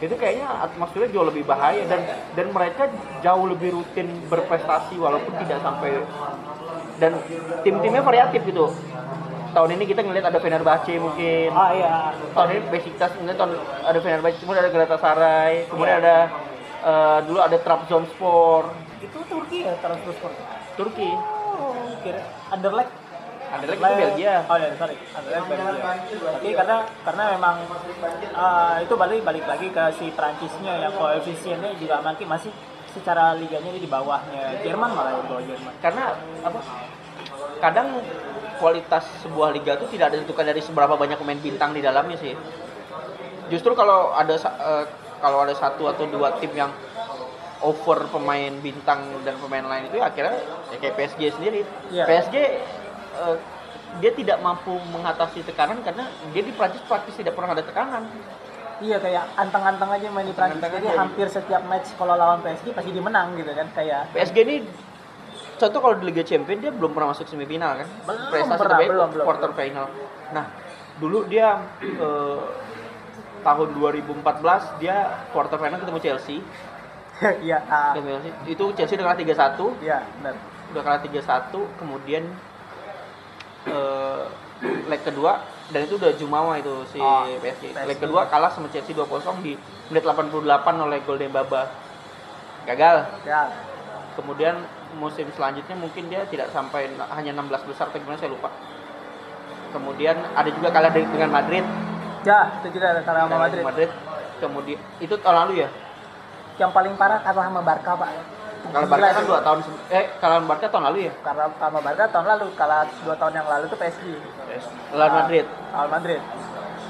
Itu kayaknya atmosfernya jauh lebih bahaya dan dan mereka jauh lebih rutin berprestasi walaupun tidak sampai dan tim-timnya variatif gitu. Tahun ini kita ngeliat ada Fenerbahce mungkin. Ah iya. Tahun ini Besiktas kemudian tahun ada Fenerbahce kemudian ada Galatasaray kemudian Iya. ada eh, dulu ada Trabzonspor. Itu Turki ya Trabzonspor? Turki. Oh kira Anderlecht Anderlecht itu Belgia Oh ya, sorry. Anderlecht Belgia. Tapi karena karena memang eh, itu balik balik lagi ke si Prancisnya yang koefisiennya juga makin masih secara liganya ini di bawahnya Jerman malah di bawah Jerman. karena apa kadang kualitas sebuah liga itu tidak ada ditentukan dari seberapa banyak pemain bintang di dalamnya sih justru kalau ada eh, kalau ada satu atau dua tim yang over pemain bintang dan pemain lain itu ya akhirnya ya kayak PSG sendiri Iya. PSG eh, dia tidak mampu mengatasi tekanan karena dia di Prancis praktis tidak pernah ada tekanan. Iya kayak anteng-anteng aja main di Prancis. Jadi aja. hampir setiap match kalau lawan PSG pasti dia menang gitu kan kayak PSG ini contoh kalau di Liga Champions dia belum pernah masuk semifinal kan? Belum prestasi pernah, terbaik belum, belum, quarter final. Nah dulu dia eh, tahun 2014 dia quarter final ketemu Chelsea. Iya Chelsea. Itu Chelsea udah kalah 3-1 iya benar. udah kalah 3-1 kemudian eh, leg kedua dan itu udah Jumawa itu si Oh, PSG. PSG. Leg kedua kalah sama Chelsea 2-0 di menit 88 oleh gol Dembaba. Gagal. Ya. kemudian musim selanjutnya mungkin dia tidak sampai hanya 16 besar atau gimana saya lupa kemudian ada juga kalah de- dengan Madrid Ya, itu juga ada kalah sama Madrid. Madrid kemudian itu tahun lalu ya Yang paling parah kalah sama Barca, Pak. Kalau Barca kan itu. dua tahun se- eh sama Barca tahun lalu ya Karena sama Barca tahun lalu, kalah dua tahun yang lalu tuh PSG. lawan Madrid Real Madrid.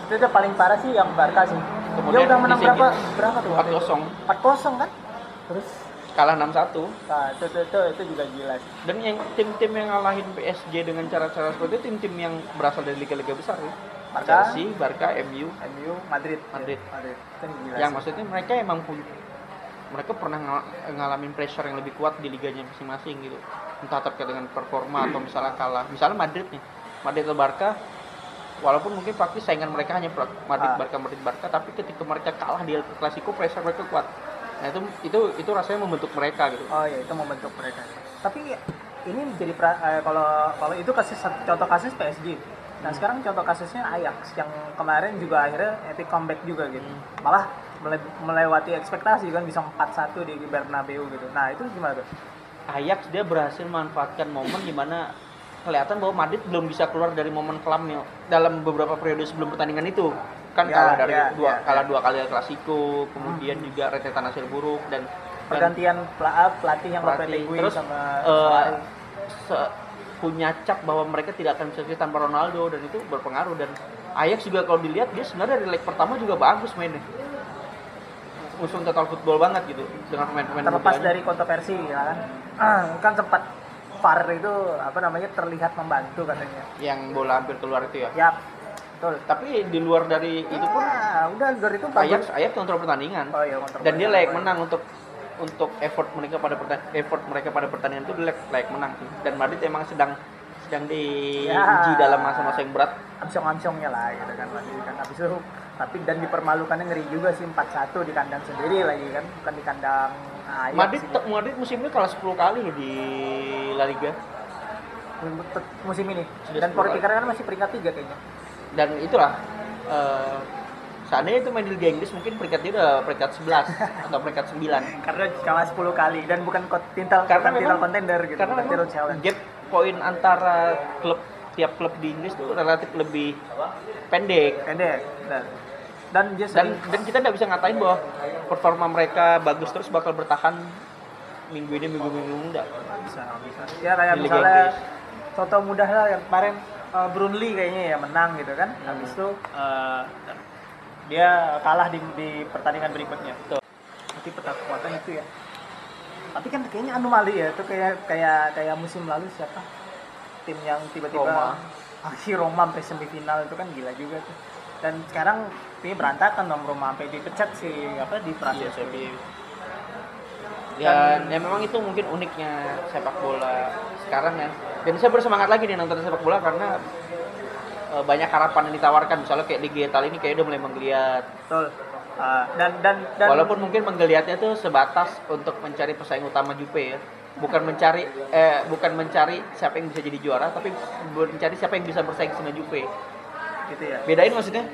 Itu udah paling parah sih yang Barca sih. Kemudian Dia udah menang berapa? Berapa tuh? 4-0 4-0 kan? Terus kalah 6-1 nah, itu, itu, itu, itu juga gila sih. dan yang tim-tim yang ngalahin PSG dengan cara-cara seperti itu tim-tim yang berasal dari liga-liga besar ya Barca. Chelsea, Barca, MU MU, Madrid. Madrid. Madrid. Itu gila yang maksudnya mereka emang punya mereka pernah ngal- ngalamin pressure yang lebih kuat di liganya masing-masing gitu entah terkait dengan performa atau misalnya kalah misalnya Madrid nih Madrid atau Barca walaupun mungkin praktis saingan mereka hanya Madrid Ah. Barca Madrid Barca tapi ketika mereka kalah di El Clasico pressure mereka kuat nah itu itu itu rasanya membentuk mereka gitu Oh iya, itu membentuk mereka. Tapi ini menjadi pra- eh, kalau kalau itu kasus contoh kasus PSG. Nah, sekarang contoh kasusnya Ajax yang kemarin juga akhirnya epic comeback juga gitu. Malah mele- melewati ekspektasi kan bisa 4-1 di Bernabeu gitu. Nah, itu gimana tuh? Ajax dia berhasil memanfaatkan momen di mana kelihatan bahwa Madrid belum bisa keluar dari momen kelamnya dalam beberapa periode sebelum pertandingan itu kan Ya, kalah dari ya, dua ya, kalah ya. dua kali El Clasico kemudian juga rentetan hasil buruk dan Pergantian pela- pelatih yang pelatih. Terus sama Solari. se- punya cap bahwa mereka tidak akan sukses tanpa Ronaldo dan itu berpengaruh dan Ajax juga kalau dilihat dia sebenarnya dari leg pertama juga bagus mainnya musuh total football banget gitu dengan pemain-pemain terlepas dari kontroversi ya kan. Ah, kan sempat VAR itu apa namanya terlihat membantu katanya. yang bola hampir keluar itu ya Ya, betul. tapi di luar dari itu pun Ah, udah luar itu Ajax bagus. Ajax kontrol pertandingan Oh iya, kontrol dan dia layak menang untuk untuk effort mereka pada pertandingan effort mereka pada pertandingan itu layak, layak menang sih. dan Madrid emang sedang sedang diuji Ya. dalam masa-masa yang berat amsyong-amsyongnya lah gitu kan lagi kan habis itu tapi dan dipermalukannya ngeri juga sih 4-1 di kandang sendiri lagi kan bukan di kandang Ajax Madrid gitu. Madrid musim ini kalah 10 kali loh di La Liga. Musim ini. Sudah dan 10 Portikara kan masih peringkat 3 kayaknya. Dan itulah eh seandainya itu main di Liga Inggris mungkin peringkatnya udah peringkat 11 atau peringkat 9 karena kalah 10 kali dan bukan tintal karena bukan title memang contender gitu karena title challenge. gap poin antara klub tiap klub di Inggris tuh relatif lebih pendek. Pendek dan dia dan dan kita nggak bisa ngatain bahwa performa mereka bagus terus bakal bertahan minggu ini minggu minggu enggak bisa bisa. Ya kayak Di misalnya contoh mudah lah yang kemarin uh, Brunley kayaknya ya menang gitu kan. Hmm. habis itu uh, dia kalah di, di pertandingan berikutnya. Tapi peta kekuatan itu ya. Tapi kan kayaknya anomali ya itu kayak kayak kayak musim lalu siapa? Tim yang tiba-tiba si Roma sampai semifinal itu kan gila juga tuh dan sekarang ini berantakan dong Roma sampai dipecat si apa di Prancis Iya, dan ya memang itu mungkin uniknya sepak bola sekarang ya. Dan saya bersemangat lagi nih nonton sepak bola karena eh, banyak harapan yang ditawarkan. Misalnya kayak di Italia ini kayak udah mulai menggeliat. Betul. Ah, dan dan dan Walaupun mungkin menggeliatnya tuh sebatas untuk mencari pesaing utama Juve ya. Bukan mencari eh bukan mencari siapa yang bisa jadi juara, tapi mencari siapa yang bisa bersaing sama Juve. Gitu ya. Bedain maksudnya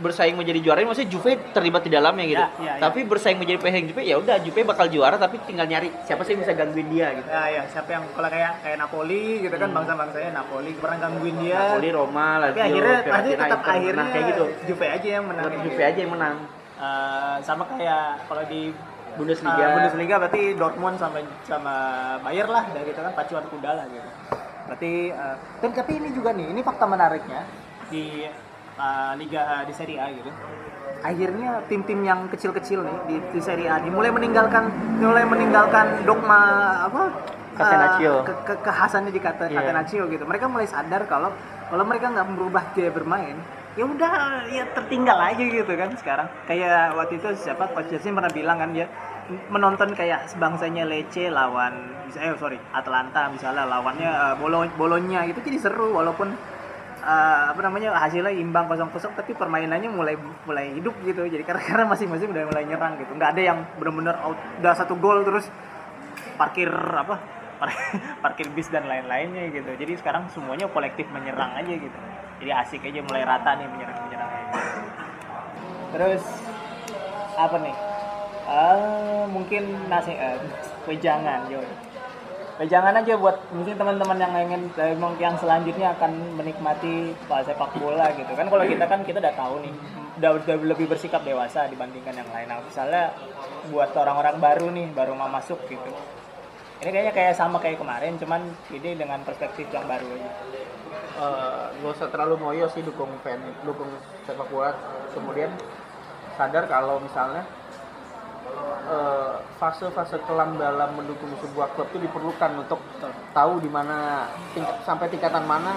bersaing menjadi juara ini maksudnya Juve terlibat di dalamnya gitu. Ya, ya, ya. tapi bersaing menjadi pesaing Juve ya udah Juve bakal juara tapi tinggal nyari siapa sih yang bisa gangguin dia gitu. Ya, ya, siapa yang kalau kayak kayak Napoli gitu kan Hmm. bangsa-bangsanya Napoli pernah gangguin dia. Napoli, Roma, Tapi Lazio, akhirnya tadi Fiorentina, tetap Inter, akhirnya kayak gitu. Juve aja yang menang. Juve aja yang menang. Eh, sama kayak kalau di Bundesliga. eh, Bundesliga berarti Dortmund sama sama Bayer lah dari itu kan pacuan kuda lah gitu. Berarti dan tapi ini juga nih, ini fakta menariknya di eh, liga eh, di Serie A gitu. Akhirnya tim-tim yang kecil-kecil nih di, di Serie A dimulai meninggalkan mulai meninggalkan dogma apa Catenaccio. ke, ke, kekhasannya di kata Iya. Catenaccio gitu. Mereka mulai sadar kalau kalau mereka nggak merubah gaya bermain, ya udah ya tertinggal aja gitu kan sekarang. Kayak waktu itu siapa Coach Justin pernah bilang kan dia menonton kayak sebangsanya Lecce lawan eh sorry Atlanta misalnya lawannya eh, Bolo Bolonya itu jadi seru walaupun eh, apa namanya hasilnya imbang kosong kosong tapi permainannya mulai mulai hidup gitu. Jadi karena karena masing-masing udah mulai nyerang gitu. Nggak ada yang benar-benar out udah satu gol terus parkir apa parkir bis dan lain-lainnya gitu. Jadi sekarang semuanya kolektif menyerang aja gitu. Jadi asik aja mulai rata nih menyerang menyerang terus apa nih? Ah, mungkin nasi eh, wejangan yo wejangan aja buat mungkin teman-teman yang ingin eh, emang yang selanjutnya akan menikmati uh, sepak bola gitu. Kan kalau kita kan kita udah tahu nih udah, udah lebih bersikap dewasa dibandingkan yang lain. Nah, misalnya buat orang-orang baru nih baru mau masuk gitu. Ini kayaknya kayak sama kayak kemarin cuman ini dengan perspektif yang baru aja Eh, nggak usah terlalu ngoyo sih dukung fan dukung sepak bola. Kemudian sadar kalau misalnya eh, fase-fase kelam dalam mendukung sebuah klub itu diperlukan untuk tahu di mana sampai tingkatan mana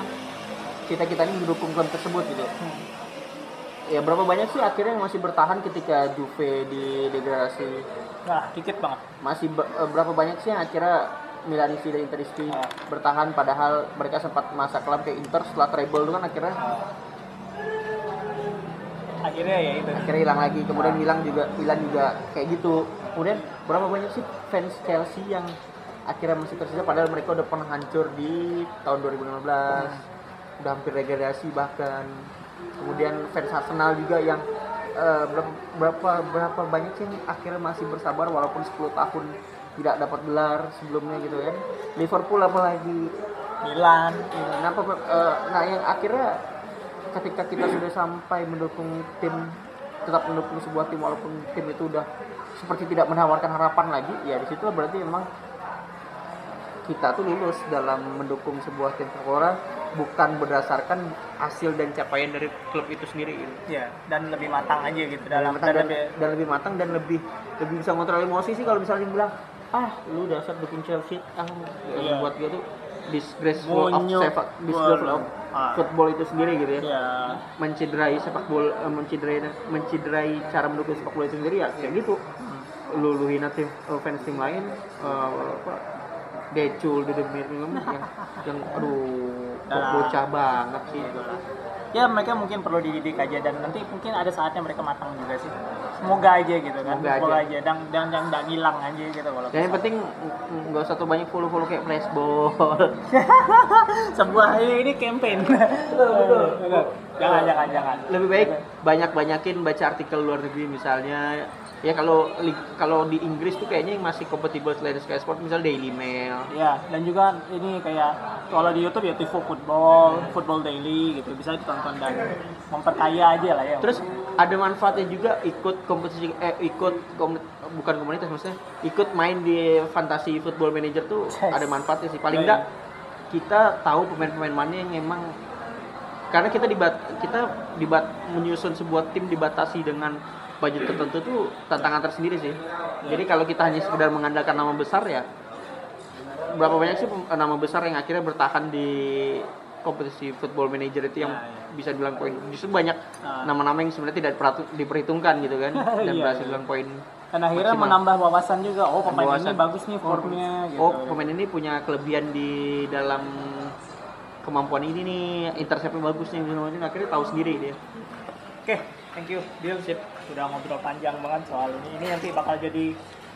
kita kita ini mendukung klub tersebut gitu. Ya berapa banyak sih akhirnya yang masih bertahan ketika Juve di degradasi nah dikit banget. Masih be- eh, berapa banyak sih yang akhirnya Milanisti dan Interisti Ah. bertahan padahal mereka sempat masa kelam kayak Inter setelah treble itu kan akhirnya akhirnya ya itu. Akhirnya hilang lagi. Kemudian hilang juga hilang juga kayak gitu. Kemudian berapa banyak sih fans Chelsea yang akhirnya masih tersisa? Padahal mereka udah pernah hancur di tahun 2015 udah hampir degradasi bahkan. Kemudian fans Arsenal juga yang eh, berapa, berapa berapa banyak sih yang akhirnya masih bersabar walaupun 10 tahun tidak dapat gelar sebelumnya gitu kan. Liverpool apalagi? Milan. Kenapa eh, nah yang akhirnya ketika kita sudah sampai mendukung tim tetap mendukung sebuah tim walaupun tim itu udah seperti tidak menawarkan harapan lagi ya di situ berarti memang kita tuh lulus dalam mendukung sebuah tim sepak bola bukan berdasarkan hasil dan capaian dari klub itu sendiri gitu. ya dan lebih matang aja gitu dalam matang dan, lebih dan lebih matang dan lebih lebih bisa ngontrol emosi sih kalau misalnya bilang ah lu dasar dukung Chelsea ah Iya. buat gue tuh disgraceful of Monyok. sepak disgraceful of Ah. football itu sendiri gitu ya. Ya mencederai sepak bola eh, mencederai mencederai cara mendukung sepak bola itu sendiri ya kayak gitu. Lu lu hina tim eh, fans tim lain eh, apa decul di demi yang yang aduh bocah banget sih. Ya mereka mungkin perlu dididik aja dan nanti mungkin ada saatnya mereka matang juga sih. Semoga aja gitu kan Semoga semoga, aja. aja. Dan dan yang nggak ngilang aja gitu kalau dan yang penting nggak usah tuh banyak follow follow kayak flashball. Sebuah ini campaign. Jangan jangan jangan. Lebih baik banyak banyakin baca artikel luar negeri misalnya ya kalau kalau di Inggris tuh kayaknya yang masih kompatibel selain Sky Sport misal Daily Mail. Ya dan juga ini kayak kalau di YouTube ya Tifo Football Football Daily gitu bisa ditonton dan memperkaya aja lah ya. Terus ada manfaatnya juga ikut kompetisi eh ikut komu- bukan komunitas maksudnya ikut main di fantasi football manager tuh Yes. ada manfaatnya sih. Paling Iya, enggak kita tahu pemain-pemain mana yang emang karena kita dibat kita dibat menyusun sebuah tim dibatasi dengan budget tertentu tuh tantangan tersendiri sih jadi kalau kita hanya sekedar mengandalkan nama besar ya berapa banyak sih nama besar yang akhirnya bertahan di kompetisi football manager itu yang Ya, ya. bisa bilang poin justru banyak Ah. nama-nama yang sebenarnya tidak diperhitungkan gitu kan dan Iya, berhasil iya. bilang poin dan akhirnya maksimal. menambah wawasan juga oh pemain Wawasan. ini bagus nih formnya gitu oh pemain ini punya kelebihan di dalam kemampuan ini nih interceptnya bagus nih akhirnya tahu sendiri dia Oke, thank you, Bill. Sip. Sudah ngobrol panjang banget soal ini. Ini nanti bakal jadi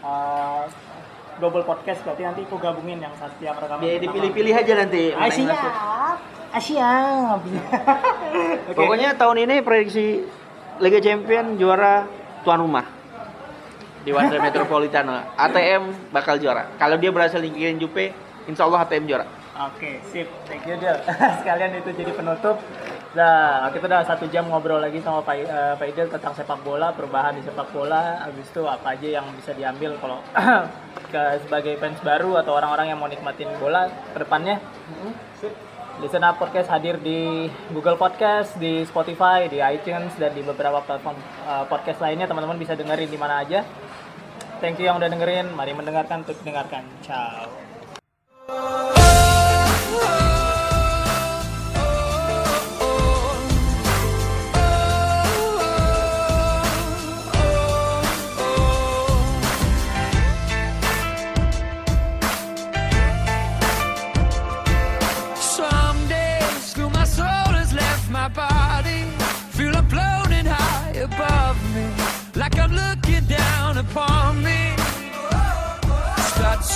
uh, double podcast. Berarti nanti aku gabungin yang setiap rekaman. Pertama. dipilih-pilih aja nanti. Ah, siap. Ah, siap. Oke. Pokoknya tahun ini prediksi Liga Champion juara tuan rumah di Wanda Metropolitano. ATM bakal juara. Kalau dia berhasil nyingkirin Jupe, insya Allah ATM juara. Oke, sip. Thank you, Del. Sekalian itu jadi penutup. Nah, kita udah satu jam ngobrol lagi sama Pak eh, Pak Idil tentang sepak bola, perubahan di sepak bola. Habis itu apa aja yang bisa diambil kalau ke sebagai fans baru atau orang-orang yang mau nikmatin bola ke depannya. Listen Up Podcast hadir di Google Podcast, di Spotify, di iTunes, dan di beberapa platform eh, podcast lainnya. Teman-teman bisa dengerin di mana aja. Thank you yang udah dengerin. Mari mendengarkan untuk dengarkan. Ciao.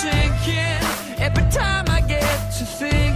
Sinking every time I get to think.